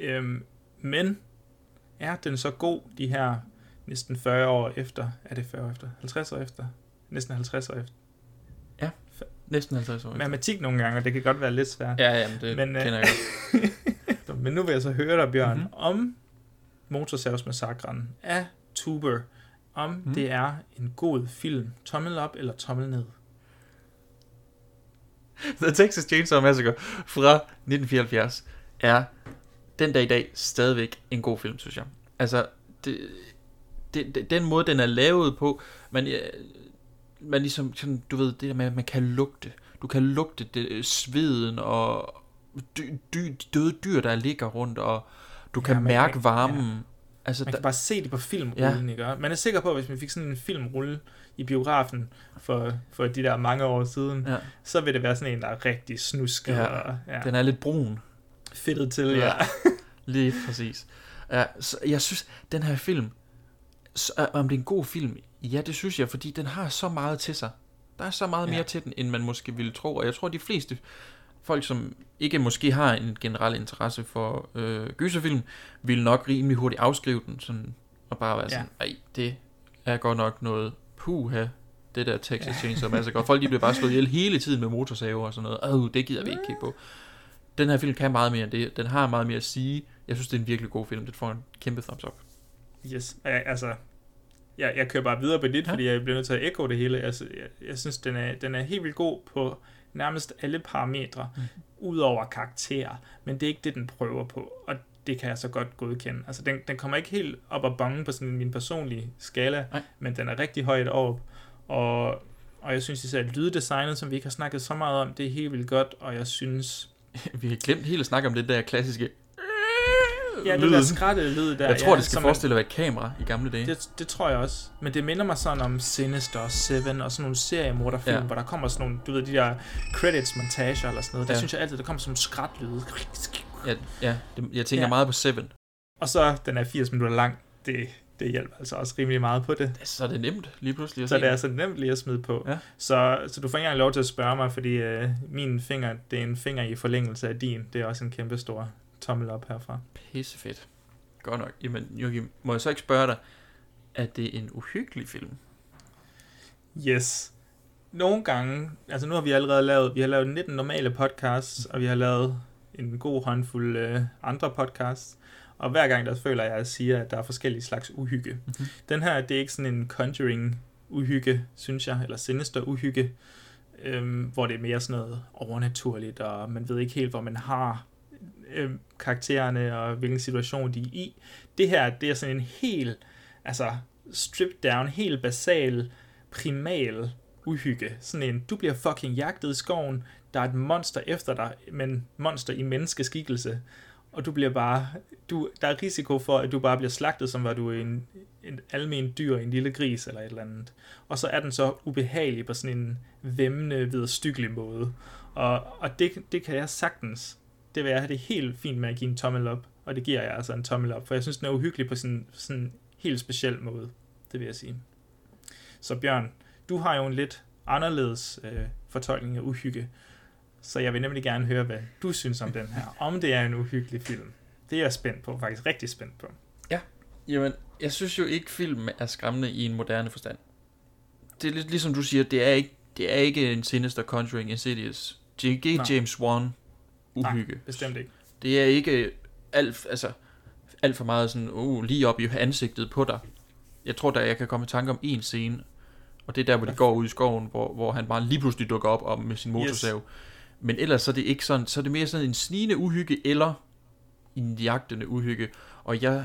Øhm, men er den så god, de her næsten 40 år efter? Er det 40 år efter? 50 år efter? Næsten 50 år efter. næsten 50 år. efter. Matematik nogle gange, og det kan godt være lidt svært. Ja, jamen, det Men, øh, kender jeg godt. <laughs> Men nu vil jeg så høre dig, Bjørn, Mhm. mm-hmm. om Motorsavsmassakren af Tuber, om mm. det er en god film. Tommel op eller tommel ned? The Texas Chainsaw Massacre fra 1974 er den dag i dag stadigvæk en god film, synes jeg. Altså, det, det, det, den måde, den er lavet på, man, ja, man ligesom, sådan, du ved, det der med, at man kan lugte. Du kan lugte det, sveden og dy, dy, døde dyr, der ligger rundt, og du kan Ja, mærke man- varmen. ja. Altså, Man der, kan bare se det på filmrullen, Ja. ikke? Man er sikker på, at hvis man fik sådan en filmrulle i biografen for, for de der mange år siden, Ja. så vil det være sådan en, der er rigtig snusket. ja, og, ja. den er lidt brun. fedtet til, ja. Lige præcis. Ja, så jeg synes, den her film, så, om det er en god film, ja, det synes jeg, fordi den har så meget til sig. Der er så meget Ja. mere til den, end man måske ville tro, og jeg tror, de fleste folk, som ikke måske har en generel interesse for øh, gyserfilm, vil nok rimelig hurtigt afskrive den, sådan, og bare være sådan, ej, det er godt nok noget puha, det der Texas Chainsaw Massacre. Folk de bliver bare slået ihjel hele tiden med motorsaver og sådan noget. Åh, det gider vi ikke kigge på. Den her film kan meget mere end det. Den har meget mere at sige. Jeg synes, det er en virkelig god film. Det får en kæmpe thumbs up. Yes, altså, jeg, jeg kører bare videre på dit, ja. fordi jeg bliver nødt til at ekko det hele. Altså, jeg, jeg synes, den er, den er helt vildt god på nærmest alle parametre, mm. udover karakterer, men det er ikke det, den prøver på, og det kan jeg så godt godkende. Altså, den, den kommer ikke helt op og bonge på sådan min personlige skala, Nej. men den er rigtig højt op, og, og jeg synes især, at lyddesignet, som vi ikke har snakket så meget om, det er helt vildt godt, og jeg synes... <laughs> Vi har glemt helt at snakke om det der klassiske Ja, det lyd. der skrætte lyd der. Jeg tror, ja, det skal forestille at være et kamera i gamle dage. Det, det tror jeg også. Men det minder mig sådan om Sinister, Seven og sådan nogle seriemorderfilm, Ja. hvor der kommer sådan nogle, du ved, de der credits montager eller sådan noget. Der Ja. synes jeg altid, der kommer sådan nogle skrætlyde. Ja, ja det, jeg tænker Ja. meget på Seven. Og så, den er 80 minutter lang. Det, det hjælper altså også rimelig meget på det. Så er det nemt lige pludselig at Så se det er altså nemt lige at smide på. Ja. Så, så du får ikke engang lov til at spørge mig, fordi øh, min finger, det er en finger i forlængelse af din. Det er også en kæmpe stor tommel op herfra. Pissefedt. Godt nok. Jamen, Joachim, må jeg så ikke spørge dig, er det en uhyggelig film? Yes. Nogle gange, altså nu har vi allerede lavet, vi har lavet 19 normale podcasts, og vi har lavet en god håndfuld øh, andre podcasts, og hver gang der føler jeg, at jeg siger, at der er forskellige slags uhygge. Mhm. Den her, det er ikke sådan en conjuring uhygge, synes jeg, eller sinister uhygge, øhm, hvor det er mere sådan noget overnaturligt, og man ved ikke helt, hvor man har øh, karaktererne, og hvilken situation de er i. Det her, det er sådan en helt, altså stripped down, helt basal, primal uhygge. Sådan en, du bliver fucking jagtet i skoven, der er et monster efter dig, men monster i menneskeskikkelse, og du bliver bare, du, der er risiko for, at du bare bliver slagtet, som var du en, en almen dyr, en lille gris eller et eller andet. Og så er den så ubehagelig på sådan en vemmende, vedstykkelig måde. Og, og det, det kan jeg sagtens. Det vil jeg have det helt fint med at give en tommel op, og det giver jeg altså en tommel op, for jeg synes, den er uhyggelig på sådan sådan en helt speciel måde. Det vil jeg sige. Så Bjørn, du har jo en lidt anderledes øh, fortolkning af uhygge, så jeg vil nemlig gerne høre, hvad du synes om den her. Om det er en uhyggelig film. Det er jeg spændt på, faktisk rigtig spændt på. Ja. Jamen, jeg synes jo ikke, film er skræmmende i en moderne forstand. Det er lidt ligesom du siger, det er ikke, det er ikke en Sinister Conjuring Insidious. Det er ikke Nej. James Wan uhygge. Nej, bestemt ikke. Det er ikke alt, altså, alt for meget sådan, uh, lige op i ansigtet på dig. Jeg tror da, jeg kan komme i tanke om en scene, og det er der, hvor de går ud i skoven, hvor, hvor han bare lige pludselig dukker op om med sin motorsav. Yes. Men ellers så er det ikke sådan, så er det mere sådan en snigende uhygge, eller en jagtende uhygge. Og jeg,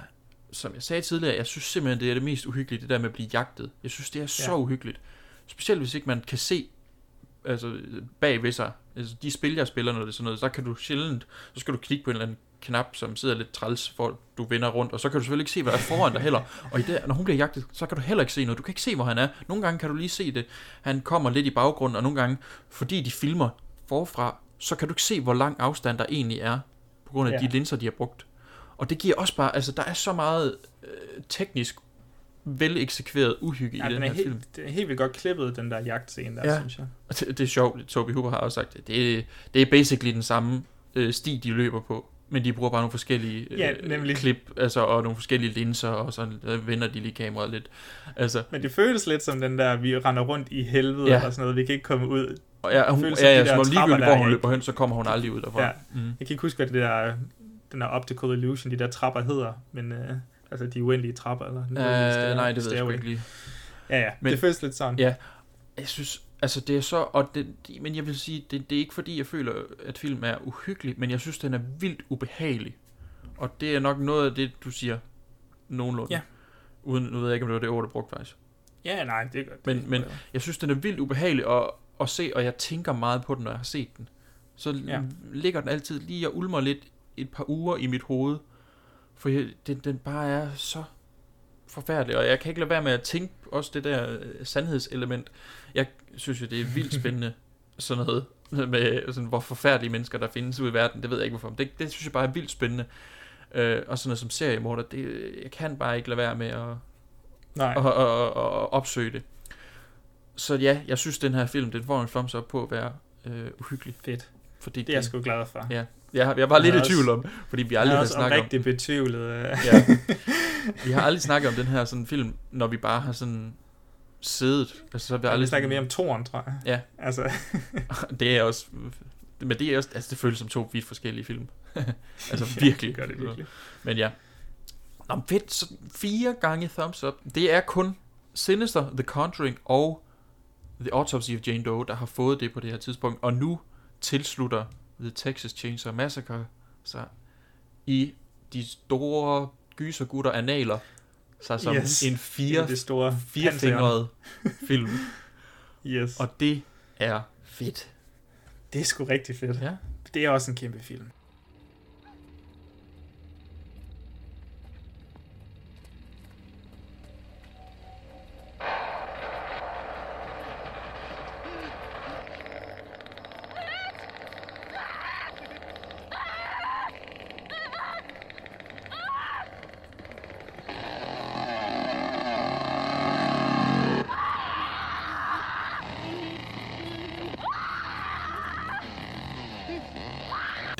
som jeg sagde tidligere, jeg synes simpelthen, det er det mest uhyggelige, det der med at blive jagtet. Jeg synes, det er så Ja. uhyggeligt. Specielt hvis ikke man kan se altså, bag ved sig. Altså, de spil, jeg spiller, når det er sådan noget, så kan du sjældent, så skal du klikke på en eller anden knap, som sidder lidt træls, for du vender rundt, og så kan du selvfølgelig ikke se, hvad der er foran dig heller. Og i det, når hun bliver jagtet, så kan du heller ikke se noget. Du kan ikke se, hvor han er. Nogle gange kan du lige se det. Han kommer lidt i baggrunden, og nogle gange, fordi de filmer forfra, så kan du ikke se, hvor lang afstand der egentlig er, på grund af Ja. de linser, de har brugt. Og det giver også bare, altså der er så meget øh, teknisk vel eksekveret uhygge Ja, i den, den er her film. helt, det er helt vildt godt klippet, den der jagtscene der, Ja. synes jeg. Og det, det er sjovt, Toby Hooper har også sagt det. Det, er- det er basically den samme øh, sti, de løber på. Men de bruger bare nogle forskellige øh, Ja, nemlig. klip, altså, og nogle forskellige linser, og så øh, vender de lige kameraet lidt. Altså, Men det føles lidt som den der, vi render rundt i helvede Ja. ja. og sådan noget, vi kan ikke komme ud. og ja, hun, føles ja, ja, de som der om trapper ligegyldigt, der, hvor hun løber hen, så kommer hun aldrig ud derfra. Ja. Mm. Jeg kan ikke huske, hvad det der, den der optical illusion, de der trapper hedder, men øh, altså de uendelige trapper, eller? Øh, stair- nej, det ved jeg ikke lige. Ja, ja, Men- det føles lidt sådan. Ja, jeg synes, altså det er så, og det, det- men jeg vil sige, det, det er ikke fordi, jeg føler, at film er uhyggelig, men jeg synes, den er vildt ubehagelig. Og det er nok noget af det, du siger, nogenlunde. Ja. Uden, nu ved jeg ikke, om det var det ord, der brugte faktisk. Ja, nej, det er godt. Men, men jeg synes, den er vildt ubehagelig at, at se, og jeg tænker meget på den, når jeg har set den. Så ja. ligger den altid lige og ulmer lidt et par uger i mit hoved. For jeg, den, den bare er så forfærdelig, og jeg kan ikke lade være med at tænke også det der øh, sandhedselement. Jeg synes jo, det er vildt spændende, <laughs> sådan noget med, sådan, hvor forfærdelige mennesker der findes ude i verden. Det ved jeg ikke hvorfor, men det, det synes jeg bare er vildt spændende. Øh, og sådan noget som seriemorder, det, jeg kan bare ikke lade være med at, Nej. at, at, at, at opsøge det. Så ja, jeg synes, den her film, den får en thumbs up på at være øh, uhyggelig. Fedt. Fordi Det er jeg sgu glad for. Ja, jeg, jeg var lidt i tvivl om, fordi vi aldrig har snakket om... rigtig betvivlet. øh. Ja. Vi har aldrig snakket om den her sådan film, når vi bare har sådan siddet. Altså, så har vi Ja, vi aldrig snakker mere om toeren, tror jeg. Ja. Altså. <laughs> det er også... Men det er også... Altså, det føles som to vidt forskellige film. <laughs> altså, virkelig. det gør det virkelig. Men ja. Nå, fedt. Så fire gange thumbs up. Det er kun Sinister, The Conjuring og The Autopsy of Jane Doe, der har fået det på det her tidspunkt. Og nu tilslutter The Texas Chainsaw Massacre sig i de store gysergutter analer sig som Yes. en fire, det store firefingret film. <laughs> Yes. Og det er fedt. Det er sgu rigtig fedt. Ja. Det er også en kæmpe film.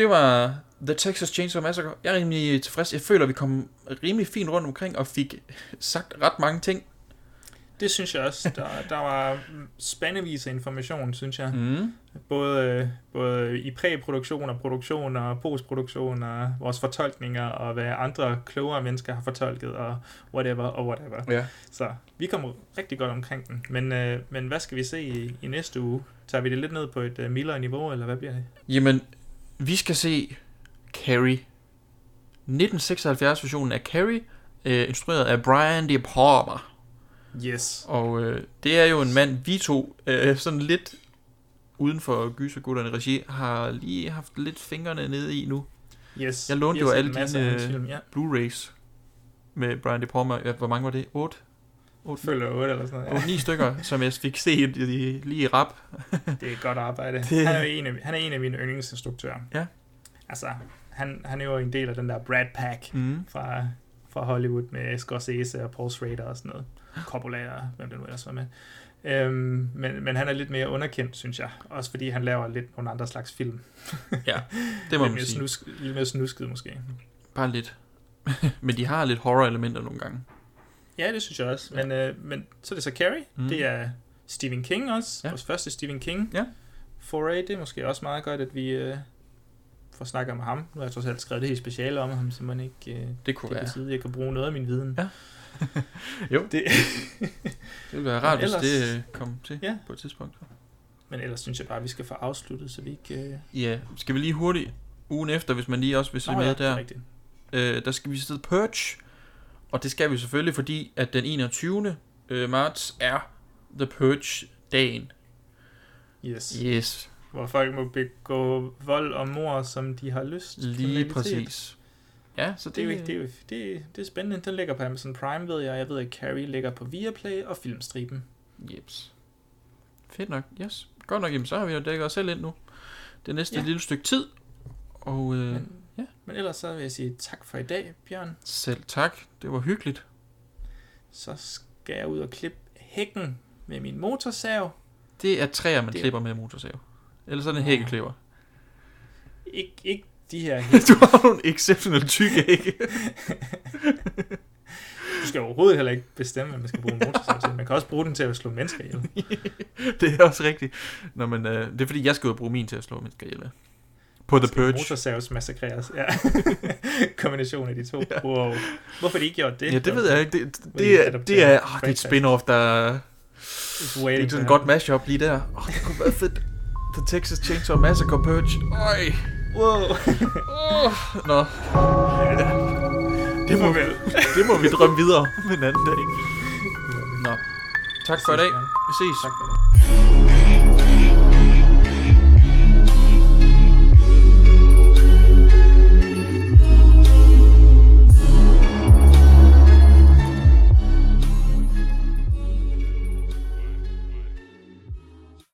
Det var The Texas Chainsaw Massacre. Jeg er rimelig tilfreds. Jeg føler, vi kom rimelig fint rundt omkring og fik sagt ret mange ting. Det synes jeg også. Der, der var spændevis af information, synes jeg. Mm. Både, både i præproduktion og produktion og postproduktion og vores fortolkninger og hvad andre klogere mennesker har fortolket og whatever og whatever. Ja. Så vi kommer rigtig godt omkring den. Men, øh, men hvad skal vi se i, i næste uge? Tager vi det lidt ned på et øh, mildere niveau, eller hvad bliver det? Jamen, vi skal se Carrie. 1976-versionen af Carrie, øh, instrueret af Brian De Palma. Yes. Og øh, det er jo en mand, vi to, øh, sådan lidt uden for gysergutterne regi, har lige haft lidt fingrene nede i nu. Yes, Jeg lånte jo alle dine film, ja. Blu-rays med Brian De Palma. Hvor mange var det? 8? 8 Følger 8 eller sådan noget. ja. 8, 9 stykker, som jeg fik set i- lige i rap. <laughs> Det er godt arbejde. Det-. Han, er en af, han er en af mine yndlingsinstruktører. Ja. Altså, han, han er jo en del af den der Brad Pack Mhm. fra, fra Hollywood med Scorsese og Paul Schrader og sådan noget. Coppola og hvem det nu ellers var med. Øhm, men, men han er lidt mere underkendt, synes jeg. Også fordi han laver lidt nogle andre slags film. Ja, det må man sige. Snusk, lidt mere snusket måske. Bare lidt. <laughs> Men de har lidt horror-elementer nogle gange. Ja, det synes jeg også. Men, øh, men så er det så Carrie. Mm. Det er Stephen King også. Ja. Ja. Vores første Stephen King. Ja. Foray, det er måske også meget godt, at vi øh, får snakket om ham. Nu har jeg trods alt skrevet det helt speciale om ham, så man ikke øh, Det kunne kan være. besidde. Jeg kan bruge noget af min viden. Ja. <laughs> Jo. Det, Det ville være rart, Men hvis ellers- det øh, kom til Ja. på et tidspunkt. men ellers synes jeg bare, at vi skal få afsluttet, så vi ikke... Øh... Ja, skal vi lige hurtigt ugen efter, hvis man lige også vil se Nå med ja, det er der. rigtigt. Øh, der skal vi sidde Purge, og det skal vi selvfølgelig, fordi at den 21. øh, marts er The Purge-dagen. Yes. Yes, Hvor folk må begå vold og mor, som de har lyst. lige Kriminalitet. præcis. Ja, så Det, er det, jo, det, er jo, det, er- det er spændende. Den ligger på Amazon Prime, ved jeg. Jeg ved, at Carrie ligger på Viaplay og Filmstriben. Jeps. Fedt nok, yes. Godt nok, jamen, så har vi jo dækket os selv ind nu. Det næste Ja. lille stykke tid. Og øh, Men, ja. men ellers så vil jeg sige tak for i dag, Bjørn. selv tak, det var hyggeligt. Så skal jeg ud og klippe hækken med min motorsav. Det er træer, man Det- klipper med motorsav. Eller sådan en hækkeklipper. Ik- ikke de her <laughs> du har nogle exceptionelt tykke hække. <laughs> Du skal overhovedet heller ikke bestemme, hvad man skal bruge en motorsav til. Man kan også bruge den til at slå mennesker ihjel. <laughs> det er også rigtigt. Nå, men, øh, det er fordi, jeg skal og bruge min til at slå mennesker ihjel. På The Purge. Motorsavs massakreres. Ja. <laughs> Kombination af de to. Wow. Hvorfor de ikke gjort det? Ja, det ved jeg ikke. Det, det, de det, er, det, er, oh, det er et spin-off, der... Det er sådan et godt mashup lige der. Oh, det kunne være fedt. The Texas Chainsaw Massacre Purge. Øj. Wow. Oh, nå. det, må, Farvel. det må vi drømme videre om en anden dag. <laughs> Nå. Tak for i dag. Vi ses. Tak for det.